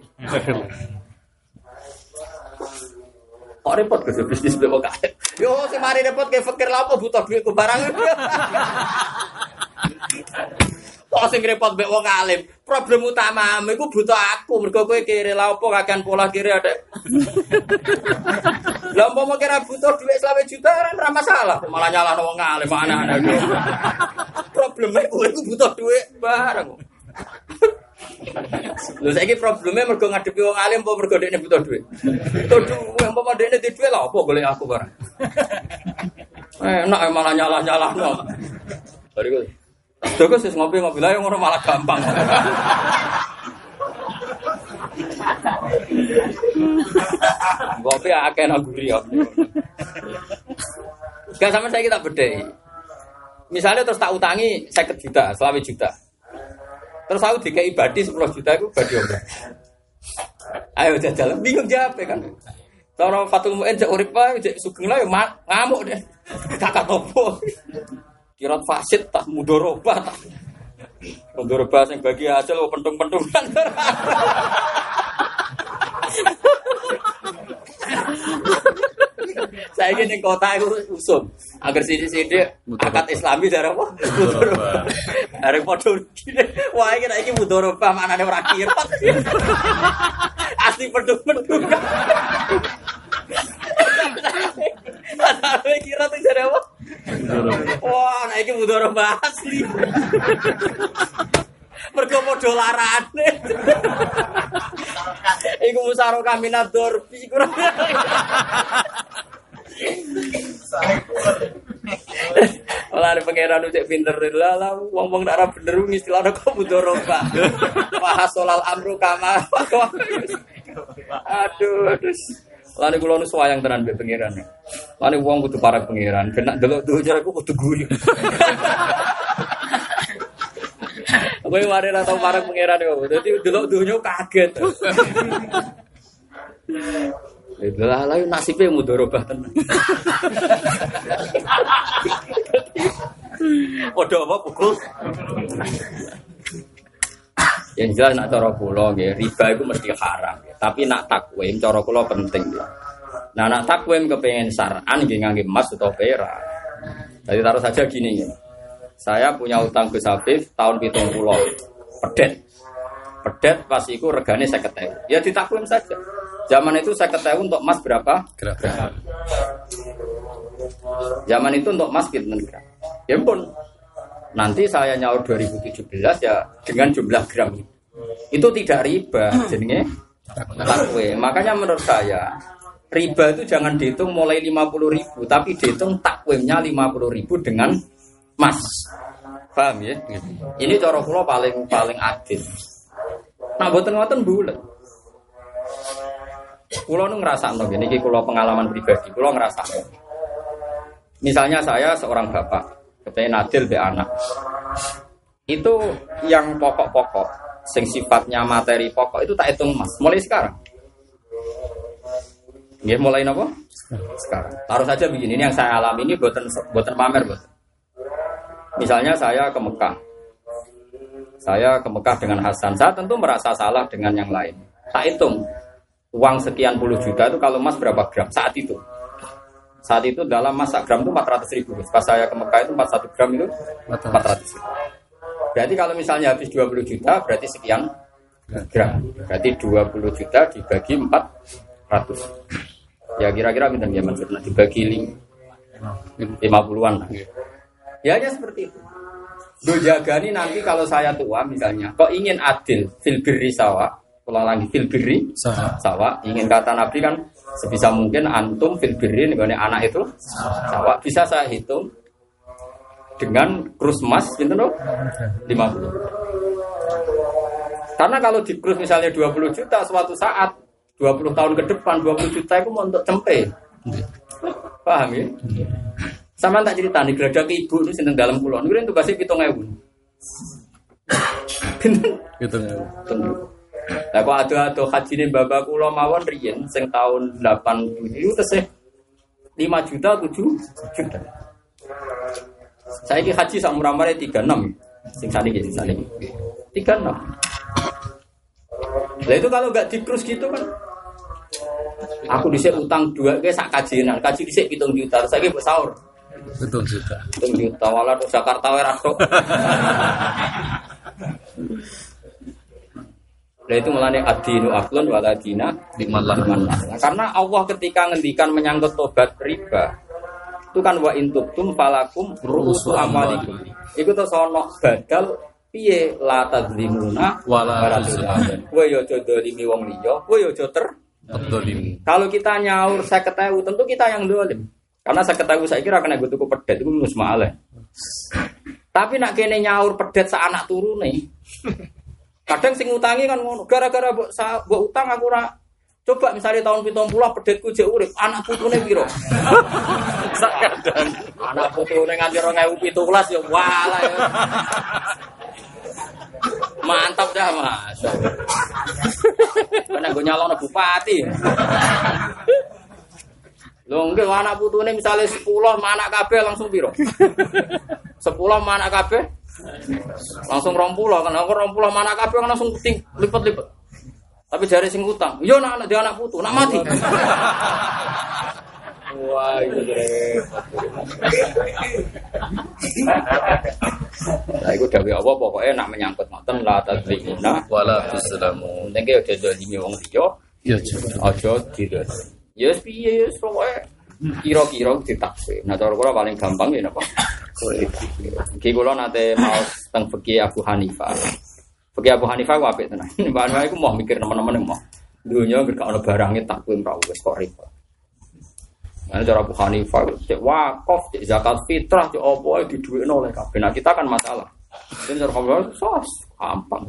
Kok repot ke bisnis beli kae. Yo si mari repot kayak fakir lah apa butuh duit ku barang. Kok sing repot mbek wong alim. Problem utama iku butuh aku mergo kowe kiri lah apa kakean pola kiri ada. Lah mau kira butuh duit selawe juta kan ora masalah, malah nyalahno wong alim anak-anak. Problemnya kowe iku butuh duit barang. Lho saiki probleme mergo ngadepi wong alim apa mergo dekne butuh duit. Butuh duit, apa dekne di duit lah apa golek aku barang. Enak malah nyalah-nyalah no. Bariku. Joko sih ngopi-ngopi lah yang ngono malah gampang. Ngopi akeh nang guri ya. Gak sama saya kita bedai. Misalnya terus tak utangi 50 juta, selawe juta. Terus aku dikai badi 10 juta aku badi omah. Ayo jajal, bingung jawab kan. Cara Fatul Mu'in cek urip wae cek sugeng lah ya ngamuk deh. Kakak topo. Kirat fasid tak mudoroba tak. Mudoroba sing bagi hasil pentung-pentungan. Saya ini kota itu usum. Agar sini sini akad Islami dari apa? Mudoroba. Ada foto gini. Wah ini ini mudoroba mana ada orang kirat. Asli pentung-pentung. Ada kira tuh dari apa? Wah, nah ini mudoroba asli. Mergo padha larane. Iku musaro kami nador kurang. Olah ada pangeran ucap pinter lah lah wong wong nak bener istilahnya kok mudoroba. Wah solal amru kama. Aduh, aduh. Lani kula nu sayang tenan mbek pangeran. Lani wong kudu para pangeran, kena delok cara aku kudu guyu. Kowe mari ra tau para pangeran yo. Dadi delok dunyo kaget. Lah lah nasibe mudharabah tenan. Padha apa pukul? Yang jelas nak cara kula nggih, riba itu mesti haram. Tapi nak takwim cara kula penting ya. Nah nak takwim kepengen saran nggih ngangge emas atau perak. Jadi taruh saja gini ya. Saya punya utang Gus Afif tahun pitung pulau pedet. Pedet pas itu regane saya ketemu. Ya ditakwim saja. Zaman itu saya ketemu untuk emas berapa? Gram. Zaman itu untuk emas pinten gram. Ya pun nanti saya nyaur 2017 ya dengan jumlah gram itu. Itu tidak riba, jadinya takwe. Makanya menurut saya riba itu jangan dihitung mulai 50 ribu, tapi dihitung takwimnya 50 ribu dengan mas. Paham ya? Ini cara kula paling paling adil. Nah, boten ngoten bulet. Kula nu ngrasakno ngene iki kula pengalaman pribadi, kula ngrasakno. Misalnya saya seorang bapak, kepengen adil be anak. Itu yang pokok-pokok, sing sifatnya materi pokok itu tak hitung mas. Mulai sekarang. Ya mulai nopo? Sekarang. Taruh saja begini, ini yang saya alami ini buatan buatan pamer buatan. Misalnya saya ke Mekah. Saya ke Mekah dengan Hasan. Saya tentu merasa salah dengan yang lain. Tak hitung. Uang sekian puluh juta itu kalau emas berapa gram saat itu. Saat itu dalam masa gram itu 400 ribu. Pas saya ke Mekah itu 41 gram itu 400 ribu. Berarti kalau misalnya habis 20 juta berarti sekian gram. Berarti 20 juta dibagi 400. Ya kira-kira minta dia maksudnya dibagi 50-an lah. Ya hanya seperti itu. Do jagani nanti kalau saya tua misalnya, kok ingin adil fil birri sawa, ulang lagi fil birri Sawa. sawa, ingin kata Nabi kan sebisa mungkin antum fil birri nih anak itu sawa. Bisa saya hitung dengan krus emas gitu loh 50. Karena kalau di krus misalnya 20 juta suatu saat 20 tahun ke depan 20 juta itu mau untuk cempe. Paham ya? Sama tak cerita nih, geladak ibu itu seneng dalam pulau. Ini itu kasih pitung ewu. Tentu. Nah, kok ada ada haji nih bapak kulo mawon riyen, sing tahun 87 itu tesih 5 juta 7 juta. Saya ini haji sak murah-murah 36. Sing sani gitu, sani. 36. Lah itu kalau nggak dikrus gitu kan Aku dhisik utang dua ke sak kajinan, kaji dhisik pitung juta, saiki mbok sahur. Betul juga. Pitung juta walah terus Jakarta wae. Lah itu mulane adinu aklun waladina Limallah. Nah, karena Allah ketika ngendikan menyangkut tobat riba itu kan wa intubtum falakum ru'usu amalikum. Iku terus ono badal piye la tadzlimuna Wala. Kowe yo aja dolimi wong liya, kowe yo aja ter. Kalau kita nyaur saya ketahui, tentu kita yang dolim. Karena saya ketahui saya kira kena gue tuku pedet itu minus. Tapi nak kene nyaur pedet sa anak turun nih. Kadang sing utangi kan ngono. Gara-gara mbok utang aku ora Coba misalnya tahun pitung puluh pedetku jek urip, anak putune piro? Kadang. anak putune nganti 2017 ya walah ya. Mantap dah mas. Karena gue nyalon bupati. Lho nggih anak putune misale 10 anak kabeh langsung piro? 10 anak kabeh langsung 20 kan aku 20 anak kabeh kan langsung ting lipet-lipet. Tapi jari sing utang, yo nak anak dia anak putu, nak mati. Wah, itu. Nah, itu dari Allah pokoknya nak menyangkut ngoten la tadzlimuna Wala tuslamu. Ning ki aja dolimi wong liya, Ya juga. aja tidak. Ya piye ya wis pokoke kira-kira ditakwil. Nah, cara kula paling gampang ya napa? Iki kula nate mau teng fikih Abu Hanifah. Fikih Abu Hanifah ku apik tenan. Mbak Hanifah iku mau mikir teman-teman mau. Dunia gak ono barangnya takwil ra wis kok ribet. Nah, cara Abu Hanifah cek wakaf, cek zakat fitrah, cek apa di duit oleh kabeh. Nah, kita kan masalah. Jadi cara Abu sos gampang.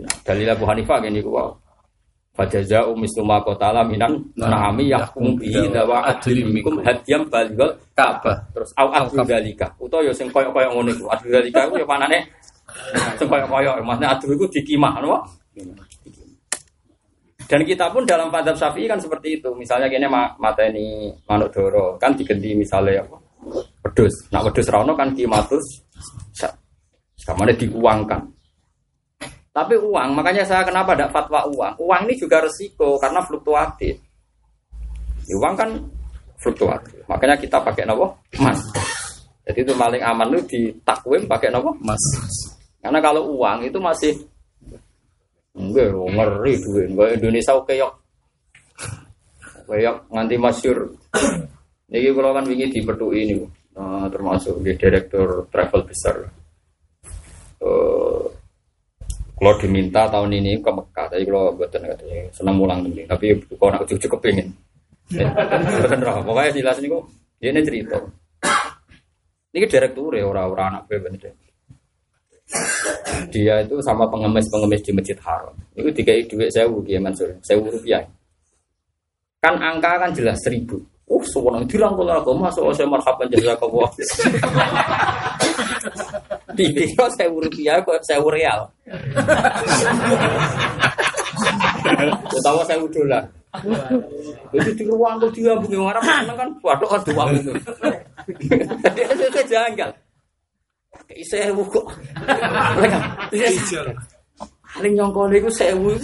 Nah, dalil Abu Hanifah gini gua. Fajaza'u mislu ma qatala minan na'ami yahkum bihi dawa adli minkum hadiyam balighal Ka'bah. Terus au adu dalika. Utawa ya sing koyo-koyo ngono iku. Adu dalika iku ya panane sing koyo-koyo. Maksudnya adu iku dikimah napa? Dan kita pun dalam padab syafi'i kan seperti itu. Misalnya ma mata ini manuk doro kan diganti misalnya apa? Pedus. Nah pedus rano kan kimatus. Kamane diuangkan. Tapi uang, makanya saya kenapa ada fatwa uang. Uang ini juga resiko karena fluktuatif. Ya, uang kan fluktuatif. Makanya kita pakai nopo emas. Jadi itu paling aman itu di takwim pakai nopo Mas. Karena kalau uang itu masih enggak ngeri duit. Enggak Indonesia oke yok. Kayak nganti masyur. Niki kalau kan wingi di ini eh, termasuk di direktur travel besar. Eh kalau diminta tahun ini ke Mekah, tapi kalau buatan katanya senang mulang penting. Tapi kalau nak cucu kepingin. Bukan roh. Pokoknya jelas ini kok. Dia ini cerita. Ini direktur ya orang-orang anak gue bener. Dia itu sama pengemis-pengemis di Masjid Haram. Itu dikai duit sewu dia Mansur, sewu rupiah. Kan angka kan jelas seribu. Oh, seorang dirangkul aku masuk saya marhaban jazakallah. Dipikir sewu rupiah kok sewu real. Utawa sewu dolar. Itu di ruang kok dia bunyi orang mana kan waduh kan dua itu. Itu janggal. Kayak sewu kok. Paling nyongkol itu sewu.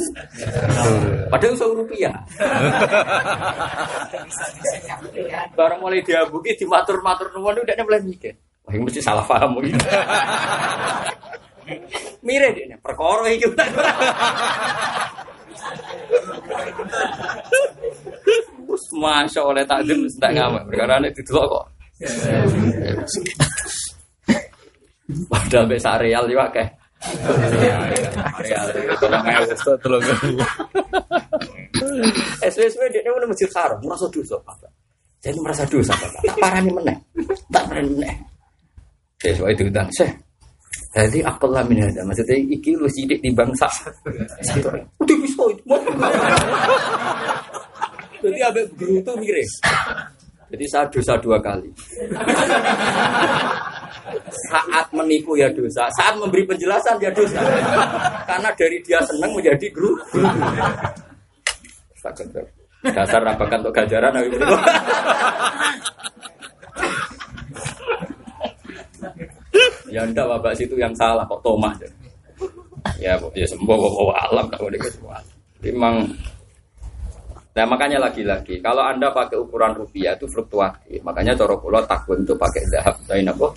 Padahal sewu rupiah. Barang mulai diabuki dimatur-matur nuwun udah mulai mikir. Wah, ini mesti salah paham mungkin. Mire dia perkara iki. Wes masya oleh takdim tak ngamak perkara ini didelok kok. Padahal besar real juga kayak. Real, tolong ewu. Tolong. SWSW dia mau masjid haram, merasa dosa apa? Jadi merasa dosa apa? Tak parani meneh, tak parani meneh. Sesuai itu dan seh. Jadi apalah min hada. Maksudnya iki lu sidik di bangsa. Udah bisa itu. Jadi abek guru tuh mikir. Jadi saya dosa dua kali. Saat menipu ya dosa, saat memberi penjelasan ya dosa. Karena dari dia senang menjadi guru. Dasar rapakan untuk gajaran. ya enggak bapak situ yang salah kok Thomas ya ya sembuh bawa alam dia semua memang nah makanya lagi-lagi kalau anda pakai ukuran rupiah itu fluktuatif. Makanya coro pulau takut untuk pakai zahab lain apa?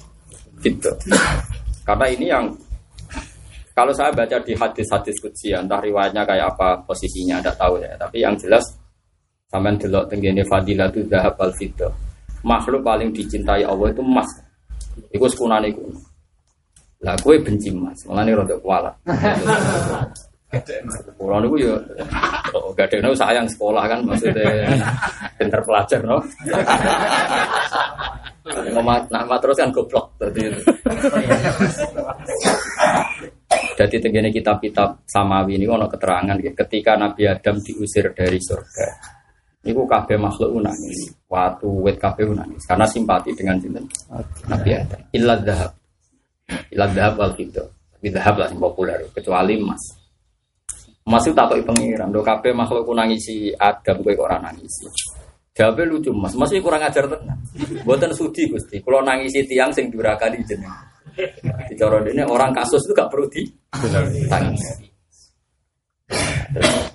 Gitu karena ini yang kalau saya baca di hadis-hadis kutsi entah riwayatnya kayak apa posisinya ada tahu ya. Tapi yang jelas sampai delok tenggine fadilah itu zahab al makhluk paling dicintai Allah itu emas. Iku sekunane iku. Lah gue benci mas, malah nih rada kualat. Kulo niku yo oh, gak ada sayang sekolah kan maksudnya pinter pelajar no. Nama terus kan goblok tadi. Jadi tenggine kitab-kitab samawi ini ono keterangan ketika Nabi Adam diusir dari surga. Niku kabeh makhluk nangis. Waktu wet kabeh nangis karena simpati dengan sinten Nabi Adam. Illa dzahab. Illa dzahab wal fiddah. Bidahab lah yang populer, kecuali emas. Emas itu takut pengiran, do kabeh makhluk nangisi Adam kowe kok ora nangisi. Jawabe lucu Mas, Mas iki kurang ajar tenan. Mboten sudi Gusti, kula nangisi tiang sing durakani jenengan. Dicara ini orang kasus itu gak perlu di tangis.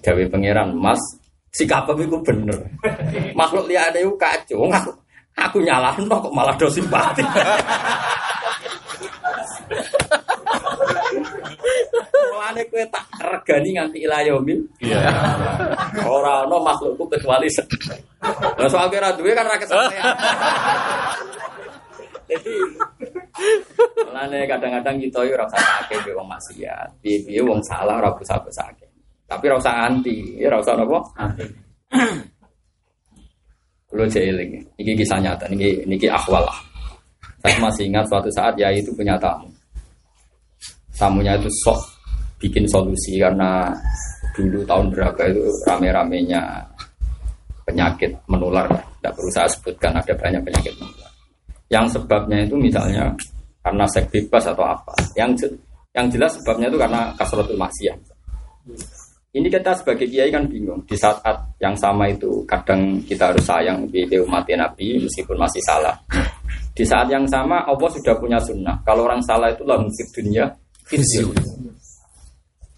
Jawa pangeran Mas, sikap itu bener. Makhluk liane itu kacau. Aku, aku nyalahin kok malah do simpati. Mulane kowe tak regani nganti ilayomin. Iya. Ora ana makhlukku kecuali sedih. Lah soal kira duwe kan ra kesampean. Jadi Mulane kadang-kadang kita yo ora usah sakit yo wong maksiat. Piye-piye wong salah ora usah sakit. Tapi ora usah anti, ya ora usah napa? Anti. Kulo jeeling, iki kisah nyata, niki niki akhwal lah. Saya masih ingat suatu saat ya itu punya tamu. Tamunya itu sok bikin solusi karena dulu tahun berapa itu rame-ramenya penyakit menular, tidak perlu saya sebutkan ada banyak penyakit menular. Yang sebabnya itu misalnya karena seks bebas atau apa. Yang yang jelas sebabnya itu karena kasrotul maksiat. Ini kita sebagai kiai kan bingung. Di saat yang sama itu kadang kita harus sayang di umat Nabi meskipun masih salah. Di saat yang sama Allah sudah punya sunnah. Kalau orang salah itu musik dunia.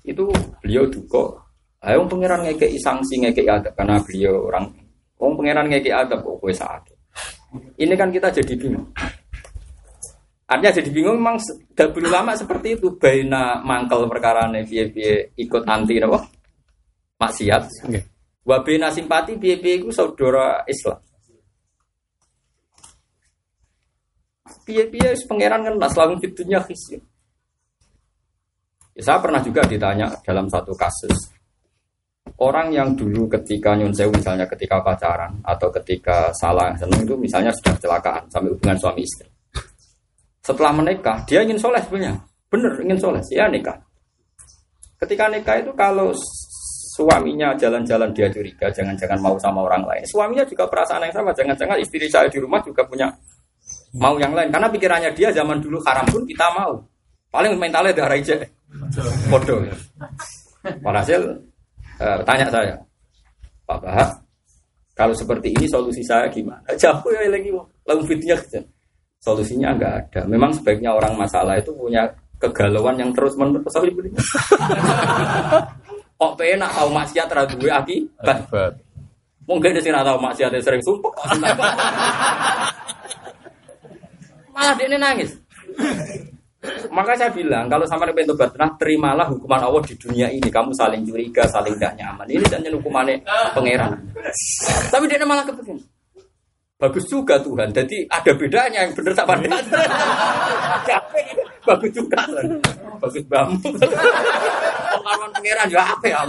Itu beliau duka. Ayo pangeran ngekei sanksi ngekei adab karena beliau orang Wong pangeran ngekei adab kok kowe sakit. Ini kan kita jadi bingung. Artinya jadi bingung memang dahulu lama seperti itu Baina mangkel perkara piye ikut anti napa? maksiat. Okay. Wabena simpati piye-piye iku saudara Islam. Piye-piye pangeran kan langsung fitunya khisyun. Ya, saya pernah juga ditanya dalam satu kasus orang yang dulu ketika nyun sewu misalnya ketika pacaran atau ketika salah seneng itu misalnya sudah kecelakaan sampai hubungan suami istri. Setelah menikah dia ingin soleh sebenarnya, bener ingin soleh, ya nikah. Ketika nikah itu kalau suaminya jalan-jalan dia curiga, jangan-jangan mau sama orang lain. Suaminya juga perasaan yang sama, jangan-jangan istri saya di rumah juga punya mau yang lain. Karena pikirannya dia zaman dulu haram pun kita mau. Paling mentalnya darah aja. Bodoh. Walhasil eh, tanya saya, Pak Bahak, kalau seperti ini solusi saya gimana? Jauh ya lagi, lalu fitnya Solusinya enggak ada. Memang sebaiknya orang masalah itu punya kegalauan yang terus menerus. Kok penak tau maksiat ra duwe akibat. Mungkin di sini tahu maksiat sering sumpah. Malah dia nangis. Maka saya bilang, kalau sama pengen tobat terimalah hukuman Allah di dunia ini. Kamu saling curiga, saling tidak nyaman. Ini dan hukumannya pangeran. Tapi dia malah kepengen. Bagus juga Tuhan. Jadi ada bedanya yang benar tak pada. Bagus juga. Bagus banget. Pengalaman pangeran ya apa ya?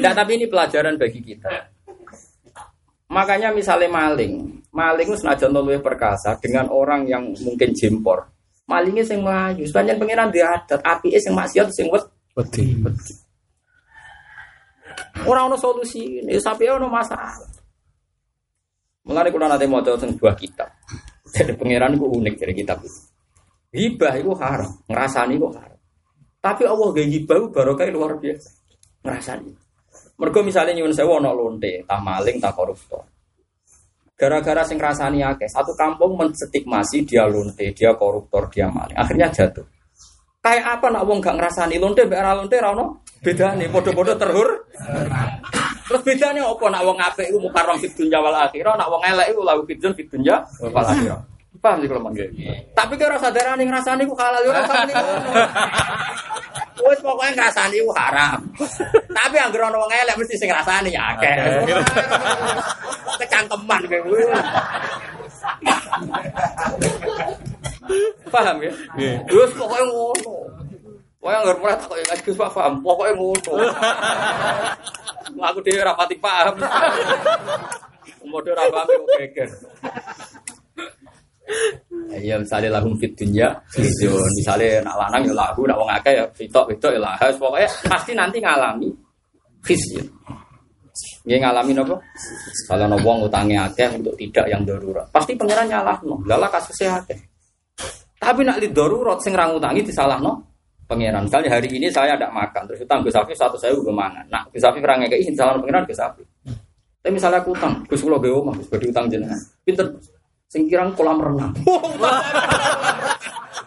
Nah, tapi ini pelajaran bagi kita. Makanya misalnya maling, maling itu senajan luwih perkasa dengan orang yang mungkin jempor. Malingnya sing melayu, sepanjang pangeran diadat, api es yang maksiat sing wet. Wedi. Orang ono solusi, ini sampai ono masalah. Mulai kalau nanti mau sebuah kitab, jadi pangeran itu unik dari kitab itu. Hibah itu haram, ngerasani itu haram. Tapi Allah gak hibah itu barokah luar biasa. Ngerasani. Mergo misalnya nyuwun sewa ono lonte, tak maling, tak koruptor. Gara-gara sing ngrasani akeh, satu kampung menstigmasi dia lonte, dia koruptor, dia maling. Akhirnya jatuh. Kayak apa nak wong gak ngrasani lonte mbek ora lonte ra ono bedane, padha-padha terhur. Terus bedanya apa nak wong apik iku mukarram fid dunya wal akhirah, nak wong elek iku fid fid dunya wal akhirah. Paham sih kalau manggil. Tapi kira sadarane ngrasani ku halal yo ora sampe Wes pokoknya ngrasani ku haram. Tapi anggere ana wong elek mesti sing ngrasani ya akeh. Kecangkeman kowe. Paham ya? Wes pokoknya ngono. Wah, nggak pernah tak kayak Gus Pak paham. Pokoknya ngono. Aku dhewe ora pati paham. Modho ora paham kok geger. Iya misalnya lagu fit video misalnya nak lanang ya lagu, nak wong akeh ya fitok fitok ya lah. Pokoknya pasti nanti ngalami khizyun. Dia ngalami apa? Kalau no wong utangnya akeh untuk tidak yang darurat, pasti pangeran nyalah no. Lala kasusnya akeh. Tapi nak lid darurat sing ra ngutangi disalahno pangeran. Misalnya hari ini saya tidak makan, terus utang Gus Afif satu saya udah mangan. Nah, Gus Afif ra ngekeki disalahno pangeran Gus Afif. Tapi misalnya aku utang, Gus kula gawe omah, Gus utang jenengan. Pinter sing kirang kolam renang.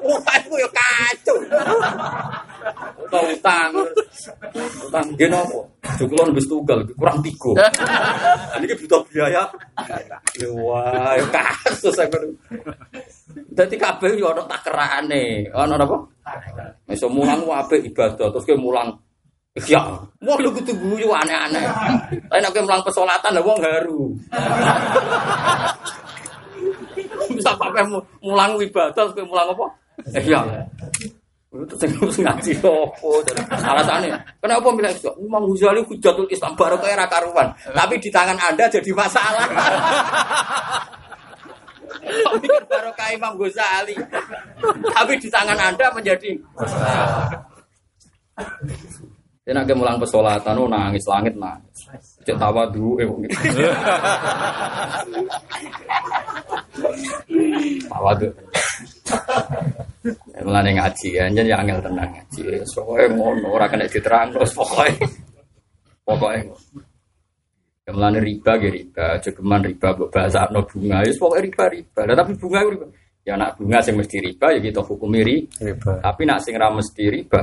Wah, aku yo kacau. Utang utang. Utang geno apa? Jukulon wis tunggal kurang tiga. Ini ki butuh biaya. Wah, yo kasus aku. Dadi kabeh yo ana takerane. Ana apa? Iso mulang apik ibadah terus ke mulang Ya, mau lu kudu guyu aneh-aneh. Tapi nek mulang pesolatan wong haru. Bisa pakai mulang ibadah terus mulang apa? Eh ya. Itu sing ngaji opo alasannya. Kenapa milih itu? Imam Ghazali hujatul Islam baru kayak era karuan. Tapi di tangan Anda jadi masalah. Tapi baru kayak Imam Ghazali. Tapi di tangan Anda menjadi masalah. Dia nak mulang pesolatan, nangis langit nangis. Cek tawa dulu, eh Tawa dulu. Mulane ngaji ya, ya angel tenang ngaji. Pokoke ngono, ora kena diterang terus pokoke. Pokoke. Ya mulane riba ge riba, jogeman riba mbok bahasano bunga, wis pokoke riba riba. Lah tapi bunga riba. Ya nak bunga sing mesti riba ya kita hukumi riba. Tapi nak sing ra mesti riba,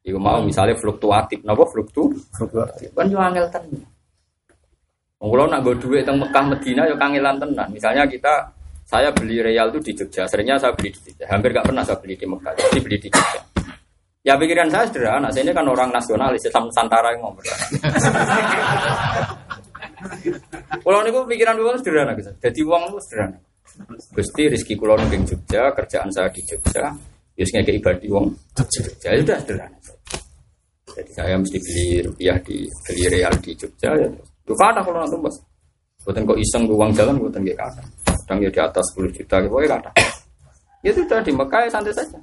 Iku mau misalnya fluktuatif, napa fluktu? Fluktuatif. Kan yo angel tenan. Wong nak nggo dhuwit teng Mekah Medina yo kangelan tenan. Misalnya kita saya beli real itu di Jogja. Seringnya saya beli di Jogja. Hampir gak pernah saya beli di Mekah. Jadi beli di Jogja. Ya pikiran saya sederhana. Saya ini kan orang nasionalis, Islam Nusantara yang ngomong. Kalau ini pikiran gue sederhana gitu. Jadi uang itu sederhana. Gusti rezeki kulo di Jogja, kerjaan saya di Jogja. Yus ya, ngeke ibadah uang Jogja. Ya sudah sederhana. Jadi saya mesti beli rupiah di beli real di Jogja ya. Itu kata kalau nanti mas. Buatan kok iseng uang jalan, buatan gak kata kadang ya di atas 10 juta gitu ya kata ya sudah di Mekah ya santai saja.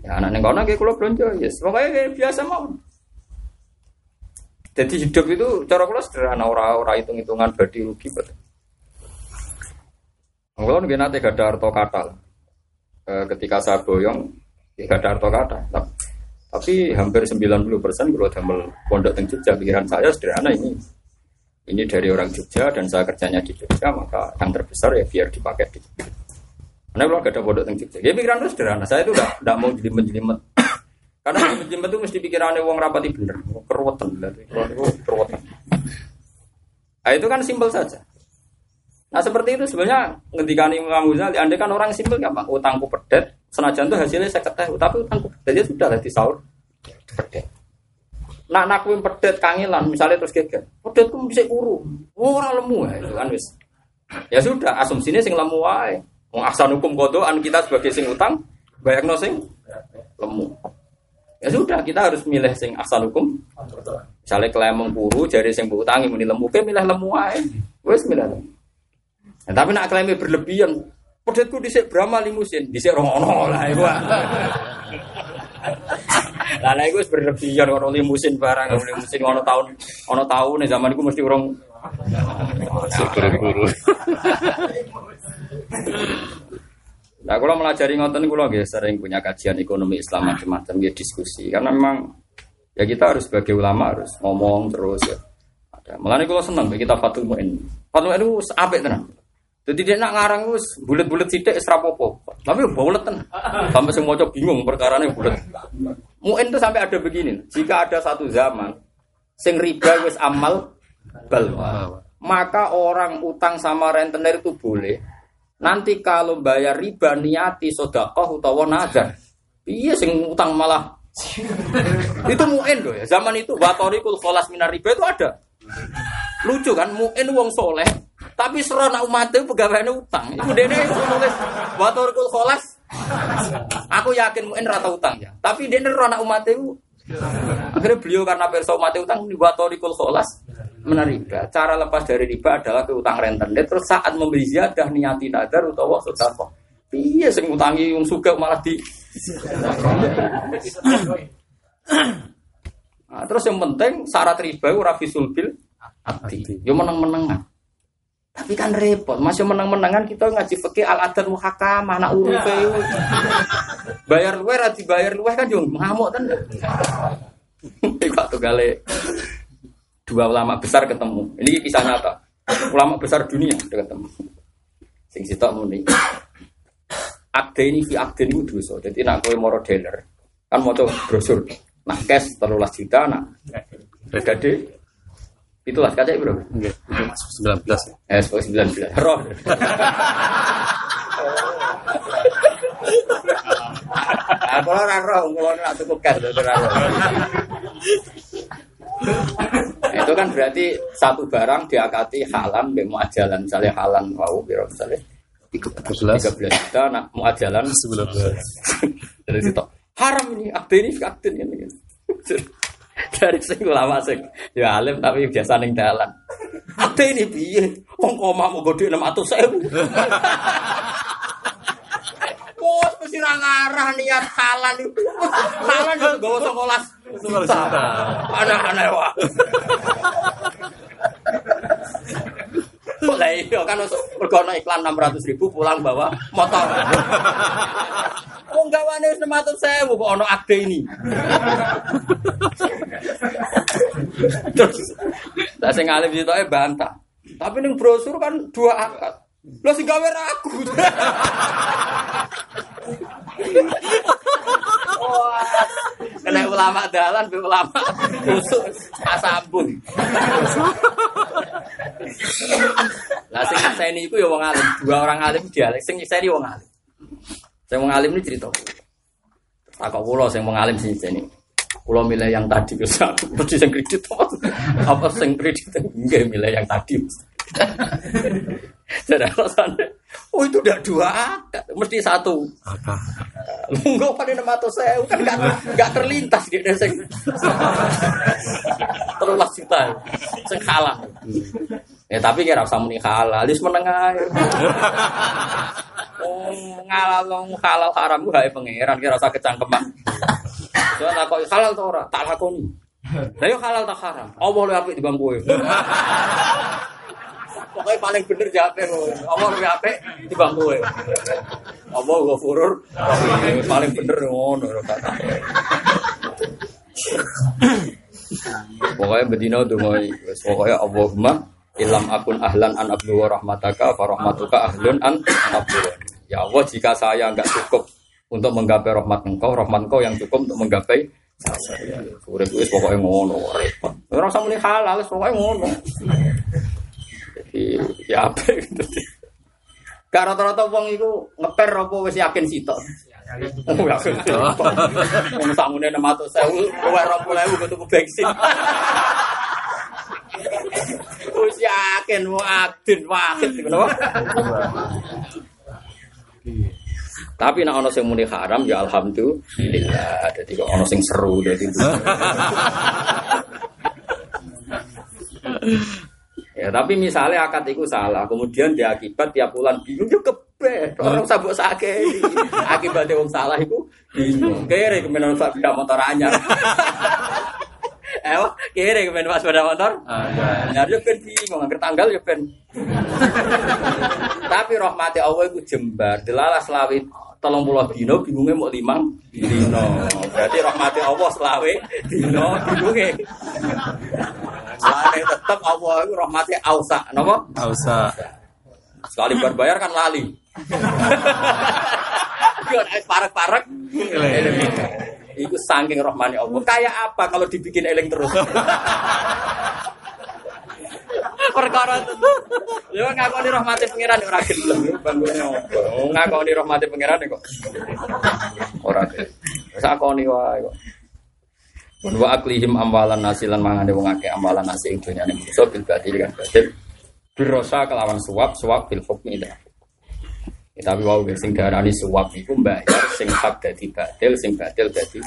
Ya anak neng kono kayak kulo belanja yes pokoknya kayak biasa mau jadi hidup itu cara kulo sederhana orang-orang hitung hitungan badi rugi betul Kalau nanti gak ada harta kata e, ketika saya boyong ya gak ada harta kata hampir 90% kalau damel pondok teng pikiran saya sederhana ini ini dari orang Jogja dan saya kerjanya di Jogja maka yang terbesar ya biar dipakai di Jogja. Karena kalau gak ada bodoh di Jogja, ya pikiran itu sederhana. Saya itu udah tidak mau jadi menjelimet. Karena jelimet itu mesti pikirannya uang rapati bener, keruwetan, keruwetan. Nah itu kan simpel saja. Nah seperti itu sebenarnya ketika Imam Ghazali, anda kan orang simpel nggak pak? Utangku pedet, senajan itu hasilnya saya ketahui, tapi utangku pedet ya sudah lah di sahur pedet. Nak kuwi pedet kangilan, misalnya terus geger. Pedet ku bisa uru. Oh, ora lemu ya, itu kan wis. Ya sudah, asumsinya sing lemu wae. Wong ahsan hukum kodoan kita sebagai sing utang, bayangno sing lemu. Ya sudah, kita harus milih sing ahsan hukum. Misalnya kelemong puru, jari sing utangi muni lemu, ke milih lemu wae. Wis milih lemu. Nah, tapi nak klaimnya berlebihan, pedetku dhisik Brahma limusin, dhisik rono lah iku. Lah nek iku wis berlebihan ono limusin barang, limusin ono tahun ono tahun nih zaman iku mesti urung guru-guru. Nah, kalau melajari ngoten kula nggih sering punya kajian ekonomi Islam macam-macam ya diskusi karena memang ya kita harus sebagai ulama harus ngomong terus ya. Ada. Mulane kula seneng kita Fatul Muin. Fatul Muin itu apik tenan. Jadi dia nak ngarang us bulat-bulat sidik popo. Tapi bulat. Sampai semua cok bingung perkara ini bulat. Muin itu sampai ada begini. Jika ada satu zaman sing riba wis amal balwa, maka orang utang sama rentenir itu boleh. Nanti kalau bayar riba niati sodakoh utawa nazar. Iya sing utang malah itu muin loh ya. Zaman itu watorikul kholas minar riba itu ada. Lucu kan muin wong soleh tapi serona umat itu pegawainya utang. Ibu dene nulis watorikul kholas Aku yakin mungkin rata utang ya. Tapi dia neru anak umat itu. Akhirnya beliau karena perso umat utang dibuat torikul kholas menerima. Cara lepas dari riba adalah ke utang rentenir. Terus saat membeli ziyadah niati nadar utawa sodako. Iya sing utangi yang suka malah di. Nah, terus yang penting syarat riba ora fisul bil abdi. Yo meneng-menengan. Tapi kan repot, masih menang-menangan kita ngaji fikih al adat muhakam, anak urufe. bayar luwe ra bayar luwe kan yo ngamuk kan. Iku waktu kali dua ulama besar ketemu. Ini kisah nyata. Ulama besar dunia ketemu. Sing sitok muni. Akde ini fi akde ini dosa. Jadi nak kowe moro dealer kan mau brosur. Nah cash telulas juta nak. Gede Itulah kaca bro. Masuk 19 ya. Eh, masuk 19. Roh. Aku ora roh, kula ora cukup kas ora roh. Itu kan berarti satu barang diakati halan mbek muajalan misalnya halan wau piro misalnya 13 13 juta nak muajalan 19. dari situ haram ini akte ini akte ini dari sing ulama sing ya alim tapi biasa ning dalan. Ate ini piye? Wong koma mau gede 600.000. Bos mesti ra ngarah niat halan itu. Halan yo gowo 19 juta. Aneh-aneh wae. Lah iya kan mergo ana iklan 600 ribu pulang bawa motor. Wong gawane wis 600.000 kok ana akde ini. Terus tak sing alim sitoke bantah. Tapi ning brosur kan dua akad. Lo sing gawe. Wah, kena ulama dalan, be ulama kusuk asambung. Lah sing nyekseni iku ya wong alim, dua orang alim dialek sing nyekseni wong alim. Sing wong alim ini cerita. Tak kok kula sing wong alim sing nyekseni. Kula milih yang tadi wis aku sing kredit apa? Apa sing kredit nggih milih yang tadi. Jadi alasannya, oh itu udah dua akad, mesti satu. Apa? Enggak pada enam atau saya kan nggak nggak terlintas di desa terulas juta, sing halal. Ya tapi kira usah muni halal, lis menengah. Oh ngalal long halal haram gue hai pangeran kira usah kecangkeman. Soalnya kok halal tuh ora tak lakoni. Lah yo halal tak haram. Allah lu apik di bangku Pokoknya paling bener jawabnya Allah lebih apik di bangku Allah gue furur paling bener ngono kata. Pokoknya bedino dungoy, pokoknya Allahumma ilam akun ahlan an abdu wa rahmataka fa rahmatuka ahlun an abdu. Ya Allah jika saya enggak cukup untuk menggapai rahmat engkau, rahmat engkau yang cukup untuk menggapai saya. Urip wis pokoknya ngono, repot. Ora usah muni halal, pokoknya ngono. Jadi ya apa gitu. Karena rata-rata wong iku ngeper apa wis yakin sitok. Oh, yakin. Wong sangune 600.000, luwih 20.000 kudu bensin. Wis yakin wadin wakit ngono. Tapi nek ana sing muni haram ya alhamdulillah. Dadi kok ana sing seru dadi. Ya tapi misalnya akad itu salah, kemudian dia akibat tiap bulan bingung yo kebet, orang sabuk sakit. Akibatnya wong salah itu bingung. Kere sak sepeda motor anyar. Eh, kere kemenan pas sepeda motor. Anyar yo ben bingung, angker tanggal yo ben. Tapi rahmati Allah itu jembar, delalah selawit tolong pulau dino bingungnya mau limang dino berarti rahmati Allah selawe dino bingungnya Lali tetap Allah itu rahmati ausa, nopo? Ausa. Sekali berbayar kan lali. Yo nek parek-parek. Iku saking rahmani Allah. Kayak apa kalau dibikin eling terus? Perkara itu. Yo ngakoni rahmati pangeran ora gelem bangunnya apa. Ngakoni rahmati pangeran kok. Ora gelem. Sakoni wae kok. Wa aklihim amwalan nasilan mangane wong akeh amwalan nasi ing dunyane manusa bil batil kan batil. Birosa kelawan suap, suap bil hukmi ila. Ya, tapi wau sing darani suap iku mbayar sing hak dadi batil, sing batil dadi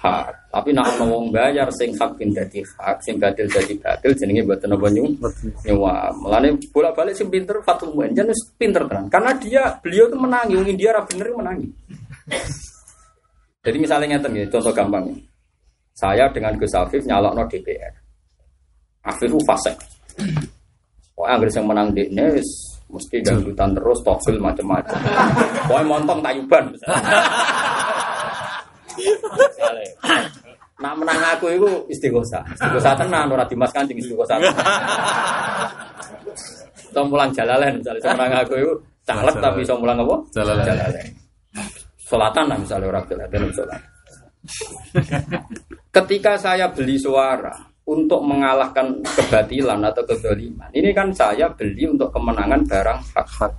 hak. Tapi nek ana wong bayar sing hak bin dadi hak, sing batil dadi batil jenenge mboten apa nyung. Nyewa. Mulane bolak-balik sing pinter Fatul Muin jan wis pinter tenan. Karena dia beliau tuh menangi, wong India ra bener menangi. Jadi misalnya ngeten ya, contoh gampang. Saya dengan Gus Afif nyalok no DPR. Afif itu fasek. Kok Inggris yang menang di ini mesti dangdutan terus, togel macam-macam. Pokoknya montong tayuban misalnya. Nak menang aku itu istighosa. Istighosa tenan ora Dimas Kanjeng istighosa. Atau mulang jalalen misalnya menang aku itu caleg tapi iso mulang apa? Jalalain. Solatan lah misalnya orang jalalain sholat. Ketika saya beli suara untuk mengalahkan kebatilan atau kedoliman, ini kan saya beli untuk kemenangan barang hak.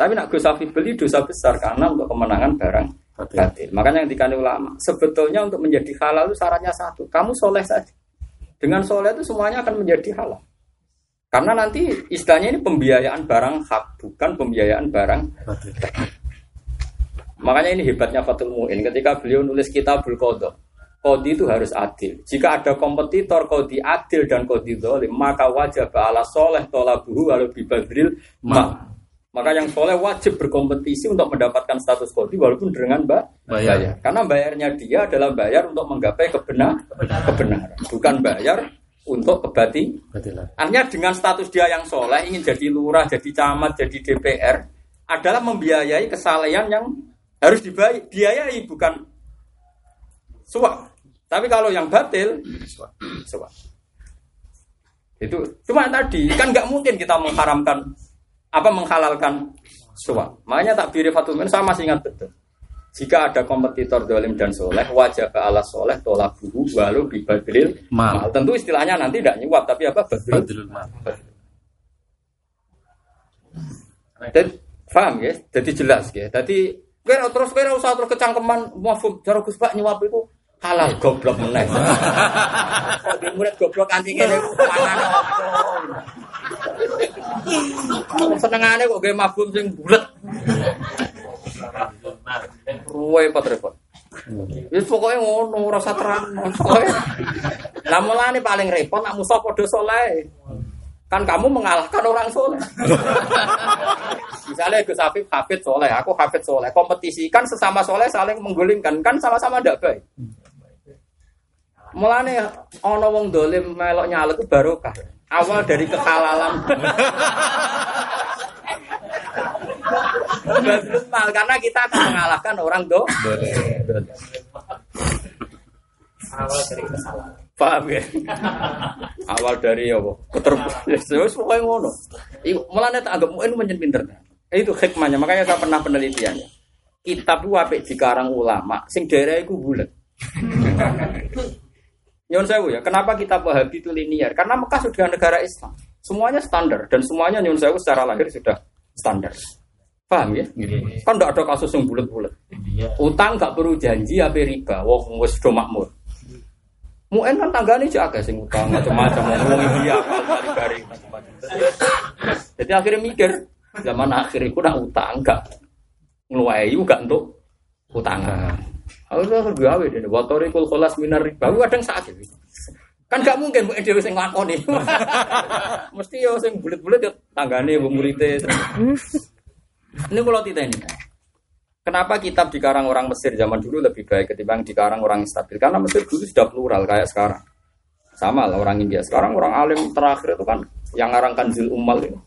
Tapi nak Gus Afif beli dosa besar karena untuk kemenangan barang Batil. batil. Makanya yang dikani ulama, sebetulnya untuk menjadi halal itu syaratnya satu, kamu soleh saja. Dengan soleh itu semuanya akan menjadi halal. Karena nanti istilahnya ini pembiayaan barang hak, bukan pembiayaan barang Batil. Makanya ini hebatnya Fatul Mu'in ketika beliau nulis kitabul Qadha. Kodi itu harus adil. Jika ada kompetitor kodi adil dan kodi dolim, maka wajib ala soleh tolabuhu walau bibadril ma. Maka yang soleh wajib berkompetisi untuk mendapatkan status kodi walaupun dengan ba- Bayar. Karena bayarnya dia adalah bayar untuk menggapai kebenar kebenaran, bukan bayar untuk kebati. Batilan. Artinya dengan status dia yang soleh ingin jadi lurah, jadi camat, jadi DPR adalah membiayai kesalehan yang harus dibiayai bukan suap. Tapi kalau yang batil suap. Itu cuma tadi kan nggak mungkin kita mengharamkan apa menghalalkan suap. Makanya tak biri Fatul saya masih ingat betul. Jika ada kompetitor dolim dan soleh, wajib ala soleh tolak buhu walau bibadril Mal. mal. Tentu istilahnya nanti tidak nyuap, tapi apa badril mal. Dan paham ya? Jadi jelas ya. Jadi kira terus kira usah terus kecangkeman mafhum cara Gus Pak nyuap itu halal goblok meneh. Kok di murid goblok kene iku panane opo. Senengane kok gawe mafhum sing bulet. Repot repot. Wis pokoke ngono ora usah terang. Lah mulane paling repot nak musuh padha saleh. Kan kamu mengalahkan orang soleh. Misalnya Gus Afif hafid soleh, aku hafid soleh. Kompetisi kan sesama soleh saling menggulingkan, kan sama-sama tidak baik. Mulane ono wong dolim melok nyalek itu barokah. Awal dari kehalalan. Mal karena kita akan mengalahkan orang do. Awal dari kesalahan. Paham ya? Awal dari apa? Keterbukaan. Wis pokoke ngono. Mulane tak anggap muen menyen pinter. Itu hikmahnya. Makanya saya pernah penelitiannya. Kitab itu apik dikarang ulama sing daerah iku bulet. Nyon sewu ya, kenapa kita Wahabi itu linear? Karena Mekah sudah negara Islam. Semuanya standar dan semuanya nyon sewu secara lahir sudah standar. Paham ya? Kan tidak ada kasus yang bulat-bulat. Utang gak perlu janji apa riba, wong wis do makmur. Muen kan tanggane jaga sing utang macam-macam ngomong dia macam-macam. Jadi akhirnya mikir zaman akhir itu nak utang gak ngeluai gak untuk utangan. Aku tuh gawe deh, watori kul kholas minar riba. Aku kadang sakit. Kan gak mungkin bu Dewi sing ngakoni. Mesti yo sing bulet-bulet yo tanggane bu murite. Ini kalau tidak ini. Kenapa kitab dikarang orang Mesir zaman dulu lebih baik ketimbang dikarang orang stabil? Karena Mesir dulu sudah plural kayak sekarang. Sama lah orang India. Sekarang orang alim terakhir itu kan yang ngarang Kanzil Ummal itu.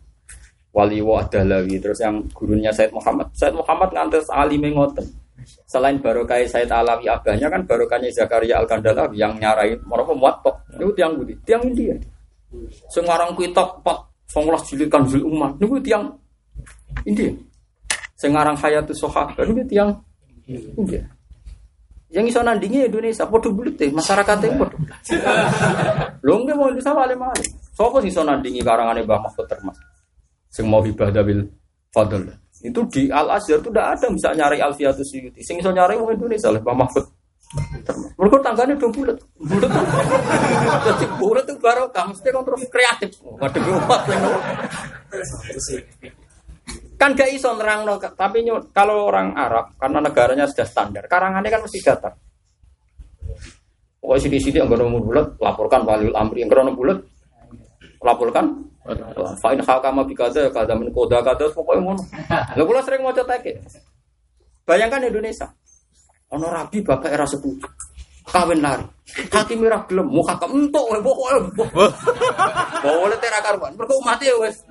Wali Wa'dalawi. Terus yang gurunya Said Muhammad. Said Muhammad ngantes alim ngoten. Selain barokah Said Alawi abahnya kan barokahnya Zakaria Al Kandalawi yang nyarai mereka muatok. Itu tiang budi, tiang India. Sengarang kitab pak, songlah jilid Kanzil Ummal. Itu tiang India. Sengarang Hayatus Sohab, itu tiang India. Yang iso nandingi Indonesia, podo bulut deh, masyarakatnya podo. Lho nggak mau Indonesia wale male. Sopo sih iso nandingi karangane Mbah Mahfud Termas? Sing mau hibah dabil fadl. Itu di Al Azhar itu tidak ada bisa nyari Alfiatus Suyuti. Sing iso nyari wong Indonesia lah Mbah Mahfud. Mereka tanggane do bulet. Bulet. Jadi bulet itu baru kamu mesti terus kreatif. Waduh gue umat kan gak iso nerang tapi kalau orang Arab karena negaranya sudah standar karangannya kan mesti datar pokoknya sidi-sidi yang gak bulat laporkan waliul amri yang gak bulat laporkan fa'in hakama bikada kada min koda kada pokoknya ngono lha kula sering mau cetek bayangkan Indonesia ono rabi bapak era sepupu kawin lari. Hakim merah gelem, mau hakam entuk wae pokoke. Boleh tera karuan, mergo mati ya wis.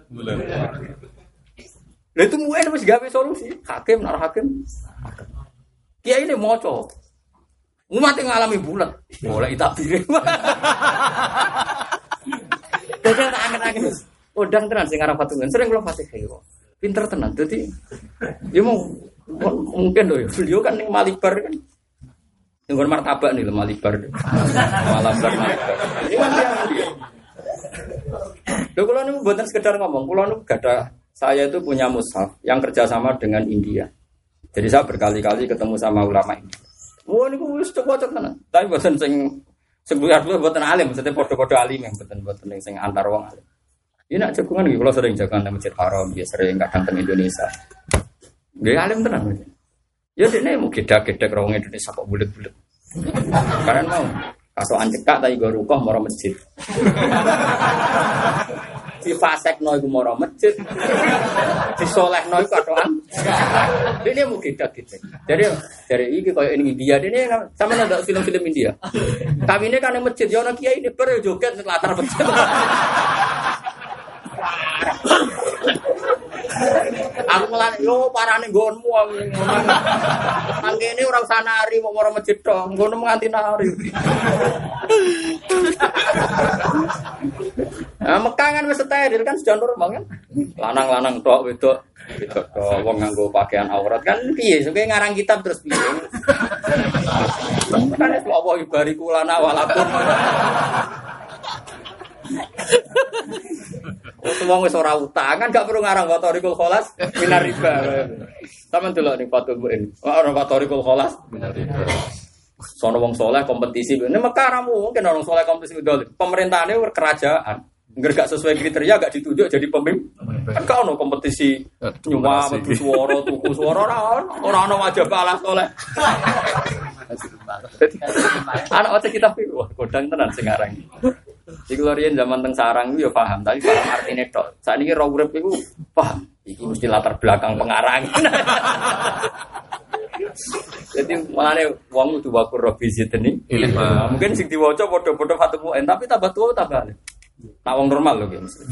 Lah itu muen wis gawe solusi. Hakim nar hakim. Kiai ini moco. Umat yang ngalami bulat, boleh Jadi angen-angen. Udang tenan sing arah patungan, sering kula Fatihah. Pinter tenan. Jadi dia mau mungkin ya. Beliau kan yang Malibar kan. Yang martabak nih Malibar. Malabar Malibar. Ini kan dia. Loh kalau buatan sekedar ngomong, kalau nih gada saya itu punya mushaf yang kerjasama dengan India. Jadi saya berkali-kali ketemu sama ulama ini. Wah ini gue coba tenan. Tapi buatan sing sebuah dua buatan alim, maksudnya podo-podo alim yang buatan buatan sing antar wong alim. Ini nak jagungan gitu, kalau sering jagungan di masjid haram, dia sering kadang ke Indonesia. Gak alim tenan. Ya ini mau gede-gede orang Indonesia kok bulat-bulat. Karena mau kaso ancekak tapi gue rukoh moro masjid. Si fasek no iku moro masjid. Si soleh no iku. Ini mau gede-gede. Jadi dari ini kayak ini India ini sama ada film-film India. Kami ini kan yang masjid, ya kiai ini ber joget latar masjid. Aku malah yo parane nggonmu aku. Mangkene ora usah nari mau ora masjid tok, nggono nganti nari. Nah, Mekah kan wis steril kan sudah normal kan. Lanang-lanang tok wedok wedok tok wong nganggo pakaian aurat kan piye suke ngarang kitab terus piye. Kan wis Allah ibariku lana Semua wis ora utang kan gak perlu ngarang watorikul kholas minar riba. Sama delok ning Fatul Muin. Ora watorikul kholas minar riba. Sono wong soleh kompetisi. Ini Mekah ramu mungkin orang soleh kompetisi dolim. Pemerintahannya kerajaan. Enggak gak sesuai kriteria gak ditunjuk jadi pemimpin. Kan kau no kompetisi nyuma metu suara tuku suara orang orang no wajah balas soleh. Anak otak kita wah kodang tenan sekarang. Riyen zaman teng sarang itu ya paham, tapi paham artine tok. Sakniki ro urip iku paham. Iki mesti latar belakang pengarang. Jadi mulane wong kudu wakur robi ziteni. Mungkin sing diwaca padha-padha fatumu en tapi tambah tua tambah. Nak wong normal loh mesti.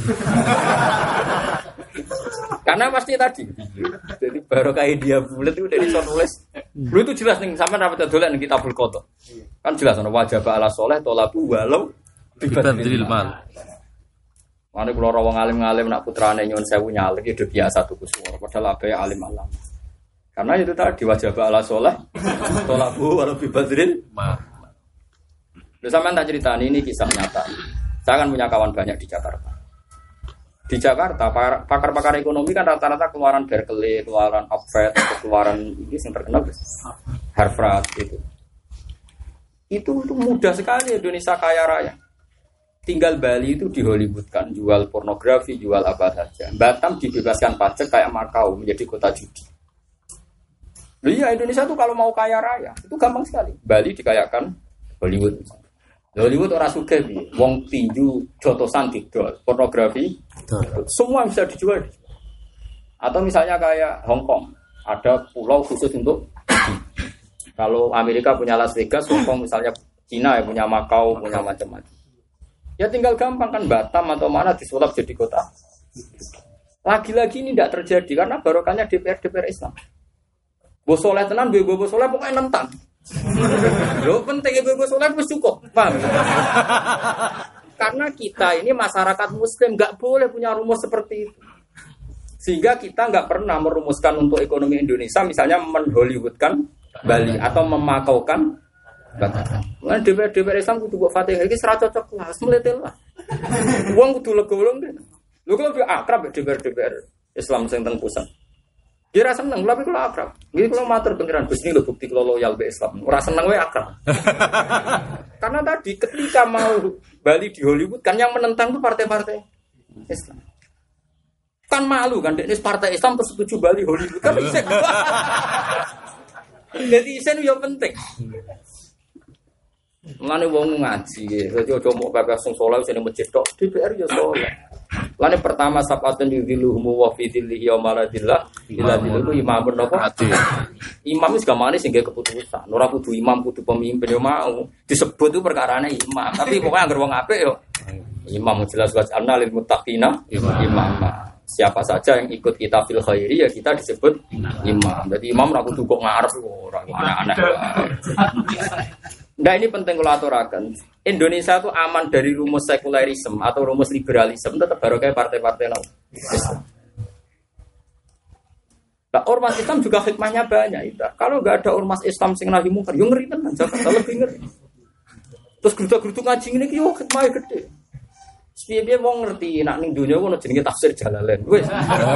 Karena pasti tadi. Jadi baru kayak dia bulat itu dari soal nulis. Lu itu jelas nih sama dapat dolan kita bulkoto. Kan jelas ono wajib ala soleh tolabu walau Bibadril mal. Mana kalau rawang alim ngalim nak putrane nyuwun sewu nyalik itu biasa tuh suara. Padahal apa ya alim alam. Karena itu tadi wajib ala soleh tolabu walau bibadril Ma. Lu sama tak cerita ini kisah nyata. Saya kan punya kawan banyak di Jakarta. Di Jakarta, pakar-pakar ekonomi kan rata-rata keluaran Berkeley, keluaran Oxford, keluaran ini yang terkenal Harvard itu. Itu itu mudah sekali Indonesia kaya raya. Tinggal Bali itu di Hollywood kan, jual pornografi, jual apa saja. Batam dibebaskan pajak kayak Makau menjadi kota judi. Loh iya Indonesia tuh kalau mau kaya raya itu gampang sekali. Bali dikayakan Hollywood. Hollywood orang suka wong tinju jotosan didol, pornografi, semua bisa dijual. Atau misalnya kayak Hong Kong, ada pulau khusus untuk kalau Amerika punya Las Vegas, Hong Kong misalnya Cina yang punya Makau, punya macam-macam. Ya tinggal gampang kan Batam atau mana disulap jadi kota. Lagi-lagi ini tidak terjadi karena barokahnya DPR DPR Islam. Bosoleh tenan, gue gue bosoleh pokoknya nentang. Lo penting ibu sholat wis cukup, paham? Karena kita ini masyarakat Muslim nggak boleh punya rumus seperti itu. Sehingga kita nggak pernah merumuskan untuk ekonomi Indonesia, misalnya menhollywoodkan Bali atau memakaukan Batam. Nah, DPR DPR Islam kudu buat fatihah ini serat cocok lah, meletel lah. Uang kudu legolong deh. Lu kalau lebih akrab DPR DPR Islam yang teng pusat. Dia rasa seneng, tapi kalau akrab. Jadi kalau matur pengiran Gus ini lo bukti kalau loyal be Islam. Rasa seneng we akrab. Karena tadi ketika mau Bali di Hollywood kan yang menentang tuh partai-partai Islam. Kan malu kan, ini partai Islam terus setuju Bali Hollywood kan bisa. Jadi isen yo penting. Mulane wong ngaji, jadi ojo mau pepes sing saleh sing masjid tok, DPR yo saleh. Lalu pertama sapatun yudhiluhumu wa fi dhillihi la dhillah illa dhilluhu imamun napa? Imam wis gamane sing gawe keputusan. Ora kudu imam kudu pemimpin yo mau. Disebut itu perkarane imam. Tapi pokoknya anggere wong apik yo imam jelas jelas anna lil muttaqina imam. Siapa saja yang ikut kita fil khairi ya kita disebut imam. Jadi imam ora kudu kok ngarep ora aneh-aneh. Nah ini penting kalau aturakan. Indonesia itu aman dari rumus sekulerisme atau rumus liberalisme tetap baru kayak partai-partai lain. Nah, ormas Islam juga hikmahnya banyak itu. Kalau nggak ada ormas Islam sing nahi mungkar, yo ngeri tenan Jakarta lebih ngeri. Terus gerutu-gerutu ngaji ini yo hikmahnya gede. Piye-piye wong ngerti nak ning donya ngono jenenge tafsir jalalain. Wis.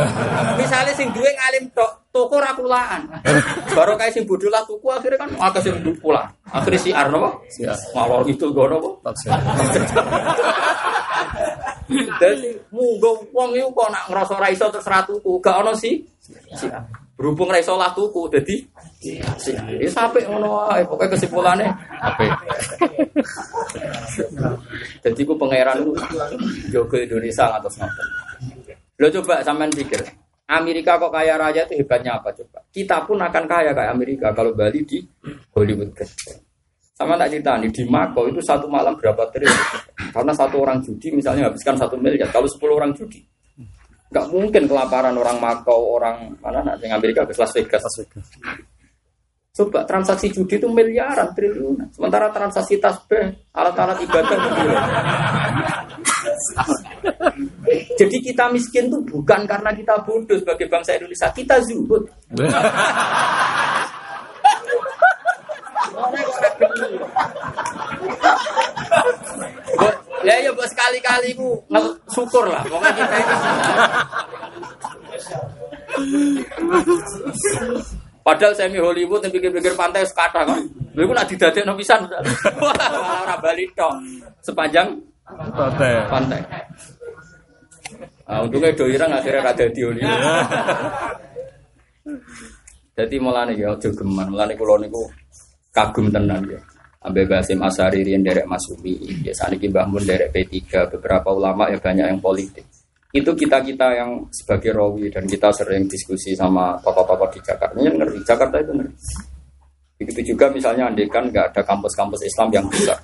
Misale sing duwe ngalim tok, toko ra kulaan. Baru kae sing bodho lah tuku akhirnya kan akeh sing kulaan. Akhire si Arno? Ngalor itu gono apa? Tafsir. Dadi munggo wong iku kok nak ngrasa ra iso terus ra tuku, gak ono si. Si berhubung ra iso lah tuku dadi Ya sampai ngono wae, pokoke kesimpulane apik. Jadi ku pangeran jogo Indonesia atas ngoten. Lo coba sampean pikir, Amerika kok kaya raya itu hebatnya apa coba? Kita pun akan kaya kayak Amerika kalau Bali di Hollywood Sama tak cerita nih di Mako itu satu malam berapa triliun? Karena satu orang judi misalnya habiskan satu miliar. Kalau sepuluh orang judi, nggak mungkin kelaparan orang Makau, orang mana nanti Amerika ke Las Vegas. Las Vegas. Coba transaksi judi itu miliaran, triliunan. Sementara transaksi tasbih, alat-alat ibadah miliaran. Jadi kita miskin tuh bukan karena kita bodoh sebagai bangsa Indonesia, kita zuhud. ya ya buat sekali-kali bu syukur lah pokoknya kita ini Padahal semi Hollywood yang pikir-pikir pantai sekata kan. Lha iku nak didadekno pisan. Ora bali tok. Sepanjang pantai. Pantai. Ah, untungnya do ireng akhirnya di Hollywood. Jadi mulane ya aja geman, mulane kula niku kagum tenan ya. Ambe Basim Asari riyen derek Mas Umi, ya saniki Mbah Mun derek P3, beberapa ulama ya banyak yang politik. Itu kita kita yang sebagai rawi dan kita sering diskusi sama tokoh-tokoh di Jakarta. Yang ngeri Jakarta itu ngeri. Begitu juga misalnya andekan nggak ada kampus-kampus Islam yang besar.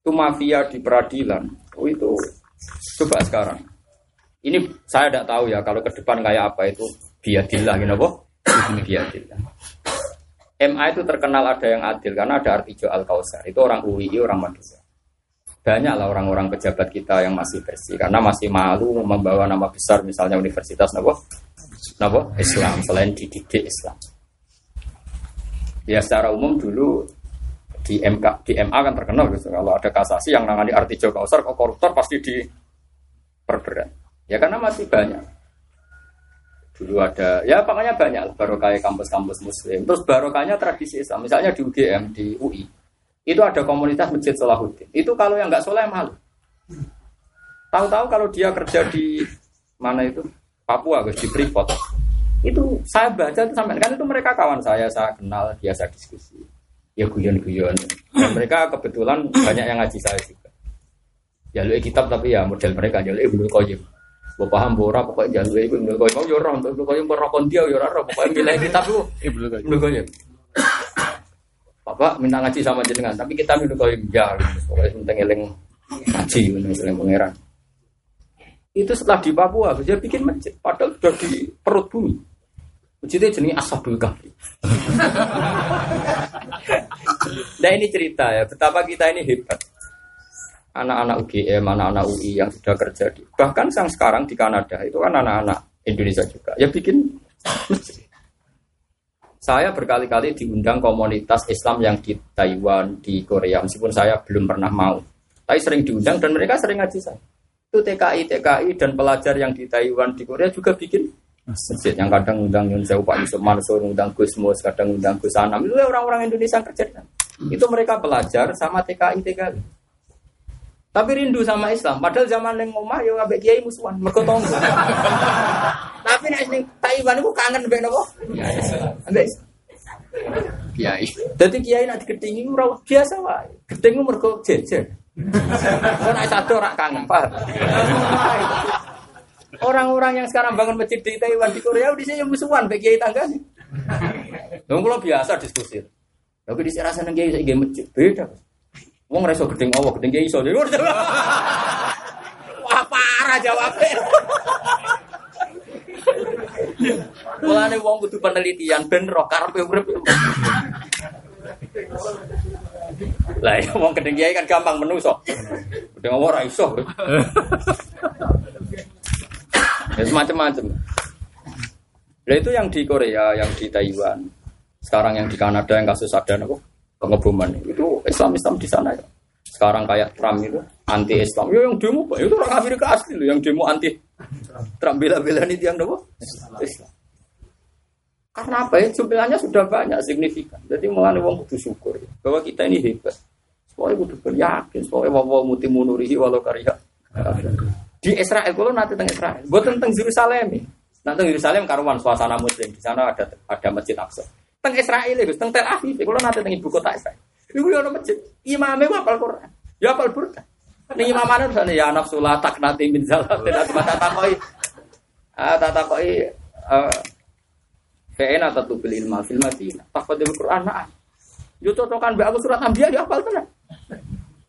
Itu mafia di peradilan. Oh itu coba sekarang. Ini saya tidak tahu ya kalau ke depan kayak apa itu. Biadillah gitu boh biadillah MA itu terkenal ada yang adil karena ada Artijo Al Kausar itu orang UI orang Madura banyak lah orang-orang pejabat kita yang masih bersih karena masih malu membawa nama besar misalnya Universitas Nabo Nabo Islam selain dididik Islam. Ya secara umum dulu di MK di MA kan terkenal gitu kalau ada kasasi yang nangani Artijo Kausar koruptor pasti di perberat. Ya karena masih banyak. Dulu ada ya pokoknya banyak baru kayak kampus-kampus muslim. Terus barokahnya tradisi Islam. Misalnya di UGM, di UI itu ada komunitas masjid Salahuddin. Itu kalau yang nggak soleh malu. Tahu-tahu kalau dia kerja di mana itu Papua, guys di Freeport. Itu saya baca itu sampai kan itu mereka kawan saya, saya kenal, biasa diskusi. Ya guyon-guyon. Mereka kebetulan banyak yang ngaji saya juga. Ya lu kitab tapi ya model mereka ya lu ibnu qayyim. Gue paham bora pokoknya jalur itu ibnu qayyim. Mau yo ora, ibnu qayyim rokon dia yo ora, pokoknya milih kitab lu ibnu qayyim. Bapak minta ngaji sama jenengan, tapi kita minta kau ya, pokoknya penting eling ngaji, eling pangeran. Itu setelah di Papua, dia bikin masjid, padahal sudah di perut bumi. Masjidnya jenis Ashabul Kahfi. nah ini cerita ya, betapa kita ini hebat. Anak-anak UGM, anak-anak UI yang sudah kerja di, bahkan yang sekarang di Kanada itu kan anak-anak Indonesia juga, ya bikin. Saya berkali-kali diundang komunitas Islam yang di Taiwan, di Korea, meskipun saya belum pernah mau. Tapi sering diundang dan mereka sering ngaji saya. Itu TKI, TKI dan pelajar yang di Taiwan, di Korea juga bikin masjid. Yang kadang undang Yun Pak Yusuf Mansur, undang Gus Mus, kadang undang Gus Anam. Itu orang-orang Indonesia yang kerja. Itu mereka belajar sama TKI, TKI. Tapi rindu sama Islam. Padahal zaman yang ngomah ya ngabek kiai musuhan, mergo tonggo. Tapi nek ning Taiwan iku kangen mbek napa? Ambek kiai. Dadi kiai nak diketingi ora biasa wae. Geting mergo jejer. Kok nek satu ora kangen. Orang-orang yang sekarang bangun masjid di Taiwan di Korea di sini musuhan bagi kiai tangganya. Dong kalau biasa diskusi. Tapi di sini rasanya kiai saya masjid beda. Wong reso gedeng Allah, gedeng iso. Wah parah jawabnya. Mulane wong kudu penelitian ben roh karepe urip. Lah ya wong gedeng kiai kan gampang menungso. Gedeng ora iso. Ya semacam-macam. Lah itu yang di Korea, yang di Taiwan, sekarang yang di Kanada yang kasus ada apa? Pengeboman itu Islam Islam di sana ya. Sekarang kayak Trump itu anti Islam. Ya yang demo Pak, itu orang Amerika asli loh, yang demo anti Trump bela-bela ini yang apa? Islam. Karena apa ya? Jumlahnya sudah banyak signifikan. Jadi mulai wong kudu syukur ya, bahwa kita ini hebat. Soalnya kudu beryakin, soalnya wawa muti munurihi walau karya. Di Israel, kalau nanti tentang Israel, gue tentang Yerusalem ya. Nanti Yerusalem karuan suasana muslim di sana ada ada masjid Aqsa. Teng Israel itu, teng Tel Aviv, kalau nanti teng ibu kota Israel. Ibu ada masjid, imamnya apal Quran, ya apal Burda. Ini imamnya misalnya ya nafsulah tak nanti min zalat, tidak cuma tatakoi, ah tatakoi, Kayaknya atau tuh beli ilmu film Madinah. Takut di Quran nah. Yo cocokan be aku surat Anbiya ya hafal tenan.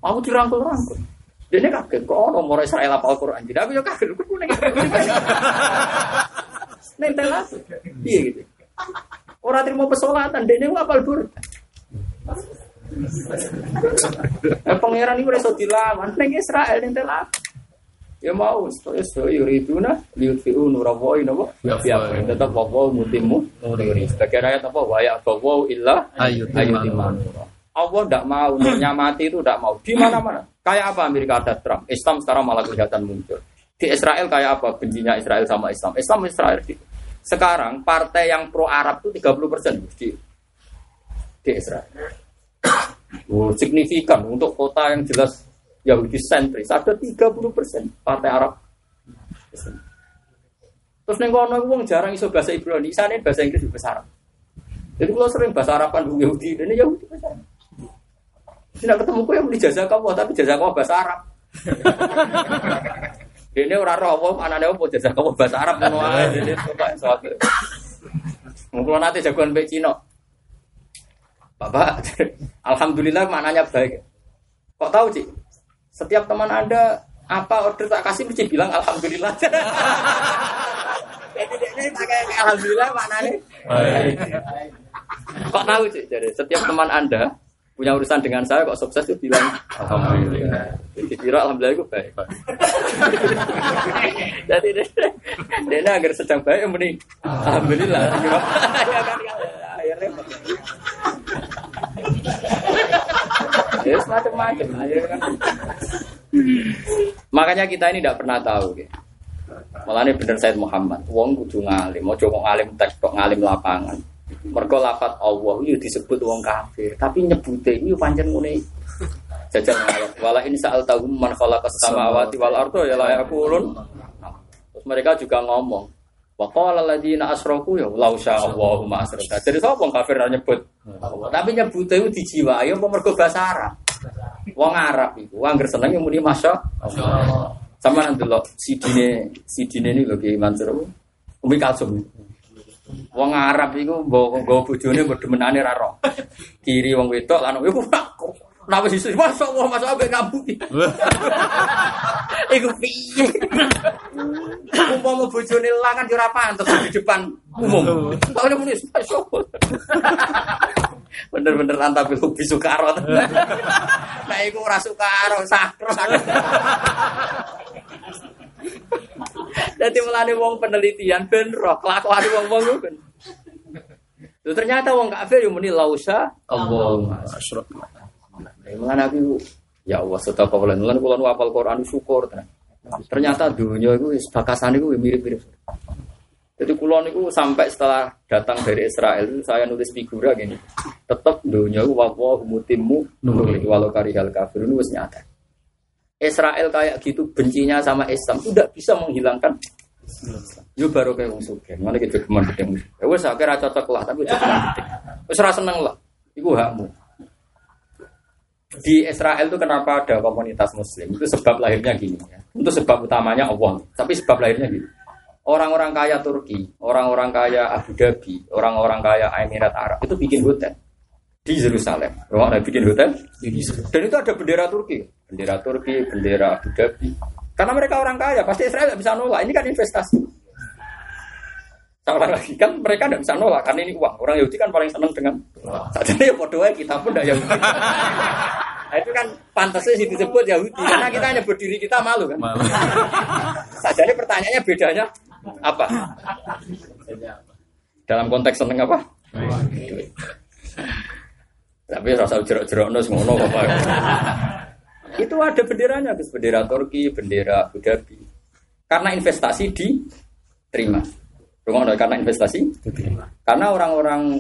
Aku dirangkul-rangkul. Dene kaget kok ono mau Israel apal Quran. Jadi aku yo kaget kok telas. Piye gitu. Ora terima pesolatan dene apal bur. Eh pangeran iku iso dilawan ning Israel ning telas. Ya mau, ya so yuriduna liyutfi'u nurawahi napa? Ya, tetap wawa mutimu nuri. Sebagian ayat apa? Wa ya wawa illa ayyutiman. Allah tidak mau, nyamati itu tidak mau. Di mana-mana. Kayak apa Amerika ada Trump? Islam sekarang malah kelihatan muncul. Di Israel kayak apa bencinya Israel sama Islam? Islam Israel di sekarang partai yang pro Arab itu 30 persen di, di Israel. Oh, signifikan untuk kota yang jelas Yahudi sentris ada 30 persen partai Arab. Terus neng kono wong jarang iso bahasa Ibrani, sana bahasa Inggris bahasa Arab. Jadi kalau sering bahasa Araban bu Yahudi, ini Yahudi bahasa Arab. Tidak ketemu kok yang beli jasa tapi jasa bahasa Arab. Ini orang roh, mana ada apa jasa kamu bahasa Arab wah, ini coba suatu. Mungkin nanti jagoan baik Cino. Bapak, alhamdulillah maknanya baik. Kok tahu sih? Setiap teman Anda apa order tak kasih mesti bilang alhamdulillah. Pakai alhamdulillah maknanya. Kok tahu sih? Jadi setiap teman Anda punya urusan dengan saya kok sukses itu bilang alhamdulillah. Jadi kira alhamdulillah itu baik. Jadi dia agar sedang baik mending alhamdulillah. Ya kan akhirnya Ya semacam-macam. Kan. Makanya kita ini tidak pernah tahu. Ya. Malah ini bener Said Muhammad. Wong kudu ngalim. Mau coba ngalim teks kok ngalim lapangan. Mergo lapat Allah itu disebut wong kafir, tapi nyebute itu pancen ngene. Jajal ayat wala in sa'al tahu man khalaqas samawati wal arda ya la yaqulun. Terus mereka juga ngomong, Wa qala alladziina asyraku ya law sya'allahu ma asyraka. Jadi sapa kafir nyebut? Tapi nyebut itu dijiwai apa mergo bahasa Arab. Wong Arab iku angger seneng muni masya Allah. Sama nanti lo sidine sidine ini lho Ki Mansur. Umi Kalsum. Wong Arab iku nggawa bojone berdemenane ra roh. Kiri wong wedok lan iku Kenapa sih? Masya Allah, masya Allah, ngabu. Iku piye? Umpama mau bojone langan yo ora pantes di depan umum. Tahu muni masya Allah. Bener-bener antabil hobi sukaro. Nah, iku ora sukaro, sakro. Dadi melane wong penelitian ben roh kelakuan wong-wong ku ben. ternyata wong kafir yo muni lausa. Mulane aku ya Allah sedekah kula lan kula nu apal Quran syukur tenan. Ternyata dunia itu bakasan itu mirip-mirip. Jadi kulon itu sampai setelah datang dari Israel itu saya nulis figura gini. Tetap dunia itu wawa mutimu nuri walau karihal kafir itu nyata. Israel kayak gitu bencinya sama Islam tidak bisa menghilangkan Yo baru kayak wong suge, mana gitu geman gede Ya wes akhirnya cocok lah, tapi cocok gede. Wes rasa seneng lah, itu hakmu. Di Israel itu kenapa ada komunitas Muslim? Itu sebab lahirnya gini ya. Itu sebab utamanya Allah, tapi sebab lahirnya gini. Orang-orang kaya Turki, orang-orang kaya Abu Dhabi, orang-orang kaya Emirat Arab itu bikin hotel di Yerusalem. Orang bikin hotel dan itu ada bendera Turki, bendera Turki, bendera Abu Dhabi. Karena mereka orang kaya, pasti Israel tidak bisa nolak. Ini kan investasi. Salah lagi kan mereka tidak bisa nolak karena ini uang. Orang Yahudi kan paling senang dengan. Jadi ya bodohnya kita pun tidak Yahudi. Nah, itu kan pantasnya sih disebut Yahudi karena kita hanya berdiri kita malu kan. Malu. Jadi pertanyaannya bedanya apa? Dalam konteks seneng apa? Tapi rasa jerok-jerok nus ngono apa? Itu ada benderanya, Gus. Bendera Turki, bendera Abu Dhabi. Karena investasi diterima. Rumah karena investasi diterima. Karena orang-orang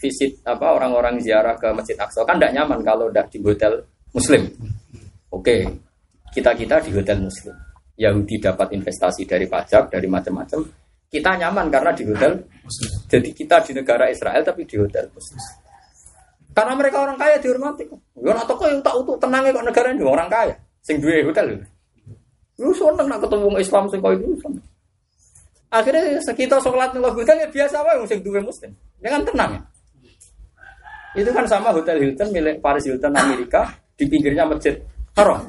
visit apa orang-orang ziarah ke Masjid Aqsa kan tidak nyaman kalau udah di hotel Muslim. Oke, kita kita di hotel Muslim. Yahudi dapat investasi dari pajak dari macam-macam. Kita nyaman karena di hotel Muslim. Jadi kita di negara Israel tapi di hotel Muslim. Karena mereka orang kaya dihormati. Ya atau kok yang tak utuh tenangnya kok negara ini orang kaya. Sing duwe hotel. Lu seneng nak ketemu Islam sing kau itu Akhirnya sekitar sholat ngeloh hotel ya biasa wae sing duwe muslim. Dengan tenang ya. Itu kan sama Hotel Hilton milik Paris Hilton Amerika di pinggirnya masjid Haram.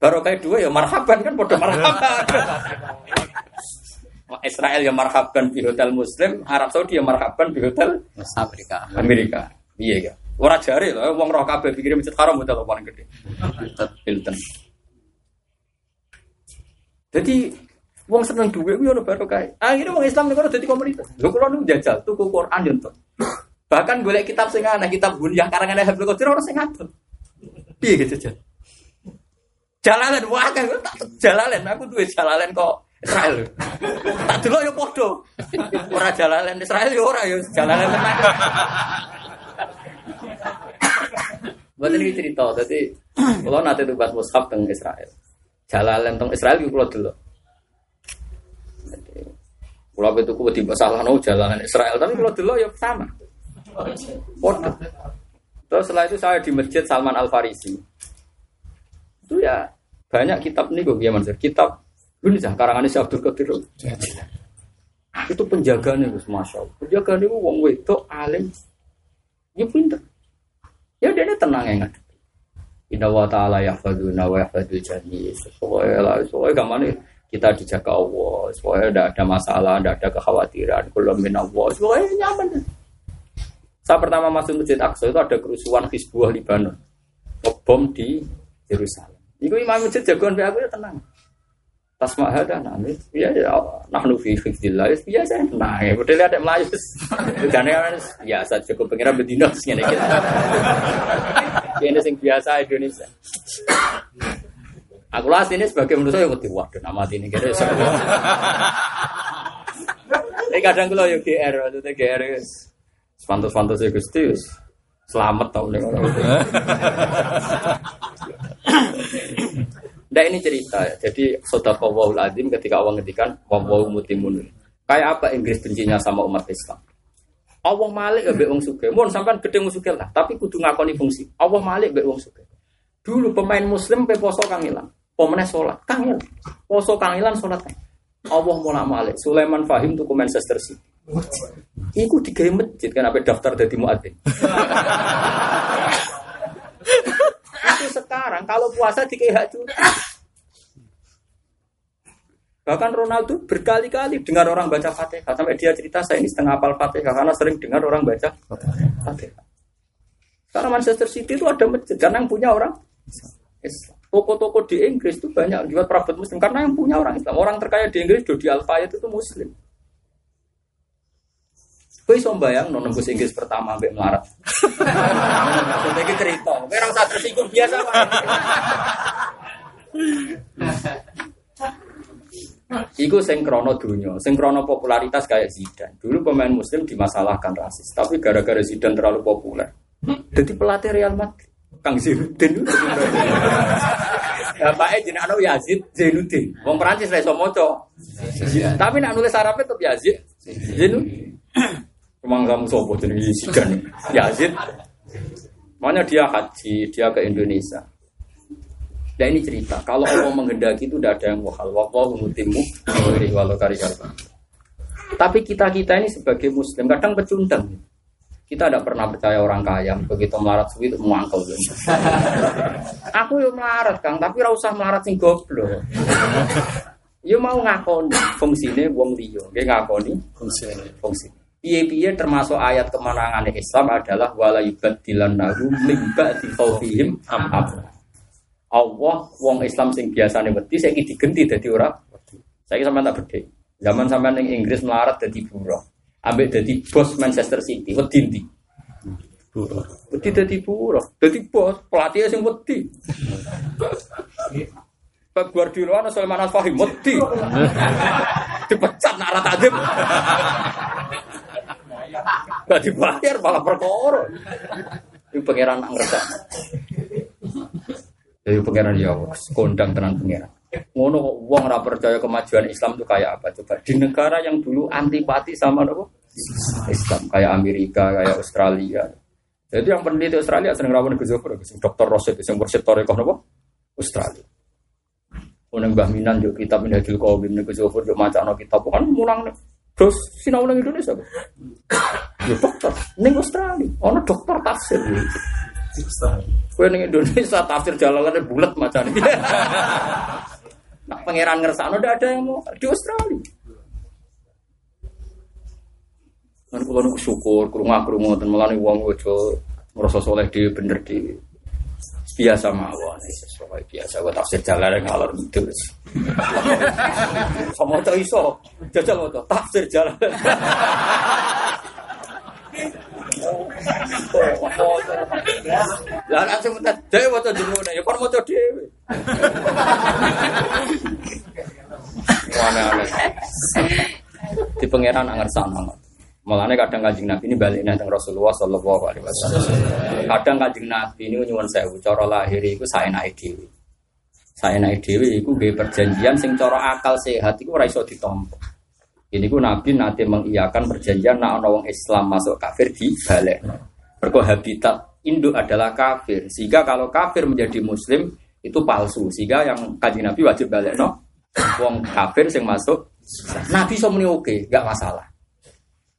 Baru kayak dua ya marhaban kan bodoh marhaban. Israel ya marhaban di hotel Muslim, Arab Saudi ya marhaban di hotel Amerika. Amerika. Iya ya. Orang jari loh, uang roh kabel pikirin masjid Haram hotel paling gede. Hilton. Jadi Wong seneng duwe kuwi ono barokah. Akhirnya wong Islam niku dadi komunitas. Lho kula nu jajal tuku Quran yo Bahkan boleh kitab sing ana kitab yang karangan Habib Qadir ora sing ngadol. Piye gitu jajal? Jalalan wah kan tak jalalan aku duwe jalalan kok Israel. Tak delok yo padha. Ora jalalan Israel yo ora. Buat ini cerita, jadi kalau nanti tugas mushaf tentang Israel, jalalan tentang Israel itu kalau dulu. Kalau itu kuat tiba salah no jalanan Israel, tapi kalau dulu ya sama. Waduh. Terus setelah itu saya di masjid Salman Al Farisi. Itu ya banyak kitab nih gue gimana Kitab ini sih karangannya si Abdul Qadir. Itu penjagaannya gus masya Allah. Penjagaan itu wong wedok alim, ya pinter. Ya dia tenang ya nggak. Inna wa ta'ala yahfaduna wa yahfadul jani. Soalnya lah, soalnya gamane kita dijaga Allah. Soalnya tidak ada masalah, tidak ada kekhawatiran. Kalau min Allah, soalnya nyaman. Saya pertama masuk Masjid Aqsa itu ada kerusuhan Hizbullah Libanon. Bom di Yerusalem. Iku imam masjid jagoan aku ya tenang. Tasma hada nami, ya ya nahnu fi hifdzillah, ya saya tenang. Ya betul ada Melayu. Karena biasa cukup pengira bedino ngene iki. Ini sing biasa Indonesia. Aku lah ini sebagai manusia yang wedi waduh nama ini kira Ini kadang kalau yo GR, maksudnya GR Pantas-pantas ya Gusti selamat nih orang Nah ini cerita ya. Jadi sodako wahul adim ketika Allah ngedikan wawahu mutimun. Kayak apa Inggris bencinya sama umat Islam? Allah malik be wong suge. Mohon sampean gede suge lah, tapi kudu ngakoni fungsi. Allah malik be wong suge. Dulu pemain muslim pe poso kang ilang. Pemene sholat kang ilang. Poso kang ilang sholat. Allah mulak malik. Sulaiman Fahim tuh Manchester City. Iku digawe masjid kan apa daftar dari muadzin. Sekarang kalau puasa digawe hak cuti. Bahkan Ronaldo berkali-kali dengar orang baca Fatihah sampai dia cerita saya ini setengah hafal Fatihah karena sering dengar orang baca Fatihah. Sekarang Manchester City itu ada masjid karena yang punya orang Islam. Toko-toko di Inggris itu banyak juga perabot Muslim karena yang punya orang Islam. Orang terkaya di Inggris Dodi Alfayet itu Muslim. Kowe iso bayang no nembus Inggris pertama ambek melarat. Maksudnya iki cerita, kowe ora usah tersinggung biasa wae. Iku sing krono dunya, sing popularitas kayak Zidane. Dulu pemain muslim dimasalahkan rasis, tapi gara-gara Zidane terlalu populer. Jadi pelatih Real Madrid. Kang Zainuddin. Bapaknya jeneng anu Yazid Zainuddin. Wong Prancis ra iso. Tapi nak nulis Arabnya tetep Yazid Zainuddin. Emang kamu sopo jadi Yazid Yazid. Makanya dia haji, dia ke Indonesia. Nah ini cerita, kalau Allah menghendaki itu tidak ada yang wahal. Wallahu mutimmu Tapi kita-kita ini sebagai muslim kadang pecundang. Kita tidak pernah percaya orang kaya, begitu melarat suwi itu mengangkel. Aku yo melarat Kang, tapi ora usah melarat sing goblok. Yo mau ngakoni fungsine wong liya, nggih ngakoni Fungsinya. fungsi. Piye-piye termasuk ayat kemenangan Islam adalah wala yubaddilannahu min ba'di khawfihim amna. Allah wong Islam sing biasane wedi saiki digenti dadi ora Saiki sampean tak bedhe. Zaman sampean ning Inggris melarat dadi buruh. Ambek dadi bos Manchester City wedi ndi? Buruh. Wedi dadi buruh, dadi bos, pelatih sing wedi. Pep Guardiola ana Sulaiman Al-Fahim wedi. Dipecat nak takdim. Gak dibayar malah perkara. Itu pangeran nak ngerti. Jadi pangeran ya kondang tenan pangeran. Ngono wong ora percaya kemajuan Islam itu kayak apa coba? Di negara yang dulu antipati sama apa? Islam kayak Amerika, kayak Australia. Jadi yang peneliti Australia sering rawon ke sing Dr. Roset, sing bersih torikoh napa? Australia. Unang Mbah Minan yo kitab Minhajul Qawmin niku Zofur yo macakno kitab kan mulang terus sinau nang Indonesia. Yo dokter ning Australia, ono dokter tafsir. Kowe ning Indonesia tafsir jalalane bulat macam ini. Nah, pangeran ngersakno ndak ada yang mau di Australia. Kan kula syukur krungu-krungu ten melane wong aja ngrasa saleh dhewe bener dhewe. Biasa mawon sesuai biasa kok tafsir jalan ngalor itu. Sama to iso. Jajal to tafsir jalan. Lah nek sing mutet dhewe waca jengune ya kon maca dhewe. Aneh-aneh. Di pangeran angar sama. Mulane kadang kanjeng Nabi ini balik nang Rasulullah Shallallahu Alaihi Wasallam. Kadang kanjeng Nabi ini nyuwun sewu, cara lahir saya naik dewi. Saya naik dewi, itu gaya perjanjian sing cara akal sehat itu ora iso ditompo. Ini ku Nabi nanti mengiyakan perjanjian nak wong Islam masuk kafir di balik. Mergo habitat induk adalah kafir. Sehingga kalau kafir menjadi muslim itu palsu. Sehingga yang kanjeng Nabi wajib balik no. Wong kafir sing masuk Nabi so muni oke, gak masalah.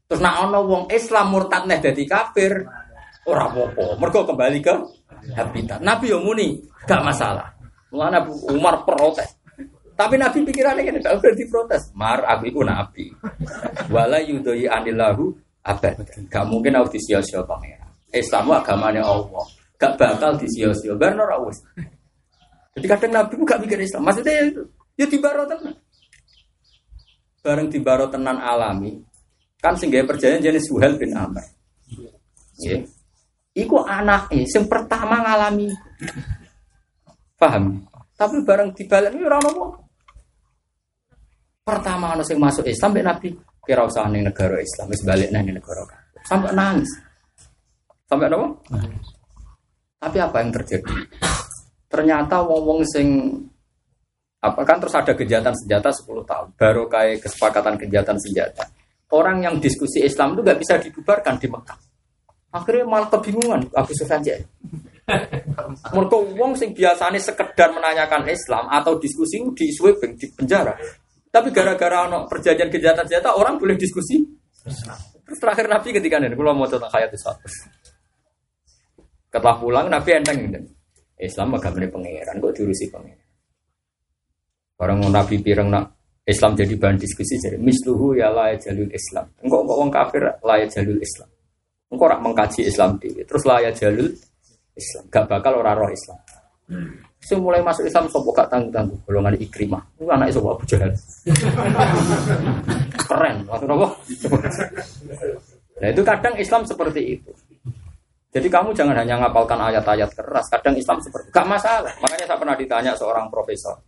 Terus nak ono wong Islam murtad neh dadi kafir, ora apa-apa. Mergo kembali ke habitat. Nabi yo muni, gak masalah. Mulane Abu Umar protes. Tapi Nabi pikirannya gini, gak boleh diprotes. Mar, aku itu Nabi. Wala yudhoi anillahu abad. Gak mungkin aku disia-sia pangeran. Islam agamanya Allah. Gak bakal disia-sia. Barno rawus. Jadi kadang Nabi itu gak mikir Islam. Maksudnya ya. Ya dibaro tenan. Bareng dibaro tenan alami. Kan sehingga perjanjian jenis Suhel bin Amr. Ya. Iku anaknya yang pertama ngalami. Paham? Tapi bareng dibalik ini orang apa? Pertama ana sing masuk Islam mek Nabi kira usah ning negara Islam wis balik nang negara kafir. Sampai nangis. Sampai apa? Tapi apa yang terjadi? Ternyata wong-wong sing apa kan terus ada kejahatan senjata 10 tahun baru kayak kesepakatan kejahatan senjata orang yang diskusi Islam itu nggak bisa dibubarkan di Mekah. Akhirnya malah kebingungan Abu Sufyan aja mereka wong sing biasanya sekedar menanyakan Islam atau diskusi di sweeping di penjara. Tapi gara-gara ono perjanjian kejahatan senjata orang boleh diskusi. Terus terakhir Nabi ketika ini kalau mau tentang hayat satu setelah pulang Nabi enteng gitu Islam agak pangeran kok diurusi pangeran? Orang Nabi pireng nak Islam jadi bahan diskusi jadi misluhu ya la jalul Islam. Engkau engkau wong kafir la jalul Islam. Engkau rak mengkaji Islam di terus la jalul Islam. Gak bakal orang roh Islam. Sing mulai masuk Islam sopo gak tanggung tanggung golongan ikrimah. Itu anak sopo Abu Jahal. Keren, maksud apa? Nah itu kadang Islam seperti itu. Jadi kamu jangan hanya ngapalkan ayat-ayat keras. Kadang Islam seperti gak masalah. Makanya saya pernah ditanya seorang profesor.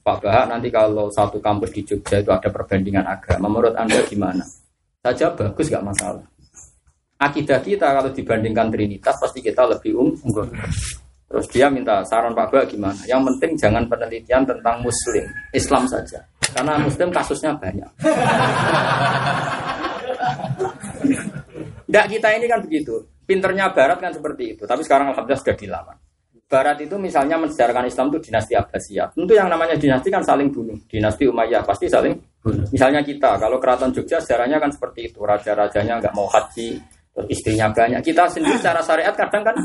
Pak Bahak nanti kalau satu kampus di Jogja itu ada perbandingan agama, menurut Anda gimana? Saja bagus gak masalah. Akidah kita kalau dibandingkan Trinitas pasti kita lebih unggul. Terus dia minta saran Pak Bahak gimana? Yang penting jangan penelitian tentang Muslim, Islam saja. Karena Muslim kasusnya banyak. Tidak kita ini kan begitu. Pinternya Barat kan seperti itu. Tapi sekarang alhamdulillah sudah dilawan. Barat itu misalnya mensejarahkan Islam itu dinasti Abbasiyah. Tentu yang namanya dinasti kan saling bunuh. Dinasti Umayyah pasti saling bunuh. Misalnya kita, kalau keraton Jogja sejarahnya kan seperti itu. Raja-rajanya nggak mau haji, terus istrinya banyak. Kita sendiri secara syariat kadang kan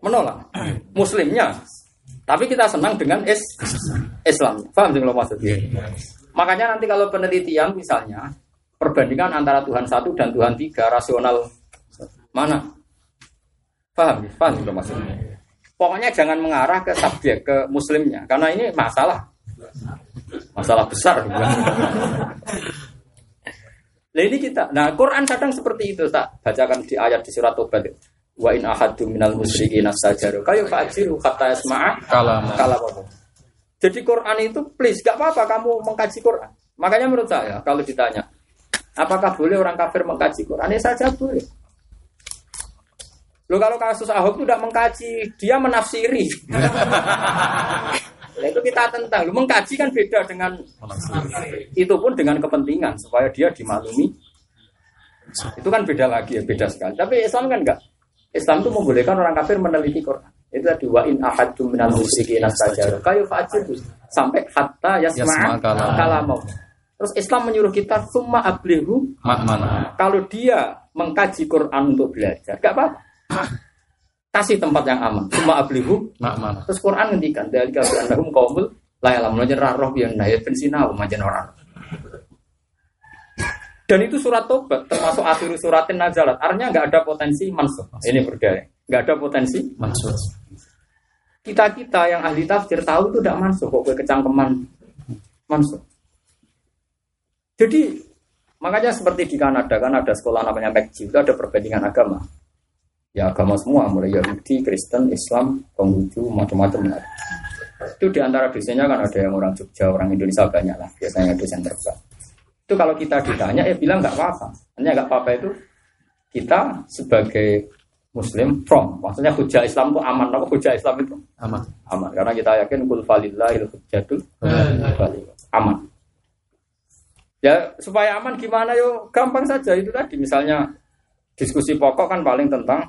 menolak. Muslimnya. Tapi kita senang dengan is Islam. Paham sih kalau maksudnya? Makanya nanti kalau penelitian misalnya, perbandingan antara Tuhan satu dan Tuhan tiga, rasional mana? Paham? Paham sih maksudnya? Pokoknya jangan mengarah ke subjek ke muslimnya karena ini masalah. Masalah besar. Nah ini kita. Nah Quran kadang seperti itu tak bacakan di ayat di surat Tobat. Wa in ahadu minal musyrikin asajaru kayu fajiru kata yasma'a kalam kalam Jadi Quran itu please gak apa-apa kamu mengkaji Quran. Makanya menurut saya kalau ditanya apakah boleh orang kafir mengkaji Quran? Ya saja boleh. Lo kalau kasus Ahok itu tidak mengkaji, dia menafsiri. nah, itu kita tentang. Lo mengkaji kan beda dengan itu pun dengan kepentingan supaya dia dimaklumi. Itu kan beda lagi ya, beda sekali. Tapi Islam kan enggak. Islam itu membolehkan orang kafir meneliti Quran. Itu tadi wa in ahadum minal musyrikin saja. Kayu fajir sampai hatta yasma'a kalamau. Terus Islam menyuruh kita summa ablihu Kalau dia mengkaji Quran untuk belajar, enggak apa-apa kasih tempat yang aman. Cuma ablihu terus Quran ngendikan dari kafir andahum kaumul layalam najar roh yang naya pensinau majen orang. Dan itu surat tobat termasuk akhir suratin nazalat artinya nggak ada potensi mansuh ini berdaya. Nggak ada potensi mansuh kita kita yang ahli tafsir tahu itu tidak mansuh kok kecangkeman mansuh jadi makanya seperti di Kanada kan ada sekolah namanya McGill itu ada perbandingan agama ya agama semua mulai Yahudi, Kristen, Islam, Konghucu, macam-macam. Itu di antara dosennya kan ada yang orang Jogja, orang Indonesia banyak lah biasanya dosen terbang. Itu kalau kita ditanya ya bilang nggak apa-apa. Hanya nggak apa-apa itu kita sebagai Muslim from, maksudnya hujah Islam itu aman. Apa hujah Islam itu? Aman. Aman. Karena kita yakin kul falillahil hujjatul aman. Ya supaya aman gimana yo? Gampang saja itu tadi. Misalnya diskusi pokok kan paling tentang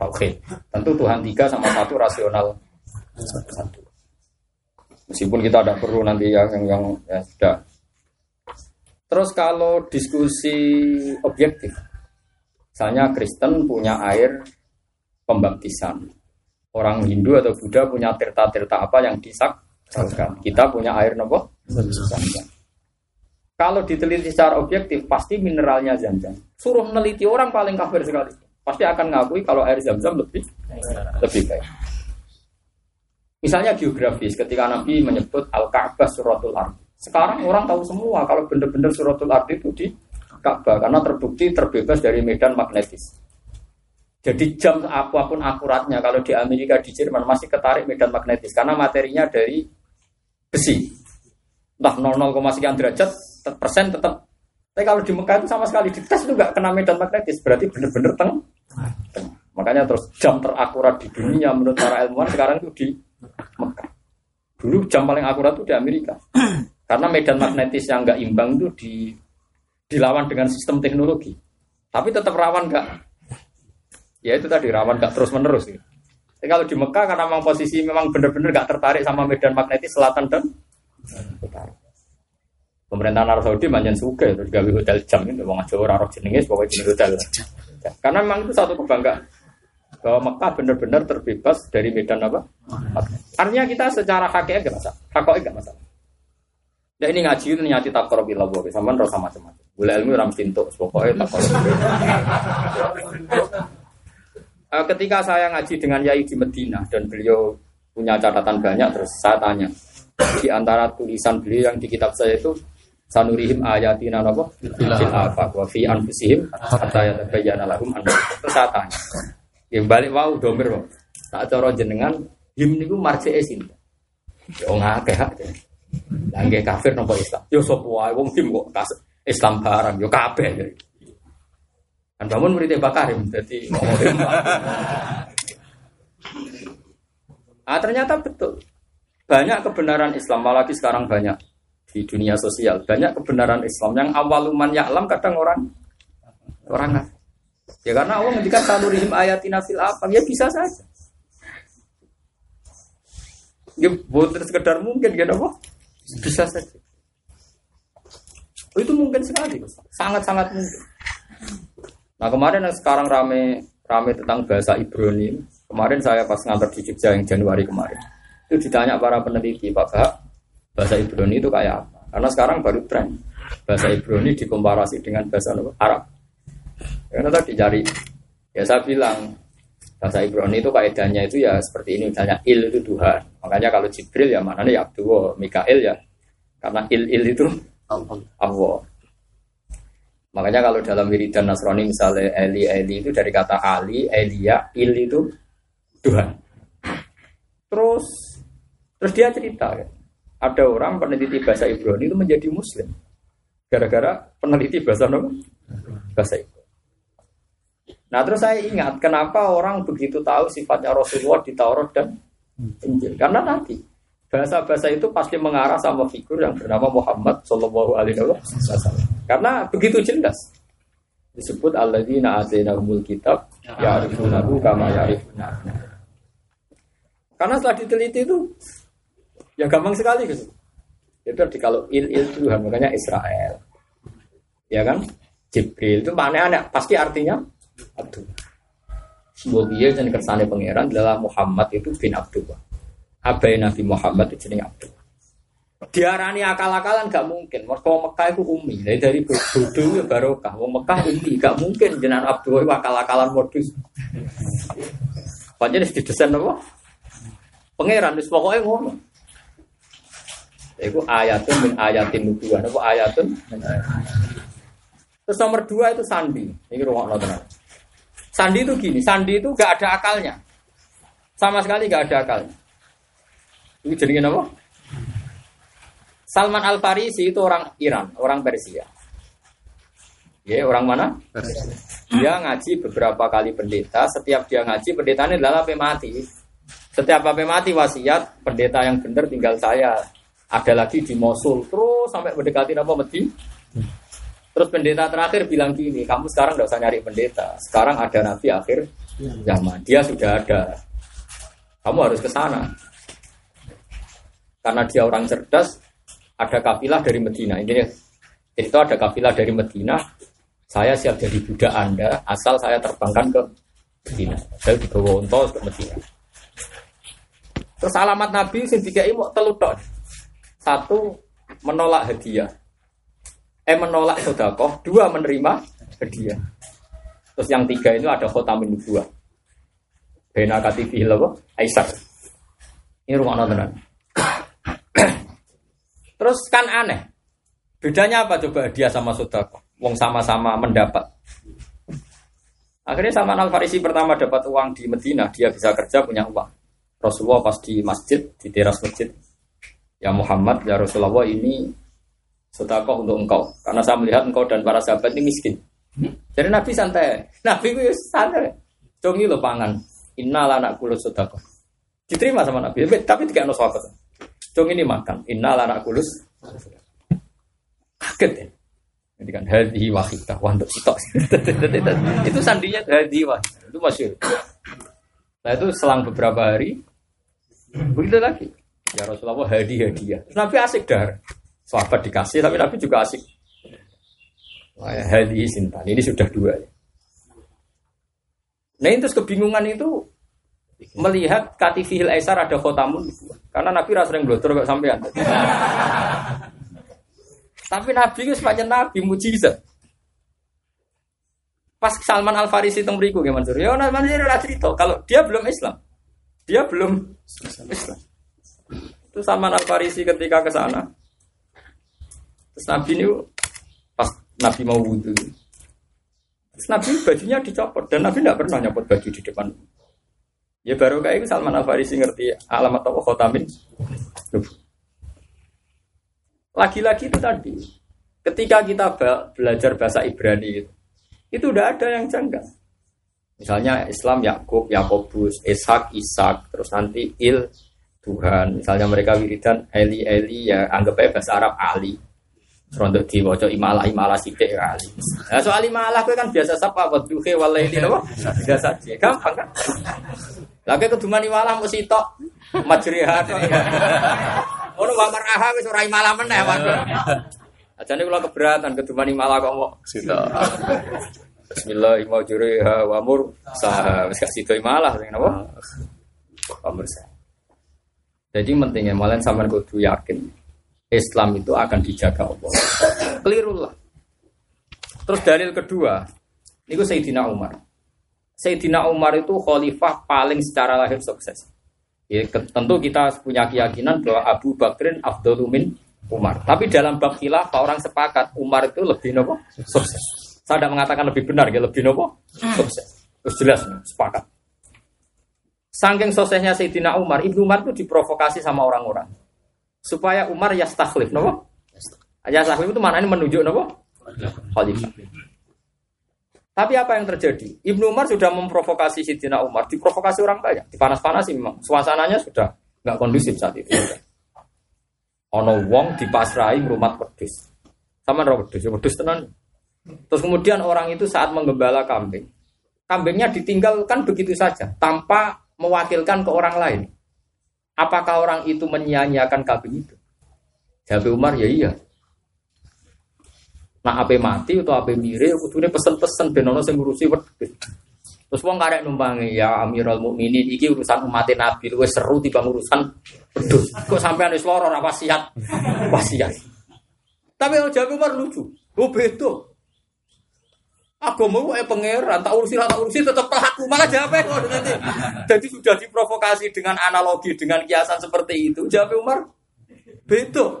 tauhid. Tentu Tuhan tiga sama satu rasional satu. Meskipun kita tidak perlu nanti yang yang, yang ya sudah. Terus kalau diskusi objektif, misalnya Kristen punya air pembaptisan, orang Hindu atau Buddha punya tirta-tirta apa yang disakkan. Kita punya air nopo? Kalau diteliti secara objektif, pasti mineralnya zam-zam. Suruh meneliti orang paling kafir sekali pasti akan ngakui kalau air zam-zam lebih lebih baik. Misalnya geografis, ketika Nabi menyebut Al-Ka'bah suratul Ard. Sekarang orang tahu semua kalau benar-benar suratul Ard itu di Ka'bah karena terbukti terbebas dari medan magnetis. Jadi jam apa pun akuratnya kalau di Amerika di Jerman masih ketarik medan magnetis karena materinya dari besi. Entah 0, sekian derajat persen tetap tapi kalau di Mekah itu sama sekali dites itu nggak kena medan magnetis, berarti benar-benar teng. Makanya terus jam terakurat di dunia menurut para ilmuwan sekarang itu di Mekah. Dulu jam paling akurat itu di Amerika. Karena medan magnetis yang nggak imbang itu di dilawan dengan sistem teknologi. Tapi tetap rawan nggak? Ya itu tadi rawan nggak terus menerus. Gitu. Tapi kalau di Mekah karena memang posisi memang benar-benar nggak tertarik sama medan magnetis selatan dan utara. Pemerintahan Arab Saudi manjan suka terus gawe hotel jam itu wong aja ora roh jenenge pokoknya jenis hotel. Karena memang itu satu kebanggaan bahwa Mekah benar-benar terbebas dari medan apa? Artinya kita secara hakikat gak masalah, hakikat gak masalah. Ya ini ngaji itu nyati tak korup ilah boleh, sama rasa macam-macam. Boleh ilmu ram pintu, pokoknya tak korup. Uh, ketika saya ngaji dengan Yai di Medina dan beliau punya catatan banyak, terus saya tanya di antara tulisan beliau yang di kitab saya itu sanurihim ayatina napa? Fil afaq. wa fi anfusihim hatta yatabayyana lahum annahu saya tanya yang balik wau domir kok tak cara jenengan him niku marjeke sinten? Yo ngakeh hak lah nggih kafir napa Islam? Yo sapa wae wong him kok Islam barang? Yo kabeh. Kan bangun murid Bakarim jadi Ah ternyata betul. Banyak kebenaran Islam, apalagi sekarang banyak di dunia sosial banyak kebenaran Islam yang awaluman ya'lam kadang orang orang ya karena Allah ngendikan sanurihim ayatina fil apa ya bisa saja Ya bukan sekedar mungkin gitu apa? Bisa saja. Oh, itu mungkin sekali, sangat-sangat mungkin. Nah kemarin yang sekarang rame rame tentang bahasa Ibrani. Kemarin saya pas ngantar di Jogja yang Januari kemarin, itu ditanya para peneliti, Pak Pak, bahasa Ibrani itu kayak apa? Karena sekarang baru tren bahasa Ibrani dikomparasi dengan bahasa Arab. Karena tadi cari, ya saya bilang bahasa Ibrani itu kaidahnya itu ya seperti ini misalnya il itu Tuhan. Makanya kalau Jibril ya mana ya Abdullah, Mikael ya karena il il itu Allah. Makanya kalau dalam wiridan Nasrani misalnya Eli Eli itu dari kata Ali, Elia, Il itu Tuhan. Terus terus dia cerita ya, ada orang peneliti bahasa Ibrani itu menjadi Muslim gara-gara peneliti bahasa apa? Bahasa Ibrani. Nah terus saya ingat kenapa orang begitu tahu sifatnya Rasulullah di Taurat dan Injil karena nanti bahasa-bahasa itu pasti mengarah sama figur yang bernama Muhammad Shallallahu Alaihi Wasallam. Karena begitu jelas disebut alladzina atainahumul kitab ya'rifunahu kama ya'rifuna. Karena setelah diteliti itu ya gampang sekali gitu. Itu di kalau il il Tuhan makanya Israel. Ya kan? Jibril itu mana aneh pasti artinya Abdul. Sebuah biaya dan kersane pangeran adalah Muhammad itu bin Abdullah abai Nabi Muhammad itu jenenge Abdul. Diarani akal-akalan gak mungkin. Mereka Mekah itu umi. Dari dari bodoh ya barokah. Wong Mekah umi gak mungkin jenengan Abdul itu akal-akalan modus. Panjang didesain apa? Pangeran pokoknya ngono. Itu ayatun min ayatin nubuwan. Apa ayatun? Terus nomor dua itu sandi. Ini rumah tenan. Sandi itu gini, sandi itu gak ada akalnya. Sama sekali gak ada akalnya. Ini jadi apa? Salman Al Farisi itu orang Iran, orang Persia. Ya, orang mana? Persia. Dia ngaji beberapa kali pendeta. Setiap dia ngaji, pendetanya adalah mati. Setiap apa mati wasiat, pendeta yang benar tinggal saya. Ada lagi di Mosul, terus sampai mendekati apa Medi. Terus pendeta terakhir bilang gini, kamu sekarang tidak usah nyari pendeta. Sekarang ada nabi akhir zaman. Dia sudah ada. Kamu harus ke sana. Karena dia orang cerdas, ada kafilah dari Medina. Ini itu ada kafilah dari Medina. Saya siap jadi budak Anda, asal saya terbangkan ke Medina. Saya dibawa unta ke Medina. Terus alamat Nabi sing dikai mau telutok. Satu menolak hadiah. Eh menolak sodakoh. Dua menerima hadiah. Terus yang tiga itu ada khotamin dua. Bena katifi apa? Aisyah. Ini rumah nontonan. Terus kan aneh. Bedanya apa coba dia sama sodako? Wong sama-sama mendapat. Akhirnya sama Al Farisi pertama dapat uang di Medina, dia bisa kerja punya uang. Rasulullah pas di masjid, di teras masjid. Ya Muhammad, ya Rasulullah ini sodako untuk engkau. Karena saya melihat engkau dan para sahabat ini miskin. Jadi Nabi santai. Nabi itu santai. Congi lo pangan. Innal anak. Diterima sama Nabi, tapi tidak ada sahabat. Cung ini makan. Innal anak kulus. Kaget ya. Jadi kan hadi wah untuk sitok. itu sandinya hadi wahidah. Itu masih. Nah itu selang beberapa hari begitu lagi. Ya Rasulullah hadi hadiah. Terus Nabi asik dar. Sahabat dikasih tapi Nabi juga asik. Wah, hadi sintan. Ini sudah dua. Ya. Nah itu kebingungan itu melihat katifihil aisar ada khotamun karena Nabi rasa yang blotor gak sampean. Tapi Nabi itu sepanjang Nabi mujizat. Pas Salman Al Farisi itu beriku gimana sih? Ya Nabi udah cerita kalau dia belum Islam, dia belum Islam. Itu Salman Al Farisi ketika ke sana, terus Nabi ini pas Nabi mau wudhu, terus Nabi bajunya dicopot dan Nabi tidak pernah nyopot baju di depan Ya baru kayak itu Salman Al Farisi ngerti alamat apa khotamin. Lagi-lagi itu tadi, ketika kita belajar bahasa Ibrani itu, itu udah ada yang janggal. Misalnya Islam Yakub, Yakobus, Ishak, Ishak, terus nanti Il Tuhan. Misalnya mereka wiridan Eli Eli ya anggap aja bahasa Arab Ali. Rontok diwaca imalah imalah sithik kali. Nah soal imalah kowe kan biasa sapa wa walai ini apa? Biasa aja. Gampang kan? Lagi keduman imalah mesti tok majrihat. Ono wa maraha wis ora malah meneh waduh. Ajane kula keberatan kedumani malah kok mau Sita. Bismillahirrahmanirrahim wa mur sah wis gak sido malah sing napa? Sah. Jadi pentingnya malah sampean kudu yakin Islam itu akan dijaga Allah. Keliru lah. Terus dalil kedua, niku Sayyidina Umar. Sayyidina Umar itu khalifah paling secara lahir sukses. Ya, tentu kita punya keyakinan bahwa Abu Bakrin Abdul Umar. Tapi dalam bab khilafah orang sepakat Umar itu lebih nopo sukses. Saya tidak mengatakan lebih benar, ya lebih nopo sukses. Terus jelas sepakat. Saking suksesnya Sayyidina Umar, Ibnu Umar itu diprovokasi sama orang-orang supaya Umar yastakhlif, nopo? Yastakhlif itu maknanya menunjuk nopo? Khalifah. Tapi apa yang terjadi? Ibnu Umar sudah memprovokasi Sayyidina Umar, diprovokasi orang banyak, dipanas-panasi memang. Suasananya sudah nggak kondusif saat itu. Ono wong dipasrai rumah wedhus. Sama ora wedhus, ya wedhus tenan. Terus kemudian orang itu saat menggembala kambing, kambingnya ditinggalkan begitu saja tanpa mewakilkan ke orang lain. Apakah orang itu menyia-nyiakan kambing itu? Jawab Umar, ya iya. Nah, ape mati atau ape mire, kudune pesen-pesen ben ono sing ngurusi wedhus. Terus wong karek numpangi ya Amirul Mukminin iki urusan umat Nabi luwih seru timbang urusan wedhus. Kok sampean wis lara ora wasiat. Wasiat. Tapi jawab Umar lucu. Oh beda. Agama wae pangeran, tak urusi lah, tak urusi tetap pelaku malah jawabnya kok nanti. Jadi sudah diprovokasi dengan analogi dengan kiasan seperti itu. Jawab Umar beda.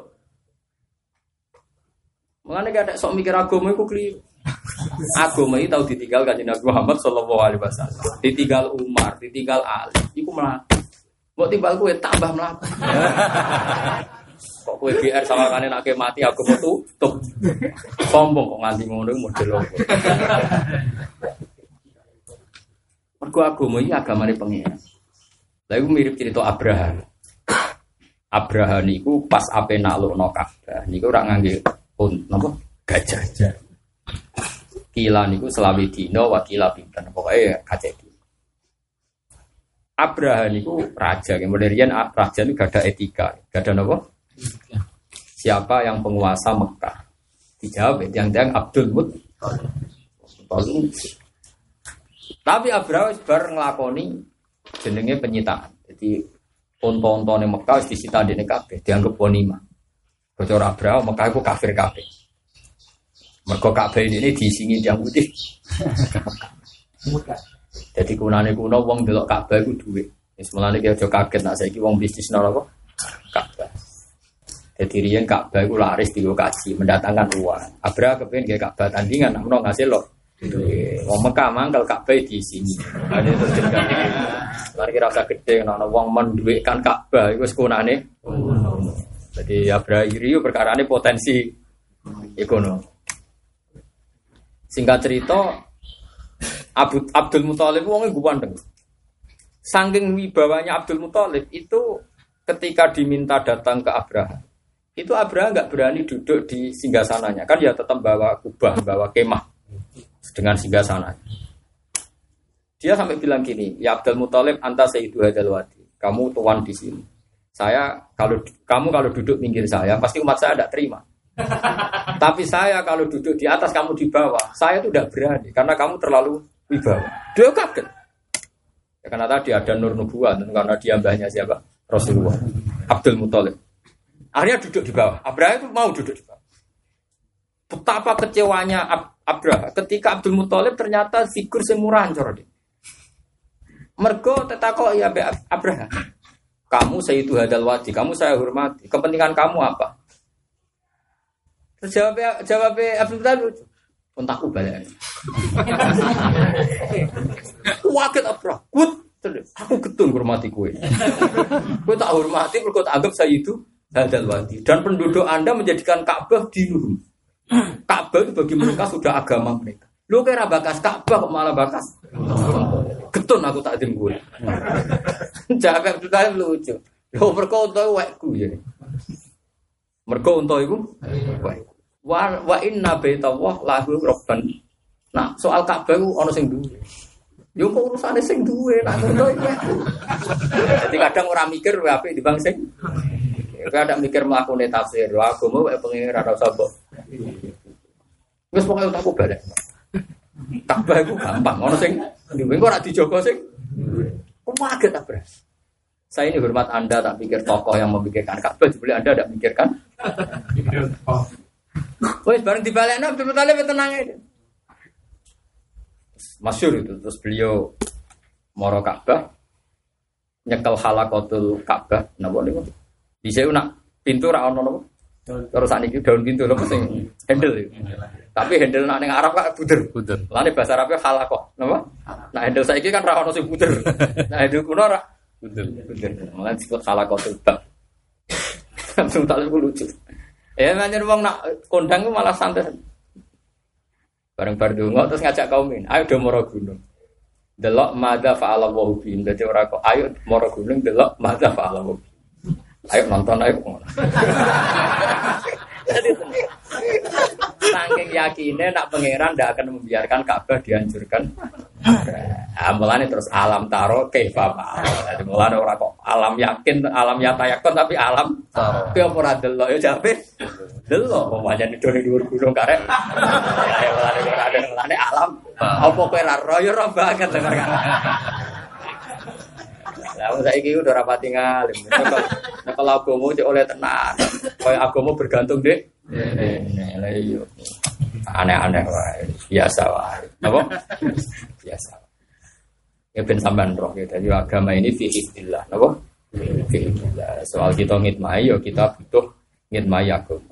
Mengenai gak ada sok mikir agama itu keliru. Agama itu tahu ditinggal kan Nabi Muhammad Shallallahu Alaihi Wasallam. Ditinggal Umar, ditinggal Ali. Iku melaku. Mau timbal kue tambah melaku. Kok kue BR sama kane nak mati aku mau tutup. Sombong kok nganti ngono model apa. Mergo agama ini agamane pengiran. Lah iku mirip cerita Abraham. Abraham niku pas ape naklukno Ka'bah niku ora ngangge un napa gajah. Kila niku selawi dina wa kila pinten pokoke kaceki. Abraham niku raja, kemudian raja itu gak ada etika, gak ada napa? Siapa yang penguasa Mekah? Dijawab yang yang Abdul Mut. Tapi Abraham bar nglakoni jenenge penyitaan. Jadi onto-ontone Mekah wis disita dene kabeh, dianggap bonima. Bocor Abraham Mekah iku kafir kabeh. Mergo kabeh ini diisingi yang putih. Jadi kunane kuno wong delok Ka'bah iku dhuwit. Wis mulane ki aja kaget nak saiki wong bisnis nang apa? Ka'bah. Jadi riyen Ka'bah iku laris di lokasi mendatangkan uang. Abra kepen kayak Ka'bah tandingan nak ngasih lo. Wong Mekah mangkel Ka'bah di sini. Ada terus kira usah gede ana wong menduwitkan Ka'bah iku wis kunane. Jadi Abra iri perkara ini potensi ekonomi. Singkat cerita, Abu, Abdul Muthalib wongnya gue pandeng. Saking wibawanya Abdul Muthalib itu ketika diminta datang ke Abraham, itu Abraham nggak berani duduk di singgasananya, kan ya tetap bawa kubah, bawa kemah dengan singgasana. Dia sampai bilang gini, ya Abdul Muthalib anta sayyidu hadal wadi, kamu tuan di sini. Saya kalau kamu kalau duduk pinggir saya, pasti umat saya tidak terima. Tapi saya kalau duduk di atas kamu di bawah, saya itu tidak berani karena kamu terlalu wibawa. Dia kaget. Ya, karena tadi ada nur nubuah karena dia mbahnya siapa? Rasulullah. Abdul Muthalib. Akhirnya duduk di bawah. Abraham itu mau duduk di bawah. Betapa kecewanya Ab Abraham ketika Abdul Muthalib ternyata figur semurah hancur dia. Mergo tetako ya Abraham. Kamu saya itu hadal wadi, kamu saya hormati. Kepentingan kamu apa? Terus jawabnya, jawabnya Abdul Muthalib lucu. Kontakku balik. Waket apa? Kut. Aku getun hormati kue. Kue tak hormati, kue tak anggap saya itu hadal wadi. Dan penduduk anda menjadikan Ka'bah dinuhum. Ka'bah itu bagi mereka sudah agama mereka. Lu kira bakas Ka'bah malah bakas? Getun aku tak. Jawab Abdul Muthalib lucu. Yo mereka untuk wekku ya. Untuk itu wekku wa wa inna baitawah lahu rabban. Nah, soal Ka'bah itu ono sing duwe. Yo kok urusane sing duwe nak ngono iki. Jadi kadang orang mikir apik di bang sing. Kadang mikir mlakune tafsir, agama wae pengen ora usah mbok. Wis pokoke aku balik. Takbah iku gampang, ono sing duwe kok ora dijogo sing. Kok kaget tak Saya ini hormat Anda tak pikir tokoh yang memikirkan Ka'bah, boleh Anda tidak memikirkan? Wes bareng dibalik Nabi Talib tenang aja. Masyur itu terus beliau moro Ka'bah nyekel halakotul Ka'bah napa niku. Bisa nak pintu ra ono? Terus saniki daun pintu lho sing handle itu. Tapi handle nak ning Arab kok buder. Buder. Lane bahasa Arabnya halakok, napa? Nah handle saiki kan ra ono sing buder. Nah handle kuno ra Buder. buder. Malah disebut halakotul bab. Langsung tak lucu. Ya manjen wong nak kondang malah santai. Bareng bar donga terus ngajak kaumin, ayo do moro gunung. Delok madza fa'ala wa bihim. Dadi ora kok ayo moro gunung delok madza fa'ala wa. Ayo nonton ayo Saking yakinnya nak pangeran tidak akan membiarkan Ka'bah dihancurkan. Nah, mulane terus alam taro kaifa Jadi mulane ora kok alam yakin, alam yata yakon tapi alam taro. Ki apa ora delok ya jabe. Delok pemanya di doni dhuwur gunung karek. Ya mulane ora ada mulane alam. Apa kowe ora ro ya ro banget dengar kan. Lah saiki udah rapati ngalim. Nek kalau agama cek oleh tenan. Kaya agama bergantung dek. Lah iya. Aneh-aneh wae. Biasa wae. Apa? Biasa. Ya ben sampean roh ya. Jadi agama ini fi hifdillah. Napa? Fi hifdillah. Soal kita ngitmai ya kita butuh ngitmai agama.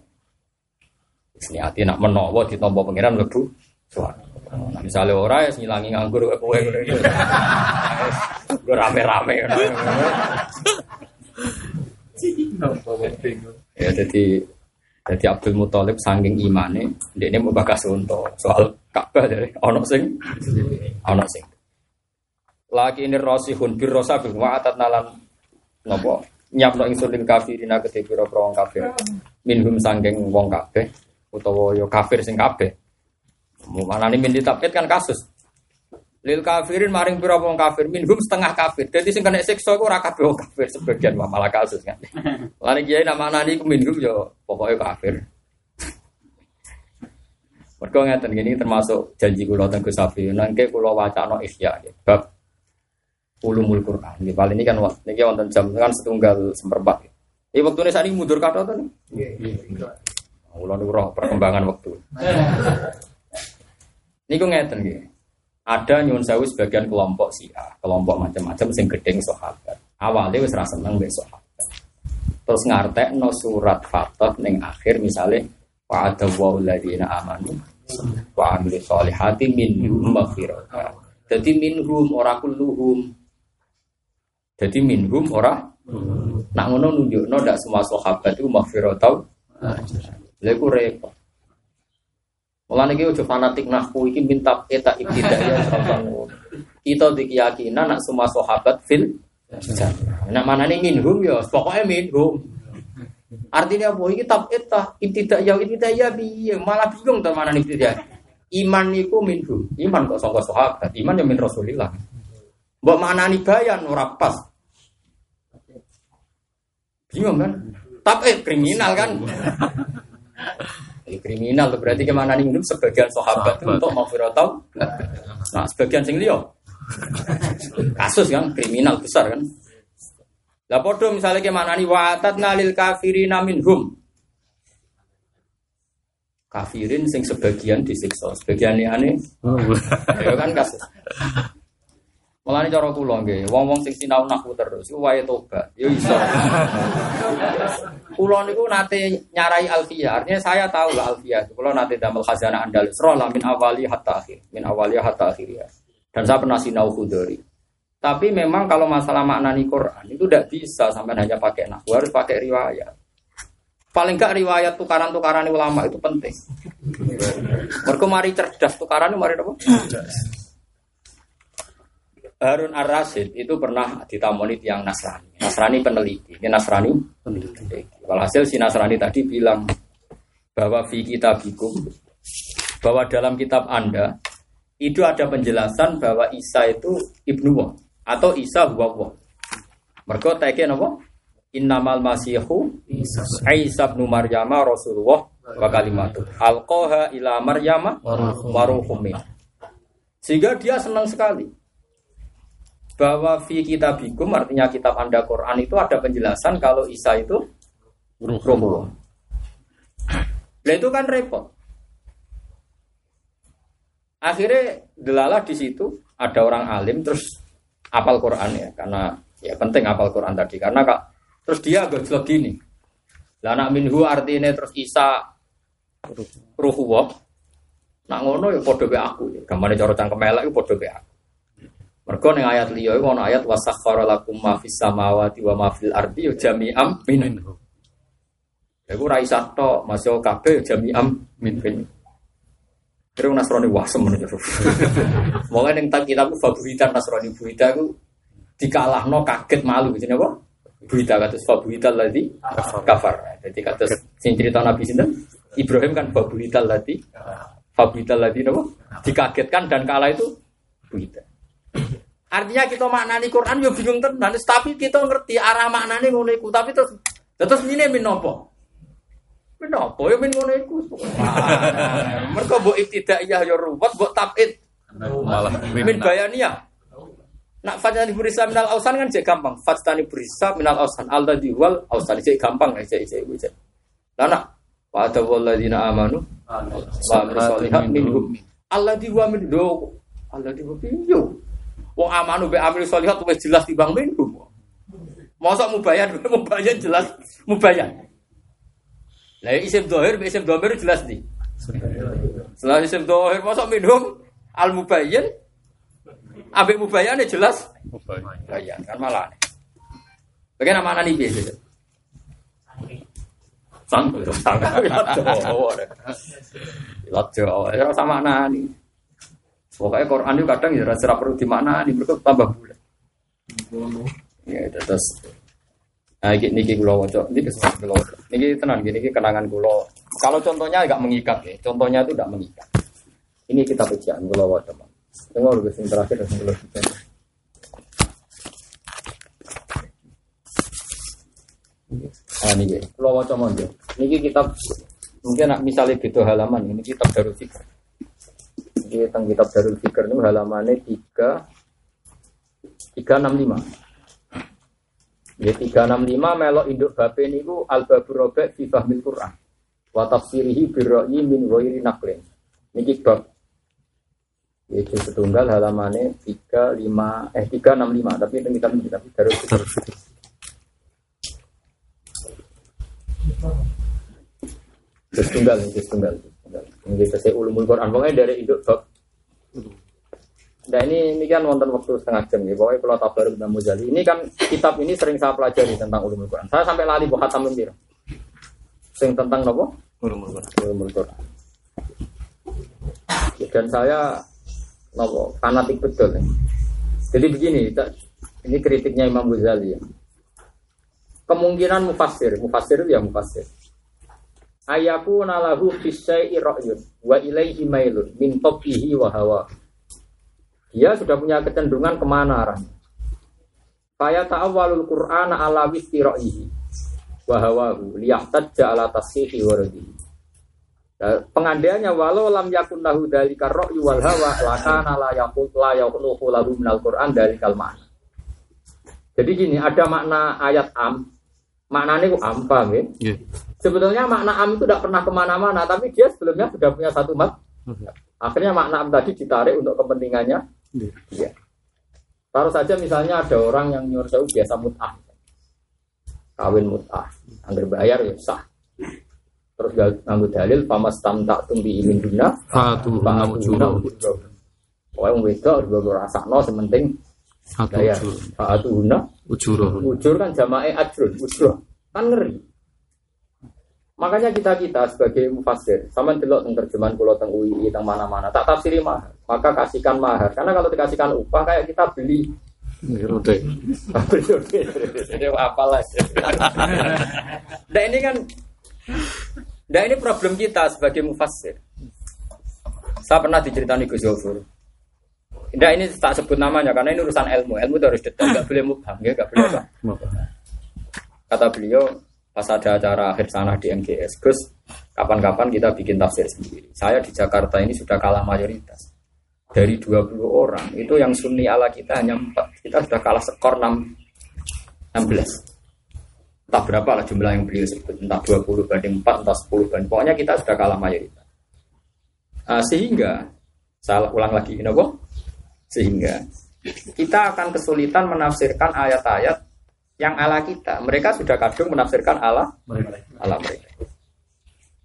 Niati nak menawa ditampa pangeran mlebu swarga. Nah, misalnya orang ya ngilangi nganggur ngono iki. Gue rame-rame. Ya jadi jadi Abdul Muthalib saking imane, dia ini bakas untuk soal Ka'bah dari ono sing, ono sing. Lagi ini rosihun bir rosabil wa atat nalan nopo nyapno ingsun lil kafirina kedhe pira wong kafir. Minhum saking wong kabeh utawa yo kafir sing kabeh. Mana nih min ditabit kan kasus. Lil kafirin maring pira wong kafir minhum setengah kafir. Jadi sing kena siksa iku ora kabeh wong kafir sebagian malah kasus kan. Lan kiai nama nani ku minhum yo pokoknya kafir. Mergo ngeten gini termasuk janji kula teng Gus Safi nangke kula wacana ihya bab ulumul Quran. Nggih paling ini kan niki wonten jam kan setunggal seperempat. Iki wektune sakniki mundur kathah to. Nggih. Kula roh perkembangan waktu. Niku ngeten nggih. Ada nyun sewu sebagian kelompok Syiah, kelompok macam-macam sing gedeng sahabat. Awalnya wis rasa seneng mbek sahabat. Terus ngartekno surat Fatah ning akhir misale wa adawwa alladziina amanu wa amilu sholihati minhum maghfirah. Jadi minhum ora kulluhum. Jadi minhum ora nak ngono nunjukno ndak semua sahabat itu maghfirah tau. Iku repot. Mulane iki aja fanatik nahwu iki minta eta ibtidaiyah sampean Kita di keyakinan nak semua sahabat fil Nak mana nih minhum ya, pokoknya minhum. Artinya apa? Iki tab eta ibtidaiyah ibtidaiyah piye? Malah bingung to mana nih ibtidaiyah. Iman niku minhum. Iman kok sangka sahabat, iman ya min Rasulillah. Mbok maknani bayan ora pas. Bingung kan? Tapi kriminal kan? Ini kriminal tuh berarti ke mana nih hidup sebagian sahabat itu untuk mau tahu. Nah sebagian sing liyo kasus kan kriminal besar kan. Lah podo misalnya ke mana nih watat nalil kafirin minhum. Kafirin sing sebagian disiksa, sebagian aneh. Ya kan kasus. Mulane cara kula nggih, wong-wong sing sinau nahwu terus iku wae tobat. Ya iso. kula niku nate nyarai alfiyah, artinya saya tahu lah alfiyah. Kula nate damel khazanah Andalus rola min awali hatta akhir, min awali hatta akhir ya. Dan saya pernah sinau khudori. Tapi memang kalau masalah maknani Quran itu tidak bisa sampai hanya pakai nahwu, harus pakai riwayat. Paling enggak riwayat tukaran-tukaran ulama itu penting. Mereka mari cerdas tukaran mari apa? Harun Ar-Rasyid itu pernah ditamoni tiang Nasrani. Nasrani peneliti. Ini Nasrani peneliti. Walhasil si Nasrani tadi bilang bahwa fi kitabikum bahwa dalam kitab Anda itu ada penjelasan bahwa Isa itu ibnu Wah atau Isa huwa Wah. Mereka teke napa? Innamal masihu Isa ibnu Maryam Rasulullah wa kalimatu alqaha ila Maryam wa Sehingga dia senang sekali bahwa fi kitabikum artinya kitab Anda Quran itu ada penjelasan kalau Isa itu ruhullah. Nah itu kan repot. Akhirnya delalah di situ ada orang alim terus apal Quran ya karena ya penting apal Quran tadi karena kak terus dia agak jelek gini. Lah anak minhu artinya terus Isa ruhullah. Nak ngono ya padha be aku. Gamane cara cangkem elek iku padha be aku. Mergo ning ayat liya iku ana ayat wasakhkhara lakum ma fis samawati wa ma fil ardi jami'am minhu. Iku ra isa tok, masih kabeh jami'am min fin. Kira Nasrani wasem menurut Mungkin yang tak kita fabuhita Nasrani buhita itu dikalahno kaget malu gitu apa? Buhita katus fabuhita lagi kafar. Jadi katus sing cerita Nabi sinten Ibrahim kan fabuhita lagi fabuhita lagi apa? Dikagetkan dan kalah itu buhita. Artinya kita maknani Quran yo bingung tenan, tapi kita ngerti arah maknani ngono iku, tapi terus terus ini min nopo? Kenapa ya min ngono iku? Mergo mbok ibtidaiyah ya ruwet, mbok tabid malah min bayaniyah. Nak fajani burisa minal ausan kan cek gampang. Fajani burisa minal ausan alda diwal ausan cek gampang cek cek cek. Lah nak pada waladina amanu wa amru solihat minhum. Allah diwa min do. Allah diwa piyo. Wong amanu be amru solihat wis jelas timbang minhum. Masa mubayan mubayan jelas mubayan. Lah isim dohir, isim dohir jelas nih. Setelah isim dohir, masa minum al mubayyin, abik mubayyan jelas. Mubayyan kan malah. Bagaimana mana nih biasa? Sanggup, sanggup, Jawa, ya sama nani. Pokoknya Quran itu kadang ya rasa perlu di mana nih, mereka tambah bulan. Ya, terus Nah, ini niki kulo wajah, ini kesempatan kulo wajah. Niki tenang, gini niki kenangan kulo. Kalau contohnya agak mengikat ya, contohnya itu tidak mengikat. Ini kita ujian kulo wajah. Tengok dulu sing terakhir dan kulo kita. Ah niki, kulo wajah monggo. Niki kitab mungkin misalnya gitu halaman ini kitab Darul Fikr. Ini tentang kitab Darul Fikr ini halamannya tiga tiga enam lima. Ya 365 melok induk bape niku al babur robek fi fahmil Quran. Wa tafsirihi birra'yi min ghairi naqlin. Niki bab itu setunggal halamannya 35 eh 365 tapi itu kita kita baru Setunggal, setunggal, setunggal. Ini saya ulumul Quran. Pokoknya dari induk bab Nah ini ini kan wonten waktu setengah jam ya. Pokoknya kalau tabar dan Muzali ini kan kitab ini sering saya pelajari tentang ulumul Quran. Saya sampai lali buat hatam lembir. Sing tentang apa? Ulumul Quran. Ulumul Quran. Dan saya nopo fanatik betul. Ya. Jadi begini, ini kritiknya Imam Ghazali ya. Kemungkinan mufassir, mufassir itu ya mufassir. Ayaku nalahu fisai ra'yun wa ilaihi mailun min topihi wa hawa dia sudah punya kecenderungan ke mana arahnya. Faya ta'awwalul Qur'ana ala wistiro'ihi wahawahu liyahtajja ala tasfihi waradihi. Nah, pengandaiannya walau lam yakun lahu dalika ra'yu wal hawa lakana la yakut la yakhluqu lahu minal Qur'an dari ma'na. Jadi gini, ada makna ayat am, maknanya itu am, paham ya? Yeah. Sebetulnya makna am itu tidak pernah ke mana-mana, tapi dia sebelumnya sudah punya satu mat. Mhm. Akhirnya makna am tadi ditarik untuk kepentingannya Iya. Taruh saja misalnya ada orang yang nyuruh saya biasa mut'ah. Kawin mut'ah. Angger bayar ya sah. Terus nganggu dalil pamas tam tak tumbi ingin guna. Fatu guna Pokoknya wong wedok harus rasa no sementing bayar. Fatu guna. Ujur. Ujur kan jamae ajrun. Ujur. Kan ngeri. Makanya kita kita sebagai mufasir, sama delok tentang terjemahan pulau teng UI teng mana-mana, tak tafsiri mahar, maka kasihkan mahar. Karena kalau dikasihkan upah kayak kita beli Rute. Jadi apalah. Nah ini kan, nah ini problem kita sebagai mufasir. Saya pernah diceritani Gus Yofur. Nah ini tak sebut namanya karena ini urusan ilmu. Ilmu itu harus detail, nggak boleh mubham, ya nggak boleh apa. Kata beliau pas ada acara akhir sana di MGS, Gus, kapan-kapan kita bikin tafsir sendiri. Saya di Jakarta ini sudah kalah mayoritas. Dari 20 orang, itu yang sunni ala kita hanya 4. Kita sudah kalah skor 6, 16. Entah berapa lah jumlah yang beliau sebut, entah 20 banding 4, entah 10 banding. Pokoknya kita sudah kalah mayoritas. Nah, sehingga, saya ulang lagi, ini apa? Sehingga kita akan kesulitan menafsirkan ayat-ayat yang ala kita. Mereka sudah kadung menafsirkan ala ala mereka.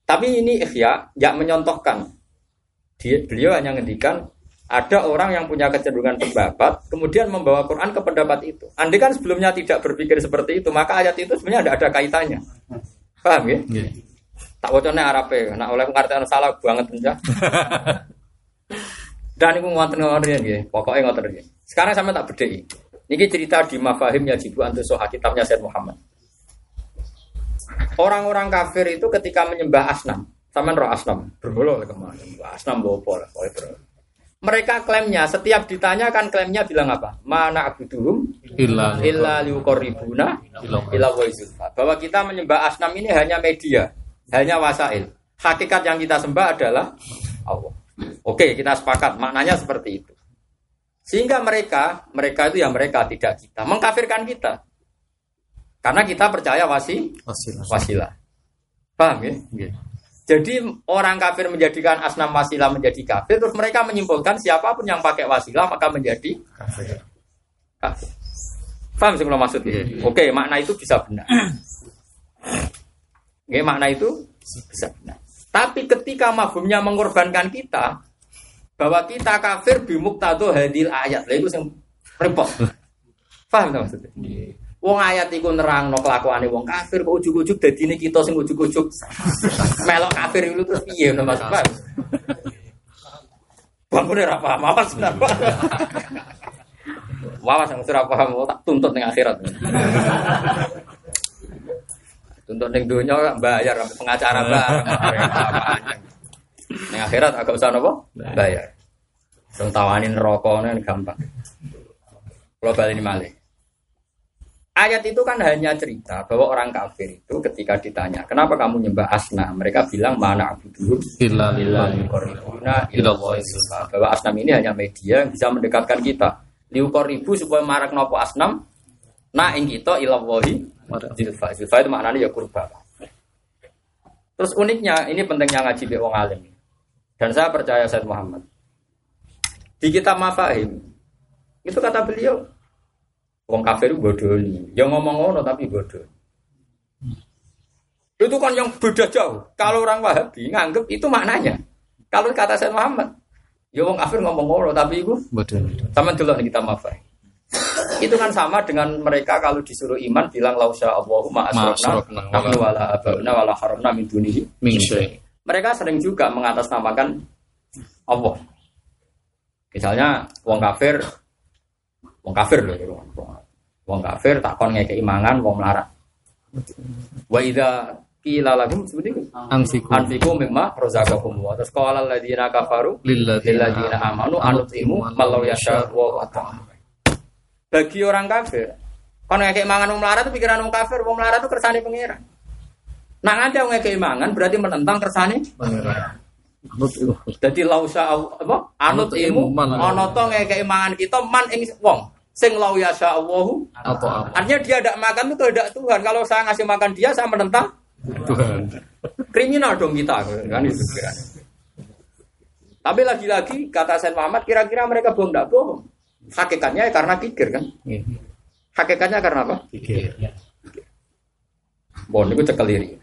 Tapi ini ikhya, yang menyontohkan. Dia, beliau hanya ngendikan ada orang yang punya kecenderungan pendapat, kemudian membawa Quran ke pendapat itu. Andai kan sebelumnya tidak berpikir seperti itu, maka ayat itu sebenarnya tidak ada kaitannya. Paham ya? Yeah. Tak wacana Arab ya, nak oleh pengertian salah banget enggak. Dan itu ngotot ngotot ya, pokoknya ngotot ya. Sekarang sama tak bedai. Ini cerita di Mafahim ya Jibu Antusoha kitabnya Said Muhammad. Orang-orang kafir itu ketika menyembah asnam, sama roh asnam, berbolo ke mana? Asnam bopo lah, mereka klaimnya setiap ditanyakan klaimnya bilang apa? Mana abuduhum illa illa liukoribuna illa Bahwa kita menyembah asnam ini hanya media, hanya wasail. Hakikat yang kita sembah adalah Allah. Oke, kita sepakat maknanya seperti itu. Sehingga mereka, mereka itu ya mereka tidak kita, mengkafirkan kita. Karena kita percaya wasi wasilah. wasilah. Paham ya? Yeah. Jadi orang kafir menjadikan asnam wasilah menjadi kafir, terus mereka menyimpulkan siapa pun yang pakai wasilah maka menjadi kafir. kafir. Paham sih maksud hmm. Oke, makna itu bisa benar. Oke, makna itu bisa benar. Tapi ketika mafhumnya mengorbankan kita, bahwa kita kafir bimuktado hadil ayat, itu yang repot. Paham maksudnya? Iya. Wong ayat iku nerangno kelakuane wong kafir kok ujug-ujug dadine kita sing ujug-ujug melok kafir itu terus Mas Pak. Bangune ora paham apa sebenarnya. Wawas yang ora paham tak tuntut ning akhirat. Tuntut ning donya bayar pengacara bareng. Ning akhirat agak usah napa? Bayar. Sing tawani neraka gampang. Kalau balik ini malih. Ayat itu kan hanya cerita bahwa orang kafir itu ketika ditanya, kenapa kamu nyembah asna? Mereka bilang mana abu dulu bahwa asnam ini hanya media yang bisa mendekatkan kita. Liukor ribu supaya marak nopo asnam. Nah ing kita ilawahi zilfa. Zilfa itu maknanya ya kurba. Terus uniknya, ini pentingnya ngaji be wong alim. Dan saya percaya Said Muhammad. Di kitab Mafahim, itu kata beliau, Wong kafir itu bodoh ini. Yang ngomong ngono tapi bodoh. Itu kan yang beda jauh. Kalau orang Wahabi nganggep itu maknanya. Kalau kata saya Muhammad, ya wong kafir ngomong ngono tapi itu bodoh. Sama dulu kita maaf. Itu kan sama dengan mereka kalau disuruh iman bilang lausya Allahu ma asrofna nahnu wala abauna wala haramna min dunihi Mereka sering juga mengatasnamakan Allah. Misalnya wong kafir Wong kafir loh, gitu. wong kafir tak kon ngekei mangan wong melarat. Wa idza qila lahum seperti itu. Anfiku. Anfiku mimma razaqakum wa terus qala alladziina kafaru lilladzina amanu anutimu malau yasha wa Bagi orang kafir, kon ngekei mangan wong melarat itu pikiran wong kafir, wong melarat itu kersane pangeran. Nah ada wong ngekei mangan berarti menentang kersane pangeran. Jadi lausa apa? Anut ilmu ana to ngekei mangan kita man ing wong sing lau yasha Allahu Artinya dia tidak makan itu tidak Tuhan. Kalau saya ngasih makan dia, saya menentang Tuhan. Kriminal dong kita kan itu. Tapi lagi-lagi kata Said Muhammad kira-kira mereka bohong tidak bohong. Hakikatnya karena pikir kan. Iya. Hakikatnya karena apa? Pikir. Bohong itu cekeliri.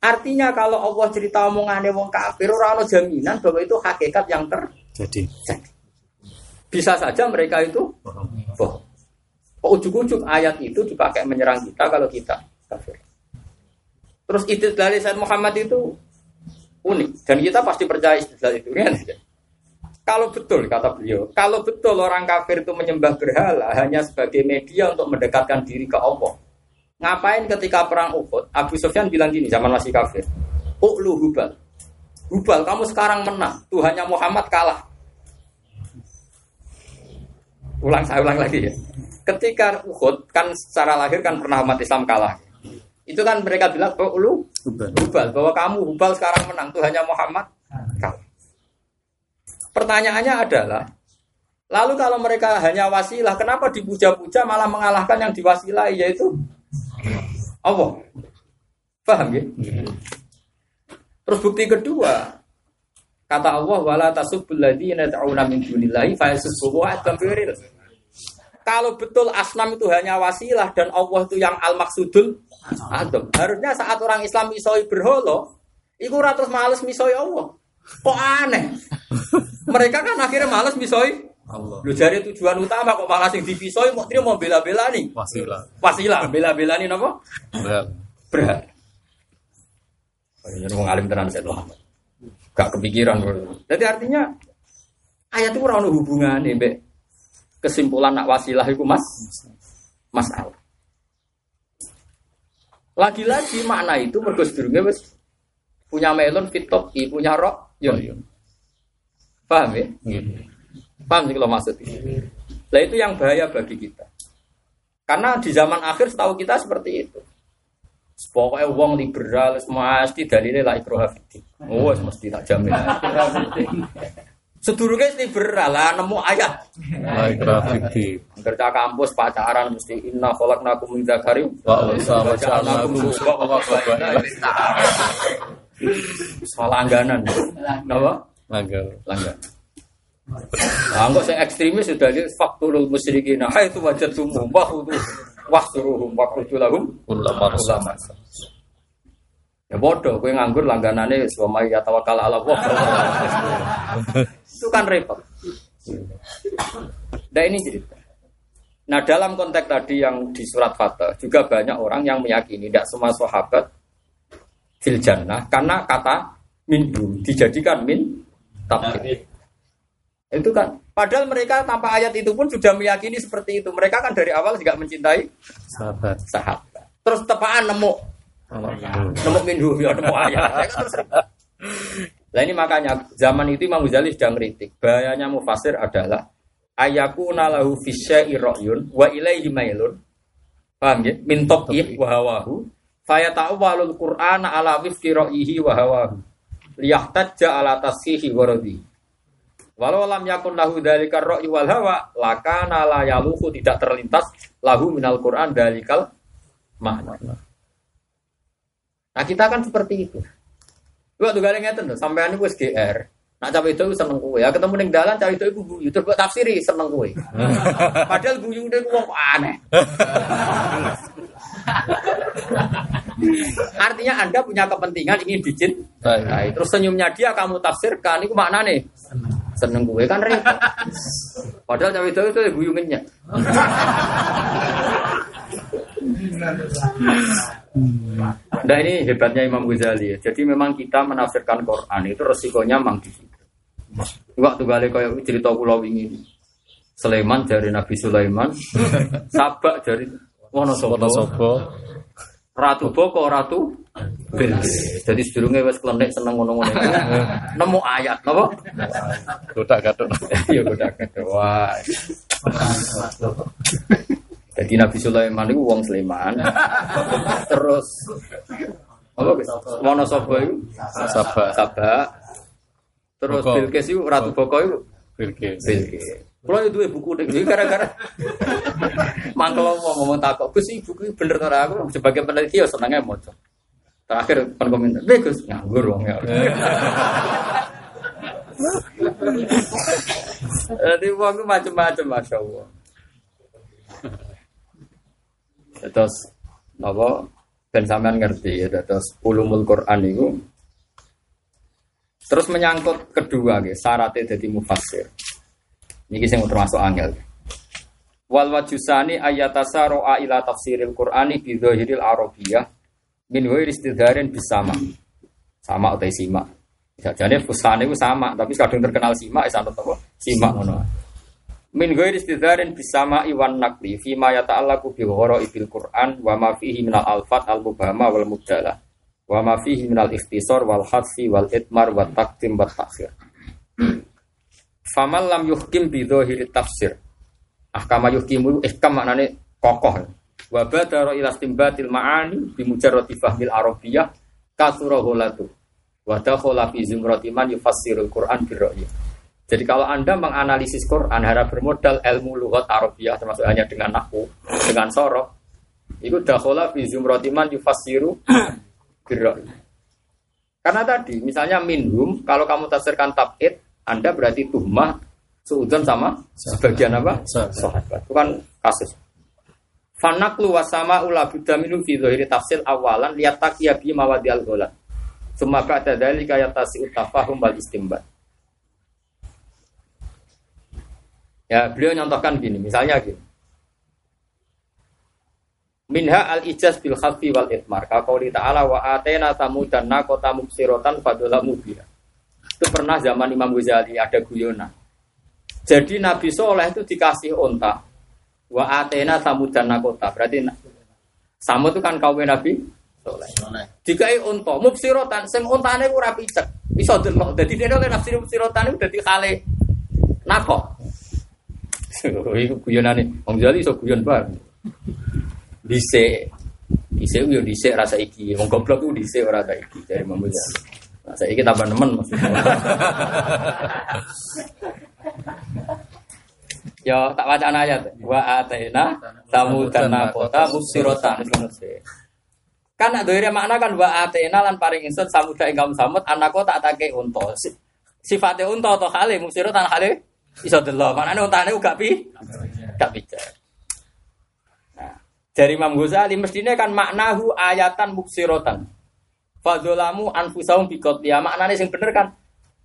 Artinya kalau Allah cerita omongannya wong kafir, orang jaminan bahwa itu hakikat yang terjadi. Bisa saja mereka itu bohong. Kok ujuk-ujuk ayat itu dipakai menyerang kita kalau kita kafir. Terus itu dari Said Muhammad itu unik dan kita pasti percaya istilah itu kan? Kalau betul kata beliau, kalau betul orang kafir itu menyembah berhala hanya sebagai media untuk mendekatkan diri ke Allah. Ngapain ketika perang Uhud? Abu Sufyan bilang gini zaman masih kafir. Ulu Hubal. Hubal, kamu sekarang menang. Tuhannya Muhammad kalah. ulang saya ulang lagi ya. Ketika Uhud kan secara lahir kan pernah umat Islam kalah. Itu kan mereka bilang bahwa lu Hubal bahwa kamu Hubal sekarang menang tuh hanya Muhammad kalah. Pertanyaannya adalah Lalu kalau mereka hanya wasilah, kenapa dipuja-puja malah mengalahkan yang diwasilai yaitu Allah? Paham ya? Terus bukti kedua, kata Allah wala tasubbul ladzina ta'una min dunillahi fa Kalau betul asnam itu hanya wasilah dan Allah itu yang al-maksudul adam. Harusnya saat orang Islam misoi berholo, iku ratus males misoi Allah. Kok aneh? Mereka kan akhirnya males misoi Allah. Lu jari tujuan utama kok malah sing dipisoi mau mau bela-bela nih. Wasilah. Wasilah bela-bela nih napa? Berat. Berat. Oh, ini mau ngalim tenan saya. Gak kepikiran Jadi artinya ayat itu ora hubungan nih, be kesimpulan nak wasilah itu Mas. Mas Al. Lagi-lagi makna itu mergo sedurunge wis punya melon fitop, punya rok, yo. Ya. Paham ya? Mm Paham sih kalau maksud ini? Nah itu yang bahaya bagi kita. Karena di zaman akhir setahu kita seperti itu. Pokoknya uang liberal mesti dalilnya lah ikroha fitin. Oh, mesti tak jamin. Sedurunge liberal lah nemu ayat. La fitin. Kerja kampus pacaran mesti inna khalaqnakum min dzakari wa unsa wa ja'alnakum Salah langganan. Napa? Langganan. Langganan. Nah, enggak saya ekstremis sudah lihat fakturul musyrikin. Hai itu wajah tumu wahudu wahsuruhum wakudu lahum ulama. Ya bodoh, gue nganggur langganannya suami ya tawakal ala Allah. Itu kan repot. Nah ini cerita. Nah dalam konteks tadi yang di surat Fatah juga banyak orang yang meyakini tidak semua sahabat fil jannah karena kata min dijadikan min tabir. Itu kan padahal mereka tanpa ayat itu pun sudah meyakini seperti itu. Mereka kan dari awal juga mencintai sahabat. Sahabat. Terus tepaan nemu nemu minhu ya nemu ayat. Nah ini makanya zaman itu Imam Ghazali sudah ngeritik. Bahayanya mufasir adalah ayaku nalahu fisyai ra'yun wa ilaihi mailun. Paham ya? Min topih wa hawahu. Fayata'awwalul Qur'ana ala wifki ra'yihi wa hawahu. Liyahtajja ala tashihi wa Walau lam yakun lahu dalikal ra'yu wal hawa, lakana la yaluhu tidak terlintas lahu minal Quran dalikal makna. Nah kita kan seperti itu. Gua tuh gale ngeten sampean iku wis GR. Nak cawe itu seneng kue, ya ketemu ning dalan cawe itu iku guyu terus buat tafsiri seneng kue. Padahal guyu udah wong aneh. Artinya Anda punya kepentingan ingin bikin Nah, terus senyumnya dia kamu tafsirkan itu makna nih seneng gue kan repot. Padahal cawe itu itu guyungannya. Nah ini hebatnya Imam Ghazali. Jadi memang kita menafsirkan Quran itu resikonya memang di situ. Waktu kali kayak cerita pulau ini, Sulaiman dari Nabi Sulaiman, Sabak dari Wonosobo, Ratu Boko, Ratu Bilqis. Jadi sedurunge wis klenek seneng ngono-ngono Nemu ayat napa? Godak gatuk. Iya godak gatuk. Wah. Jadi Nabi Sulaiman itu wong Sleman. Terus apa guys? Wonosobo itu Sabak. Sabak. Terus Bilqis itu Ratu Boko itu Bilqis. Bilqis. Kalau itu buku deh, gara-gara mangkel mau ngomong takut, gus sih buku bener ora aku sebagai peneliti ya senangnya mau Terakhir kan komentar, deh gus nganggur wong ya. Jadi uang macam-macam masya Allah. Terus apa? Ben sampean ngerti ya, terus ulumul Quran itu Terus menyangkut kedua, syaratnya jadi mufassir. Ini sing termasuk angel. Wal wajusani ayatasa ro'a ila tafsiril Qur'ani bi Arabiyyah min ghairi istidharin bisama. Sama atau sima. Jadi fusane itu sama, tapi kadang terkenal sima isa apa? Sima ngono. Min ghairi istidharin bisama iwan nakli fi ma yata'allaqu bi ibil Qur'an wa ma fihi minal alfat al mubhama wal mubdala wa ma fihi minal ikhtisar wal hadfi wal itmar wa taqdim wa takhir. Famal lam yuhkim bidhohiri tafsir Ahkama yuhkimu ihkam maknane kokoh. Wa badara ila istimbatil ma'ani bi mujarrati fahmil arabiyyah kasura hulatu. Wa dakhala fi zumrati man yufassirul Qur'an birra'yi. Jadi kalau Anda menganalisis Quran harap bermodal ilmu lughat Arabiah termasuk hanya dengan nahwu, dengan sorok, itu dakhala fi zumrati man yufassiru. Karena tadi misalnya minhum kalau kamu tafsirkan tabid, Anda berarti tuhmah suudon sama sebagian apa? Sahabat. Itu kan kasus. Fanaklu wasama ula budaminu fi dhahiri tafsir awalan lihat takiya bi mawadi al gholan. Summa ba'da dzalika yatasi utafahum wal istimbat. Ya, beliau nyontohkan gini, misalnya gini. Minha al ijaz bil khafi wal itmar. Kaqouli ta'ala wa atena tamudan naqata mubsiratan fadolamu biha. Itu pernah zaman Imam Ghazali ada guyonan. Jadi Nabi Soleh itu dikasih onta. Wa atena tamudan nakota. Berarti sama itu kan kaum Nabi Soleh. Dikai onta, mubsiratan. Sing ontane ora picek. Iso delok. Dadi dene oleh nafsi mubsiratan itu dadi kale nakok. Iku guyonane. Wong Ghazali iso guyon banget. Dhisik. Dhisik yo dhisik rasa iki. Wong goblok ku dhisik ora rasa iki dari Imam Ghazali. Nah, saya tambah nemen maksudnya. Ya tak baca ayat. Wa atena tamu dan nakota musirotan. Kan nak doire makna kan wa atena lan paring insun samuda ing kaum samud anako tak take unta. Si- Sifate unta atau khale musirotan khale iso delok. Maknane untane uga pi gak pijar. Nah, dari Imam Ghazali mestinya kan maknahu ayatan muksirotan. Fadolamu anfusahum bikot ya maknanya sing bener kan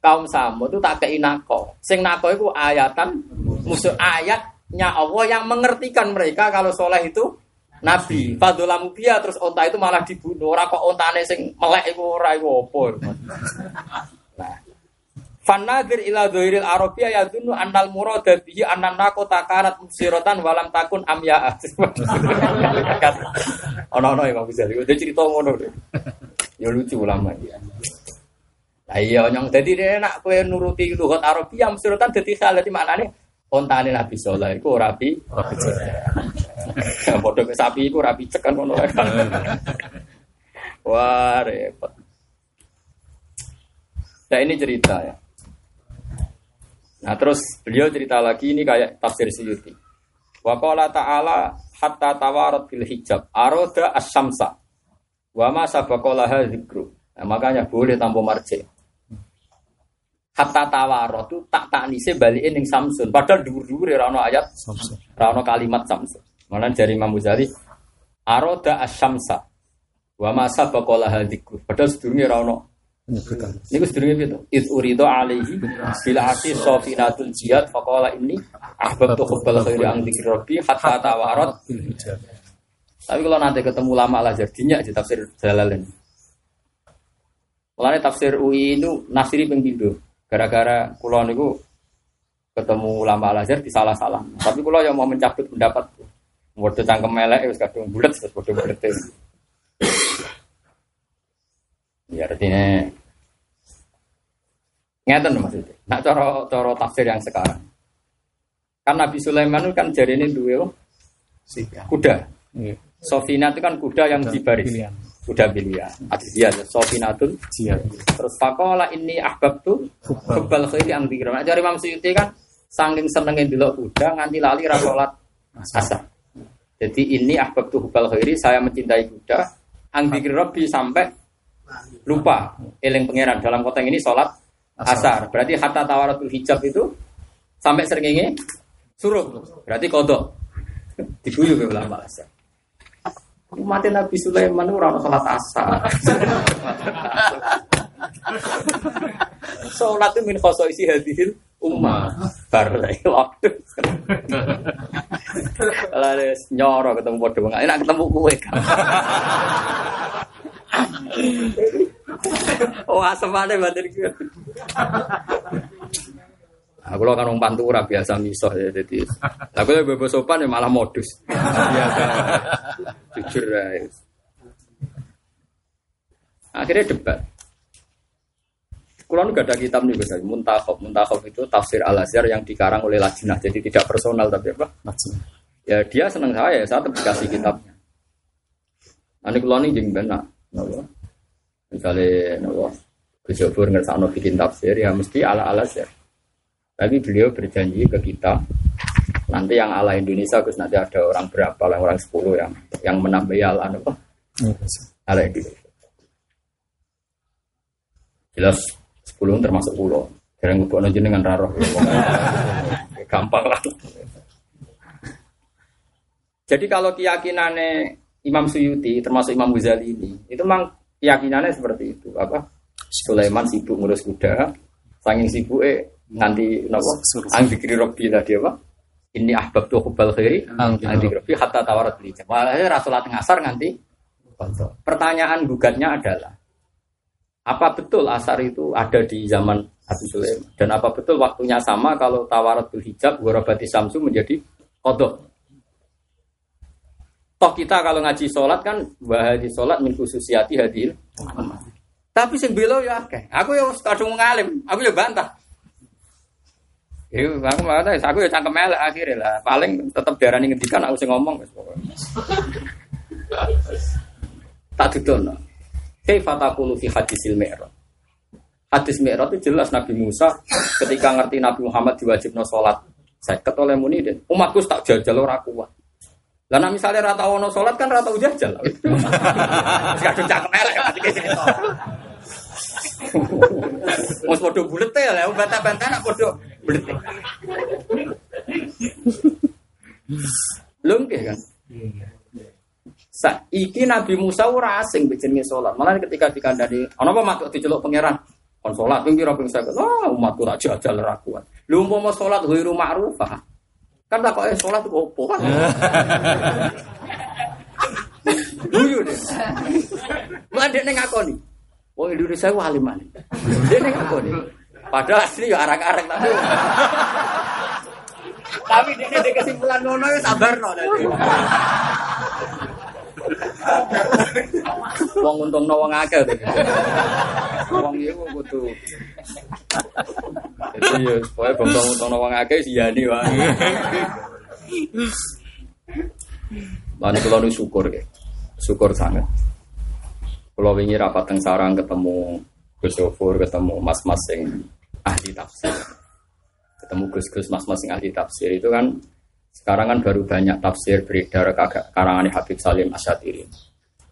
kaum Samud itu tak kei nako. Sing nako itu ayatan musuh ayatnya Allah yang mengertikan mereka kalau soleh itu nabi. Fadolamu dia terus onta itu malah dibunuh. Ora kok ontane sing melek iku ora iku apa. Nah, Fanadir ila dhairil arabiyya yadunnu annal murada bihi annan nako takarat musiratan walam takun amya. Ono-ono ya Bang Ghazali. Udah cerita ngono. Ya lucu ulama dia. Lah iya nyong dadi dia nak kowe nuruti lughat Arabia musiratan dadi salah di maknane ontane Nabi sallallahu iku ora pi. Padha ke sapi iku ora picek kan ngono. Wah, repot. Nah ini cerita ya. Nah terus beliau cerita lagi ini kayak tafsir Suyuti. Wa qala ta'ala hatta tawarat bil hijab aroda asyamsa wa ma sabaqalaha dzikru. Nah, makanya boleh tanpa marji. Hatta tawarat itu tak taknise balikin ning Samsun. Padahal dhuwur-dhuwur ora ono ayat, ora ono kalimat Samsun. Malah dari Imam Ghazali aroda asyamsa wa ma sabaqalaha dzikru. Padahal ono Penyebutan. Niku sedurunge piye to? Iz urido alaihi bila ati safinatul jihad faqala inni ahbabtu hubbal khairi an dzikri rabbi hatta hijab. Tapi kalau nanti ketemu lama lah jadinya di tafsir Jalalain. Mulane tafsir UI itu nasiri ping pindho. Gara-gara kula niku ketemu ulama Al Azhar disalah-salah. Tapi kula yang mau mencabut pendapat Waduh cangkem melek wis kadung bulet terus padha bulete. Ya artinya ngeten maksudnya. Nak cara cara tafsir yang sekarang. Kan Nabi Sulaiman itu kan jari ini dua kuda. Iya. Sofina itu kan kuda yang Dan dibaris. pilihan. Kuda pilihan. Adiyah, Sofinatul. Jihad. Terus fakola ini ahbab tuh kebal khairi ang dikira. Nah, dari Imam Suyuti kan saking senengin dulu kuda nganti lali rasolat asar. Jadi ini ahbab tuh kebal khairi saya mencintai kuda ang dikir Rabbi sampai lupa eling pangeran dalam kota ini sholat asar. Berarti hatta tawaratul hijab itu sampai seringnya suruh. Berarti kodok diguyu ke ulama asar. Umat Nabi Sulaiman itu orang sholat asar. sholat itu min khosoisi hadihil ummah. Baru lagi waktu. Kalau ada nyoro ketemu bodoh enak ketemu kue asem ada batin gue. Aku lo kan wong pantura biasa miso ya jadi. Lo bebas sopan ya malah modus. Biasa. Jujur ya. Akhirnya debat. Kulo nu gak ada kitab nih guys, Muntakhab. Muntakhab itu tafsir Al Azhar yang dikarang oleh Lajnah, jadi tidak personal tapi apa? Lajnah. Ya dia seneng saya, saya tetap dikasih kitabnya. Nanti kulo nih jeng benar. Misalnya nopo, Gus Jabur ngersakno bikin tafsir ya mesti ala Al Azhar. Tapi beliau berjanji ke kita nanti yang ala Indonesia Gus nanti ada orang berapa lah orang 10 yang yang menambah ala apa? Ala Indonesia. Jelas 10 termasuk pulau. Jarang ngubah dengan raro. Gampang lah. Jadi kalau keyakinannya Imam Suyuti termasuk Imam Ghazali ini itu memang keyakinannya seperti itu apa Sulaiman sibuk ngurus kuda saking sibuk eh nanti nopo ang dikiri robi tadi apa ini ahbab tuh ang dikiri robi hatta tawarat beli malah rasulat ngasar nanti pertanyaan gugatnya adalah apa betul asar itu ada di zaman Abu Sulaiman dan apa betul waktunya sama kalau tawarat hijab gorobati samsu menjadi kodok Toh kita kalau ngaji sholat kan bahadi sholat min khususiyati hadir. Tapi sing belo ya akeh. Aku ya kadung ngalim, aku ya bantah. Iya, aku bantah, aku ya cangkem elek akhirnya lah. Paling tetap darani ngendikan aku sing ngomong wis Tak didono. Kaifa taqulu fi hadisil mi'raj? Hadis Mi'raj itu jelas Nabi Musa ketika ngerti Nabi Muhammad diwajibno sholat. Saya oleh muni dan umatku tak jajal ora kuat. Lah misalnya rata wono sholat kan rata ujajal. Kadung cakep elek. Wes padha bulet ya bantah-bantah nak padha bulet. Lho kan. Saiki Nabi Musa ora asing jenenge salat. Malah ketika dikandani ana apa matuk diceluk pangeran? Kon salat ping pira ping 50. Oh, umatku tak jajal ora kuat. Lho umpama salat ghairu ma'rufah. Kan tak kok itu opo kan? Guyu deh. Mbak aku nih. Oh Indonesia. Dia neng aku nih. Padahal asli ya arang-arang tapi. Tapi dia di kesimpulan ngono ya sabar no. Wong untung no wong akeh to. Wong iku kudu. Jadi ya supaya bangsa untung no wong akeh siyani wae. Lan kula nu syukur ya. Syukur sangat. Kalau wingi rapat teng sarang ketemu Gus ketemu mas-mas sing ahli tafsir. Ketemu Gus-gus mas-mas ahli tafsir itu kan sekarang kan baru banyak tafsir beredar karangan Habib Salim Asyatiri.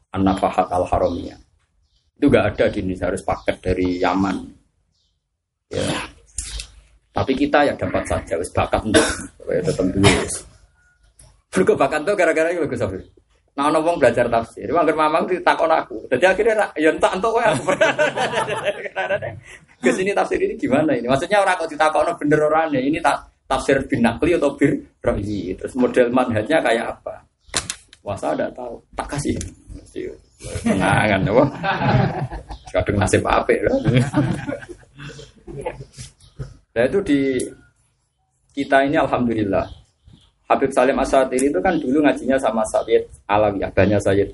An-Nafahat Al-Haramiyah. Itu gak ada di Indonesia, harus paket dari Yaman. Ya. Tapi kita ya dapat saja, wis bakat untuk ya tetap dulu. Mereka bakat tuh gara-gara itu Gus Afif. Nah, wong belajar tafsir, wong mamang ditakon aku. Jadi akhirnya ya entak entuk kowe aku. Ke sini tafsir ini gimana ini? Maksudnya orang kok ditakon bener orangnya ini tak tafsir bin nakli atau bir rohi. Terus model manhajnya kayak apa? Wah saya tidak tahu. Tak kasih. Tenangan apa? Kadang nasib apa loh. Nah itu di kita ini alhamdulillah Habib Salim Asatiri itu kan dulu ngajinya sama Sayyid Alawi, abahnya Sayyid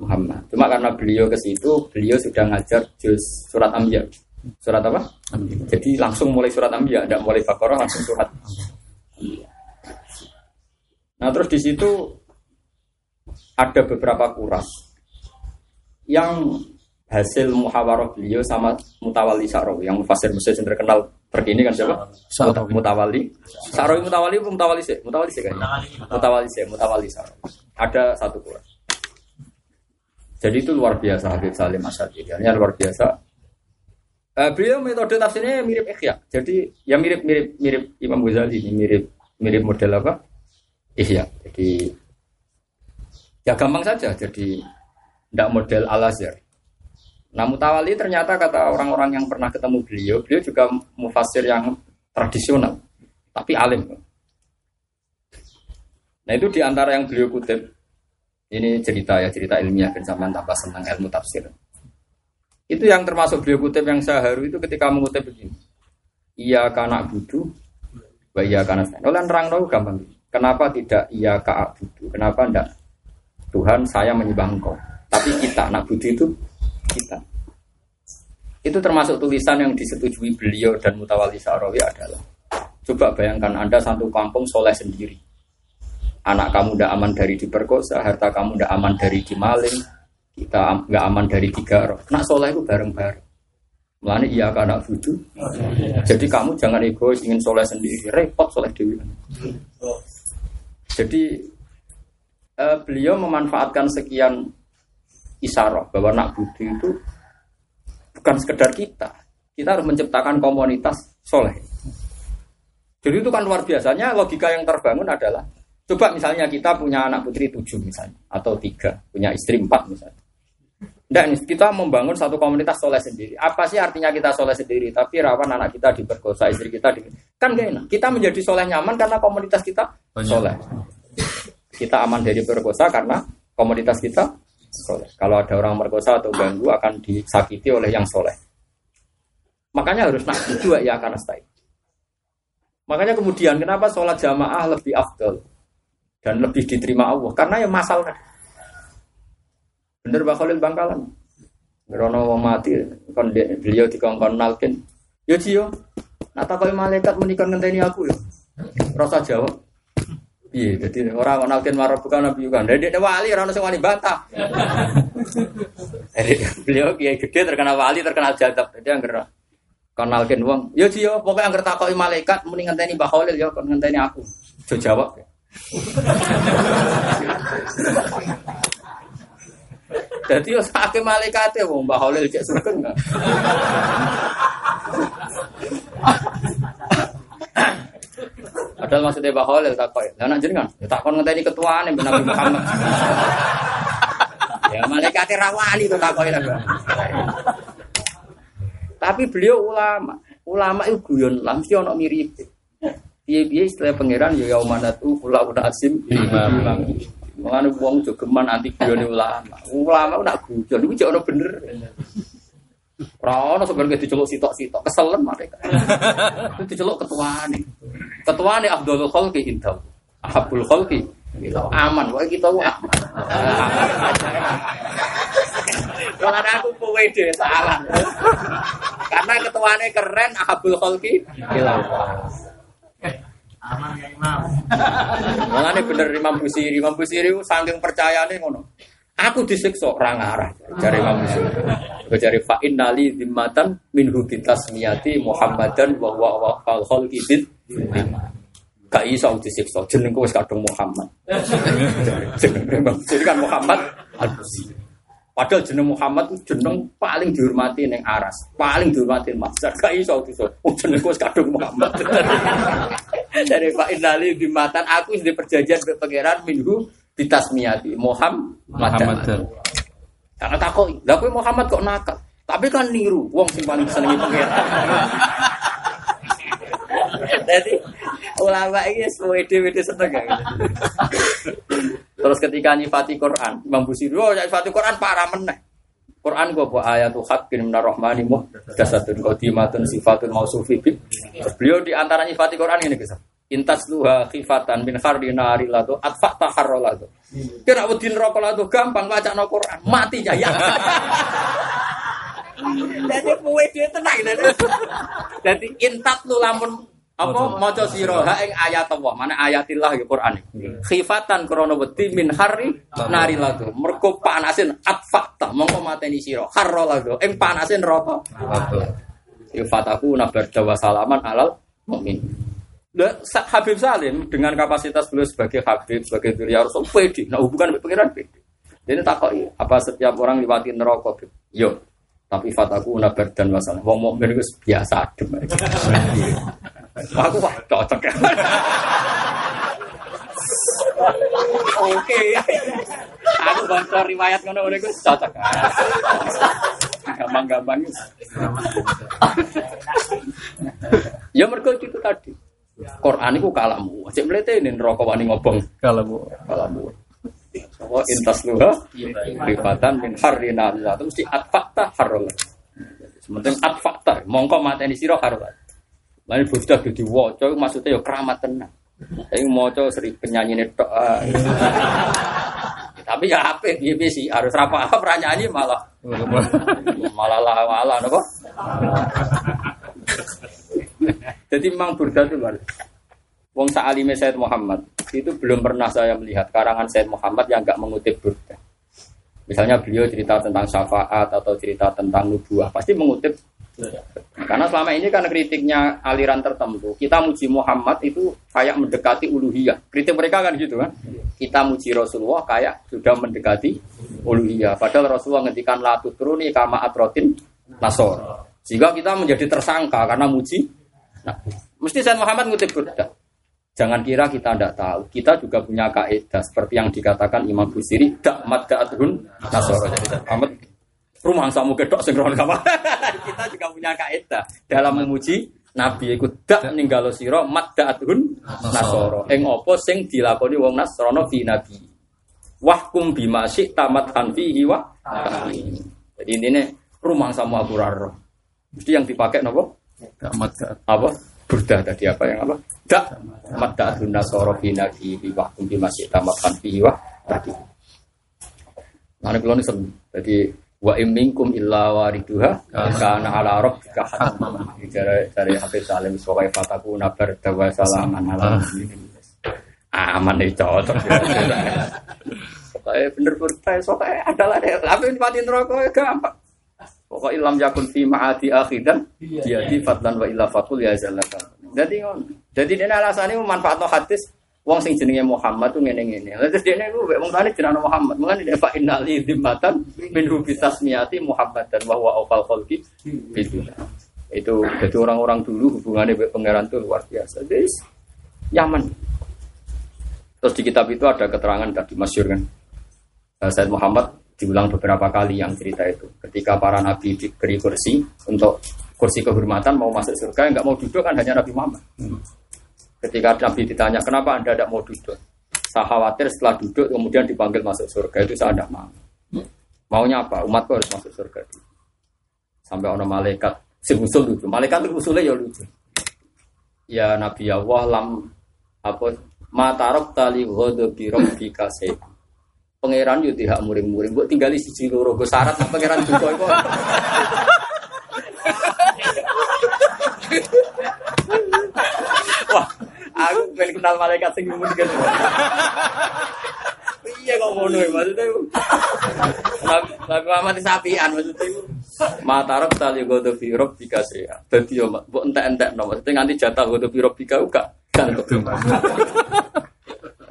Muhammad. Cuma karena beliau ke situ, beliau sudah ngajar juz surat Ambiya. Surat apa? Jadi langsung mulai surat Ambiya, tidak mulai Baqarah langsung surat. Nah terus di situ ada beberapa kuras yang hasil muhawarah beliau sama Mutawali Sa'rawi yang mufasir Mesir yang terkenal terkini kan siapa? Sa'rawi. Mutawali. Sa'rawi Mutawali itu Mutawali sih, Mutawali sih kan? Mutawali sih, Mutawali Sa'rawi. Ada satu kuras. Jadi itu luar biasa Habib Salim Asyadi. Ini luar biasa. Uh, beliau metode tafsirnya mirip Ikhya. Jadi ya mirip mirip mirip Imam Ghazali ini mirip mirip model apa? Ikhya. Jadi ya gampang saja. Jadi tidak model Al Azhar. Nah Mutawali ternyata kata orang-orang yang pernah ketemu beliau, beliau juga mufasir yang tradisional, tapi alim. Nah itu di antara yang beliau kutip, ini cerita ya cerita ilmiah dan zaman tambah senang ilmu tafsir. Itu yang termasuk beliau kutip yang saya haru itu ketika mengutip begini. Iya karena budu, iya karena saya. Oleh nerang tahu gampang. Kenapa tidak iya ka budu? Kenapa tidak Tuhan saya menyembah engkau? Tapi kita anak budu itu kita. Itu termasuk tulisan yang disetujui beliau dan Mutawali Sa'rawi adalah Coba bayangkan Anda satu kampung soleh sendiri Anak kamu tidak aman dari diperkosa Harta kamu tidak aman dari dimaling Kita nggak aman dari digarok Nak soleh itu bareng-bareng Melani iya kan anak budu Jadi kamu jangan egois ingin soleh sendiri Repot soleh dewi Jadi eh, Beliau memanfaatkan sekian Isaroh bahwa nak budu itu bukan sekedar kita. Kita harus menciptakan komunitas soleh. Jadi itu kan luar biasanya logika yang terbangun adalah coba misalnya kita punya anak putri tujuh misalnya atau tiga punya istri empat misalnya. Dan kita membangun satu komunitas soleh sendiri. Apa sih artinya kita soleh sendiri? Tapi rawan anak kita diperkosa, istri kita di... kan gak enak. Kita menjadi soleh nyaman karena komunitas kita soleh. Kita aman dari perkosa karena komunitas kita soleh. Kalau ada orang merkosa atau ganggu akan disakiti oleh yang soleh. Makanya harus nak dua ya karena stay. Makanya kemudian kenapa sholat jamaah lebih afdol dan lebih diterima Allah? Karena yang masalah. Bener Pak Khalil Bangkalan. Berono wong mati, kon beliau dikongkon nalkin. Yo Cio, nata kau malaikat menikah ngenteni aku ya. Rasa jawab, Iya, jadi orang menalkin marah bukan nabi juga. Dari dia wali, orang nasi wali bantah. Jadi beliau kiai gede terkenal wali, terkenal jadab. Jadi yang gerak kenalkin uang. Yo cio, pokoknya yang takoi malaikat, mending ngenteni Mbah Khalil yo, ngenteni aku. Jo jawab. Jadi yo sakit malaikat ya, Mbah Khalil cek sugeng. Padahal maksudnya Pak Khalil tak kau. Lah nak jenengan, ya tak kon ngenteni ketuaan yang Nabi Muhammad. ya malaikat rawani itu tak kau Tapi beliau ulama. Ulama itu guyon, mesti ono mirip. Piye-piye istilah pangeran ya yaumanatu kula asim. Mengenai uang jogeman anti guyon ulama. Ulama udah guyon, itu ono bener. Rano sebenarnya diceluk sitok-sitok, keselen mereka. Itu diceluk ketua nih. Ketua nih Abdul Khalki intel. Abdul Khalki. Aman, wah kita aman. Kalau aku deh salah. Karena ketuanya keren, Abdul Khalki hilang. Aman ya Imam. Mengenai bener Imam Busiri, Imam Busiri saking percayane ngono. Aku disiksa orang arah cari Imam Busiri. Cari fa innali zimmatan minhu bitasmiyati Muhammadan wa wa fal khalqi bid. Gak iso disiksa jenengku wis Muhammad. Busiri kan Muhammad Al-Busiri. Padahal jeneng Muhammad itu jeneng paling dihormati neng aras, paling dihormati masyarakat. Gak iso iso. Oh jenengku wis kadung Muhammad. Dari Pak Innali bimatan aku sudah perjanjian berpengiran minggu bitasmiyati Muhammad. Muhammad. Karena takut, lah Muhammad kok nakal. Tapi kan niru, wong sing paling senengi pangeran. Jadi ulama ini semua ide-ide seneng ya. Terus ketika nyifati Quran, Imam Busiri, oh nyifati Quran parah meneh. Quran gua buat ayat haqqin minar rahmani muhdatsatun qadimatun sifatun mausufi Beliau di antara nyifati Quran ini kisah intas luha khifatan min khardi nari lado atfa taharro lado kira udin rokok lado gampang baca no Quran mati jaya. Jadi kue dia tenang jadi intat lu lamun apa maca sira ha ing ayat Allah mana ayatillah ya Quran khifatan krana wedi min hari nari lado. Mergo panasin atfakta mongko mateni sira. Harro lado. Ing panasin rokok Ya fataku nabar dawa salaman alal mukmin Habib Salim dengan kapasitas beliau sebagai Habib, sebagai Diri Rasul, pede. Nah hubungan dengan pengiran pede. Jadi takut apa setiap orang lewati neraka? Yo, tapi fataku nabar dan masalah. Wong mau itu biasa adem. Aku wah cocok ya. Oke. Aku bangsa riwayat ngono ngono iku cocok. Gampang-gampang. Ya mergo itu tadi. Quran itu kalamu. Cek melete ini neraka wani ngobong. Kalamu. Kalamu. Apa intas luha rifatan min harrina itu mesti atfakta harrol. Sementing atfakta mongko mateni sira harrol. Lain bocah dadi waca maksudnya ya keramat tenang. Tapi maca seri penyanyi tok. Tapi ya apa piye sih harus apa apa nyanyi malah malah lah malah nopo Jadi memang burda itu luar. Wong Sa'alime Said Muhammad itu belum pernah saya melihat karangan Said Muhammad yang nggak mengutip burda. Misalnya beliau cerita tentang syafaat atau cerita tentang nubuah, pasti mengutip. Karena selama ini kan kritiknya aliran tertentu, kita muji Muhammad itu kayak mendekati uluhiyah. Kritik mereka kan gitu kan. Kita muji Rasulullah kayak sudah mendekati uluhiyah. Padahal Rasulullah ngendikan la tutruni kama atrotin nasor. Sehingga kita menjadi tersangka karena muji. Nah, mesti Said Muhammad ngutip burda. Jangan kira kita tidak tahu. Kita juga punya kaidah seperti yang dikatakan Imam Busiri, dak mad'atun nasoro. Jadi Muhammad rumah samu kedok sing kamar. kita juga punya kaidah dalam memuji Nabi ikut dak ninggalo sira mad'atun nasoro. Ing apa sing dilakoni wong Nasrani fi nabi. Wahkum bima tamat fihi wa Jadi ini rumah samu aku raro. Mesti yang dipakai nopo? Apa? Burda tadi apa yang apa? Dak. Mata aduna soro bina di waktu di masih tamatkan biwa tadi. Mana kalau seru. Jadi wa imingkum illa wariduha karena ala rabbika dari dari Hafiz Salim sebagai fataku nabar dawa salaman ala aman itu cocok pokoknya bener bener pokoknya adalah tapi mati neraka gampang pokoknya ilam yakun fi ma'ati akhidan dia di fatlan wa illa fatul ya zalatan jadi jadi ini alasannya manfaat hadis Wong sing jenenge Muhammad tuh ngene ngene. Terus dia nih gue wong tadi jenenge Muhammad. Mengenai dia Pak Inali dimatan min hubitas miati Muhammad dan bahwa awal kholki itu. Itu jadi orang-orang dulu hubungannya dengan pangeran itu luar biasa. Jadi Yaman. Terus di kitab itu ada keterangan tadi masyur kan. Said Muhammad diulang beberapa kali yang cerita itu. Ketika para nabi diberi kursi untuk kursi kehormatan mau masuk surga nggak mau duduk kan hanya Nabi Muhammad. Hmm. Ketika Nabi ditanya kenapa anda tidak mau duduk, saya khawatir setelah duduk kemudian dipanggil masuk surga itu saya tidak mau. Hmm. Maunya apa? Umatku harus masuk surga. Sampai orang malaikat, si usul lucu. Malaikat itu usulnya ya lucu. Ya Nabi Allah lam apa matarok tali ghodobi robbika Pangeran yo tidak muring-muring, buat tinggal di sisi loro syarat pangeran juga itu. Wah, aku pengen kenal malaikat sing kan. Iya kok ngono ya maksudnya. Nabi Muhammad sapian maksudnya itu. Matarok tali godo firok bika ya. Dadi yo mbok entek-entek no maksudnya nganti jatah godo firok bika uga. Kan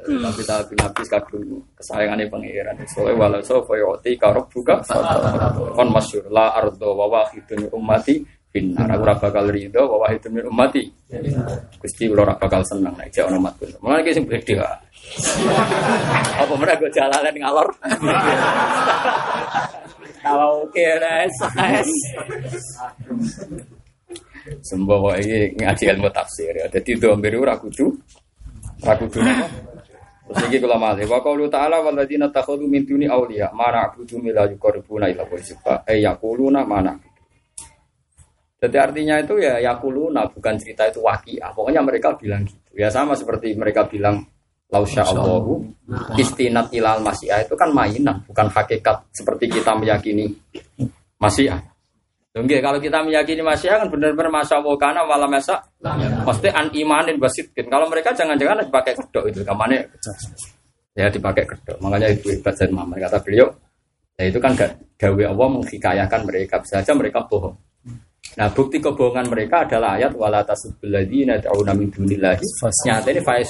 tapi tapi nabi kadung kesayangannya pangeran soalnya walau so foyoti karok buka kon masyur la ardo wa wahidun ummati Finnar aku ora bakal rido wa wahidun min ummati. Gusti kula ora bakal jek ono umatku. Mulane iki sing beda. Apa mereka jalalan ngalor? Kalau keres, Sembawa ini ngaji ilmu tafsir ya. Jadi itu ambil ora kudu ora? Terus iki kula malih wa qaulu ta'ala walladzina takhudhu min duni awliya ma na'budu illa yuqarribuna ila wajhifa ay yaquluna ma jadi artinya itu ya yakuluna bukan cerita itu wakia. Pokoknya mereka bilang gitu. Ya sama seperti mereka bilang lausya Allahu istinat ilal masyiah itu kan mainan, bukan hakikat seperti kita meyakini masyiah. Oke, kalau kita meyakini masyiah kan benar-benar masa karena malam masa pasti an imanin basitkin. Kalau mereka jangan-jangan dipakai kedok itu, kamane ya dipakai kedok. Makanya ibu hebat dan mama kata beliau, ya itu kan gak gawe Allah menghikayakan mereka bisa saja mereka bohong. Nah bukti kebohongan mereka adalah ayat wala tasubul ladina ta'una min dunillahi. Nyata ini fa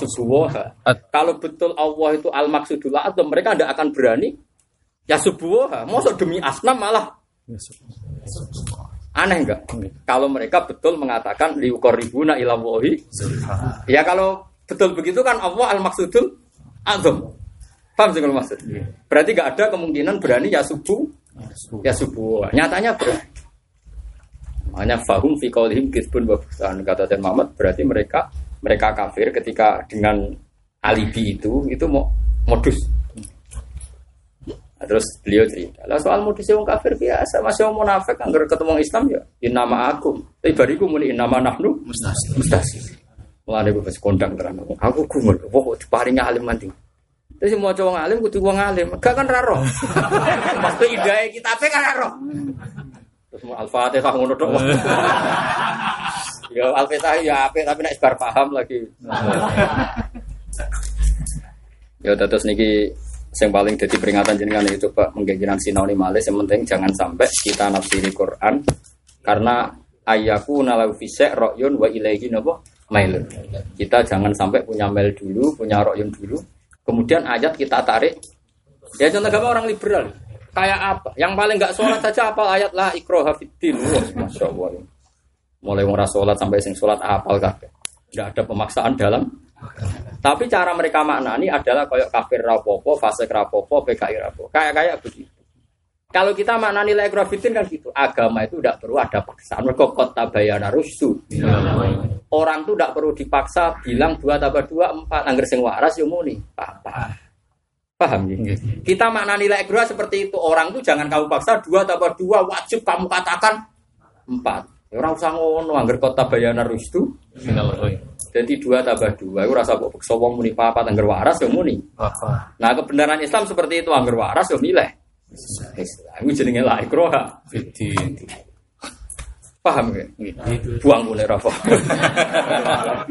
Kalau betul Allah itu al maksudullah atau mereka tidak akan berani ya subuha. Masa demi asnam malah aneh enggak? Kalau mereka betul mengatakan liukoribuna ilawohi. Ya kalau betul begitu kan Allah al maksudul azam. Paham sih kalau maksud? Berarti enggak ada kemungkinan berani ya subuh ya subuh. Nyatanya berani. Hanya fahum fi qaulihim kisbun wa kata Sayyid Muhammad berarti mereka mereka kafir ketika dengan alibi itu itu mau modus. Nah, terus beliau cerita, lah soal modus yang kafir biasa, masih mau munafik kan ketemu Islam ya, in nama aku, tapi bariku muni in nama nahnu mustasi. Mustasi. Mulane gue pas kondang terang, aku kumul, wah paling alim nanti. Terus semua cowok alim, kudu wong alim, gak kan raro. Ide kita apa kan raro. Terus mau Al-Fatihah ngono tok. Ya Al-Fatihah ya apik tapi nek bar paham lagi. Ya terus niki yang paling jadi peringatan jenengan itu coba menggegiran sinau malih yang penting jangan sampai kita nafsiri Quran karena ayaku nalau fisek rokyun wa ilaihi nopo mailun. Kita jangan sampai punya mail dulu punya rokyun dulu. Kemudian ayat kita tarik. Ya contoh gampang orang liberal? Kayak apa? Yang paling nggak sholat saja apa? Ayat lah ikro hafidin mulai murah sholat sampai sing sholat apal kakek tidak ada pemaksaan dalam tapi cara mereka maknani adalah kayak kafir rapopo, fase rapopo, PKI rapopo. Kayak kayak begitu. Kalau kita maknani nilai grafitin kan gitu. Agama itu tidak perlu ada paksaan. Mereka kota bayana rusuh. Orang itu tidak perlu dipaksa bilang dua tambah dua empat. Angger sing waras ya muni. Apa? Paham ya? Kita maknani nilai seperti itu. Orang itu jangan kamu paksa dua tambah dua wajib kamu katakan empat. Ya orang usah ngono angger kota bayana rusuh. Jadi dua tambah dua, itu rasa kok sowong muni papa angger waras ya muni. Nah kebenaran Islam seperti itu angger waras ya milih. Itu jenenge la ikroha. Paham ya? Buang boleh rafa.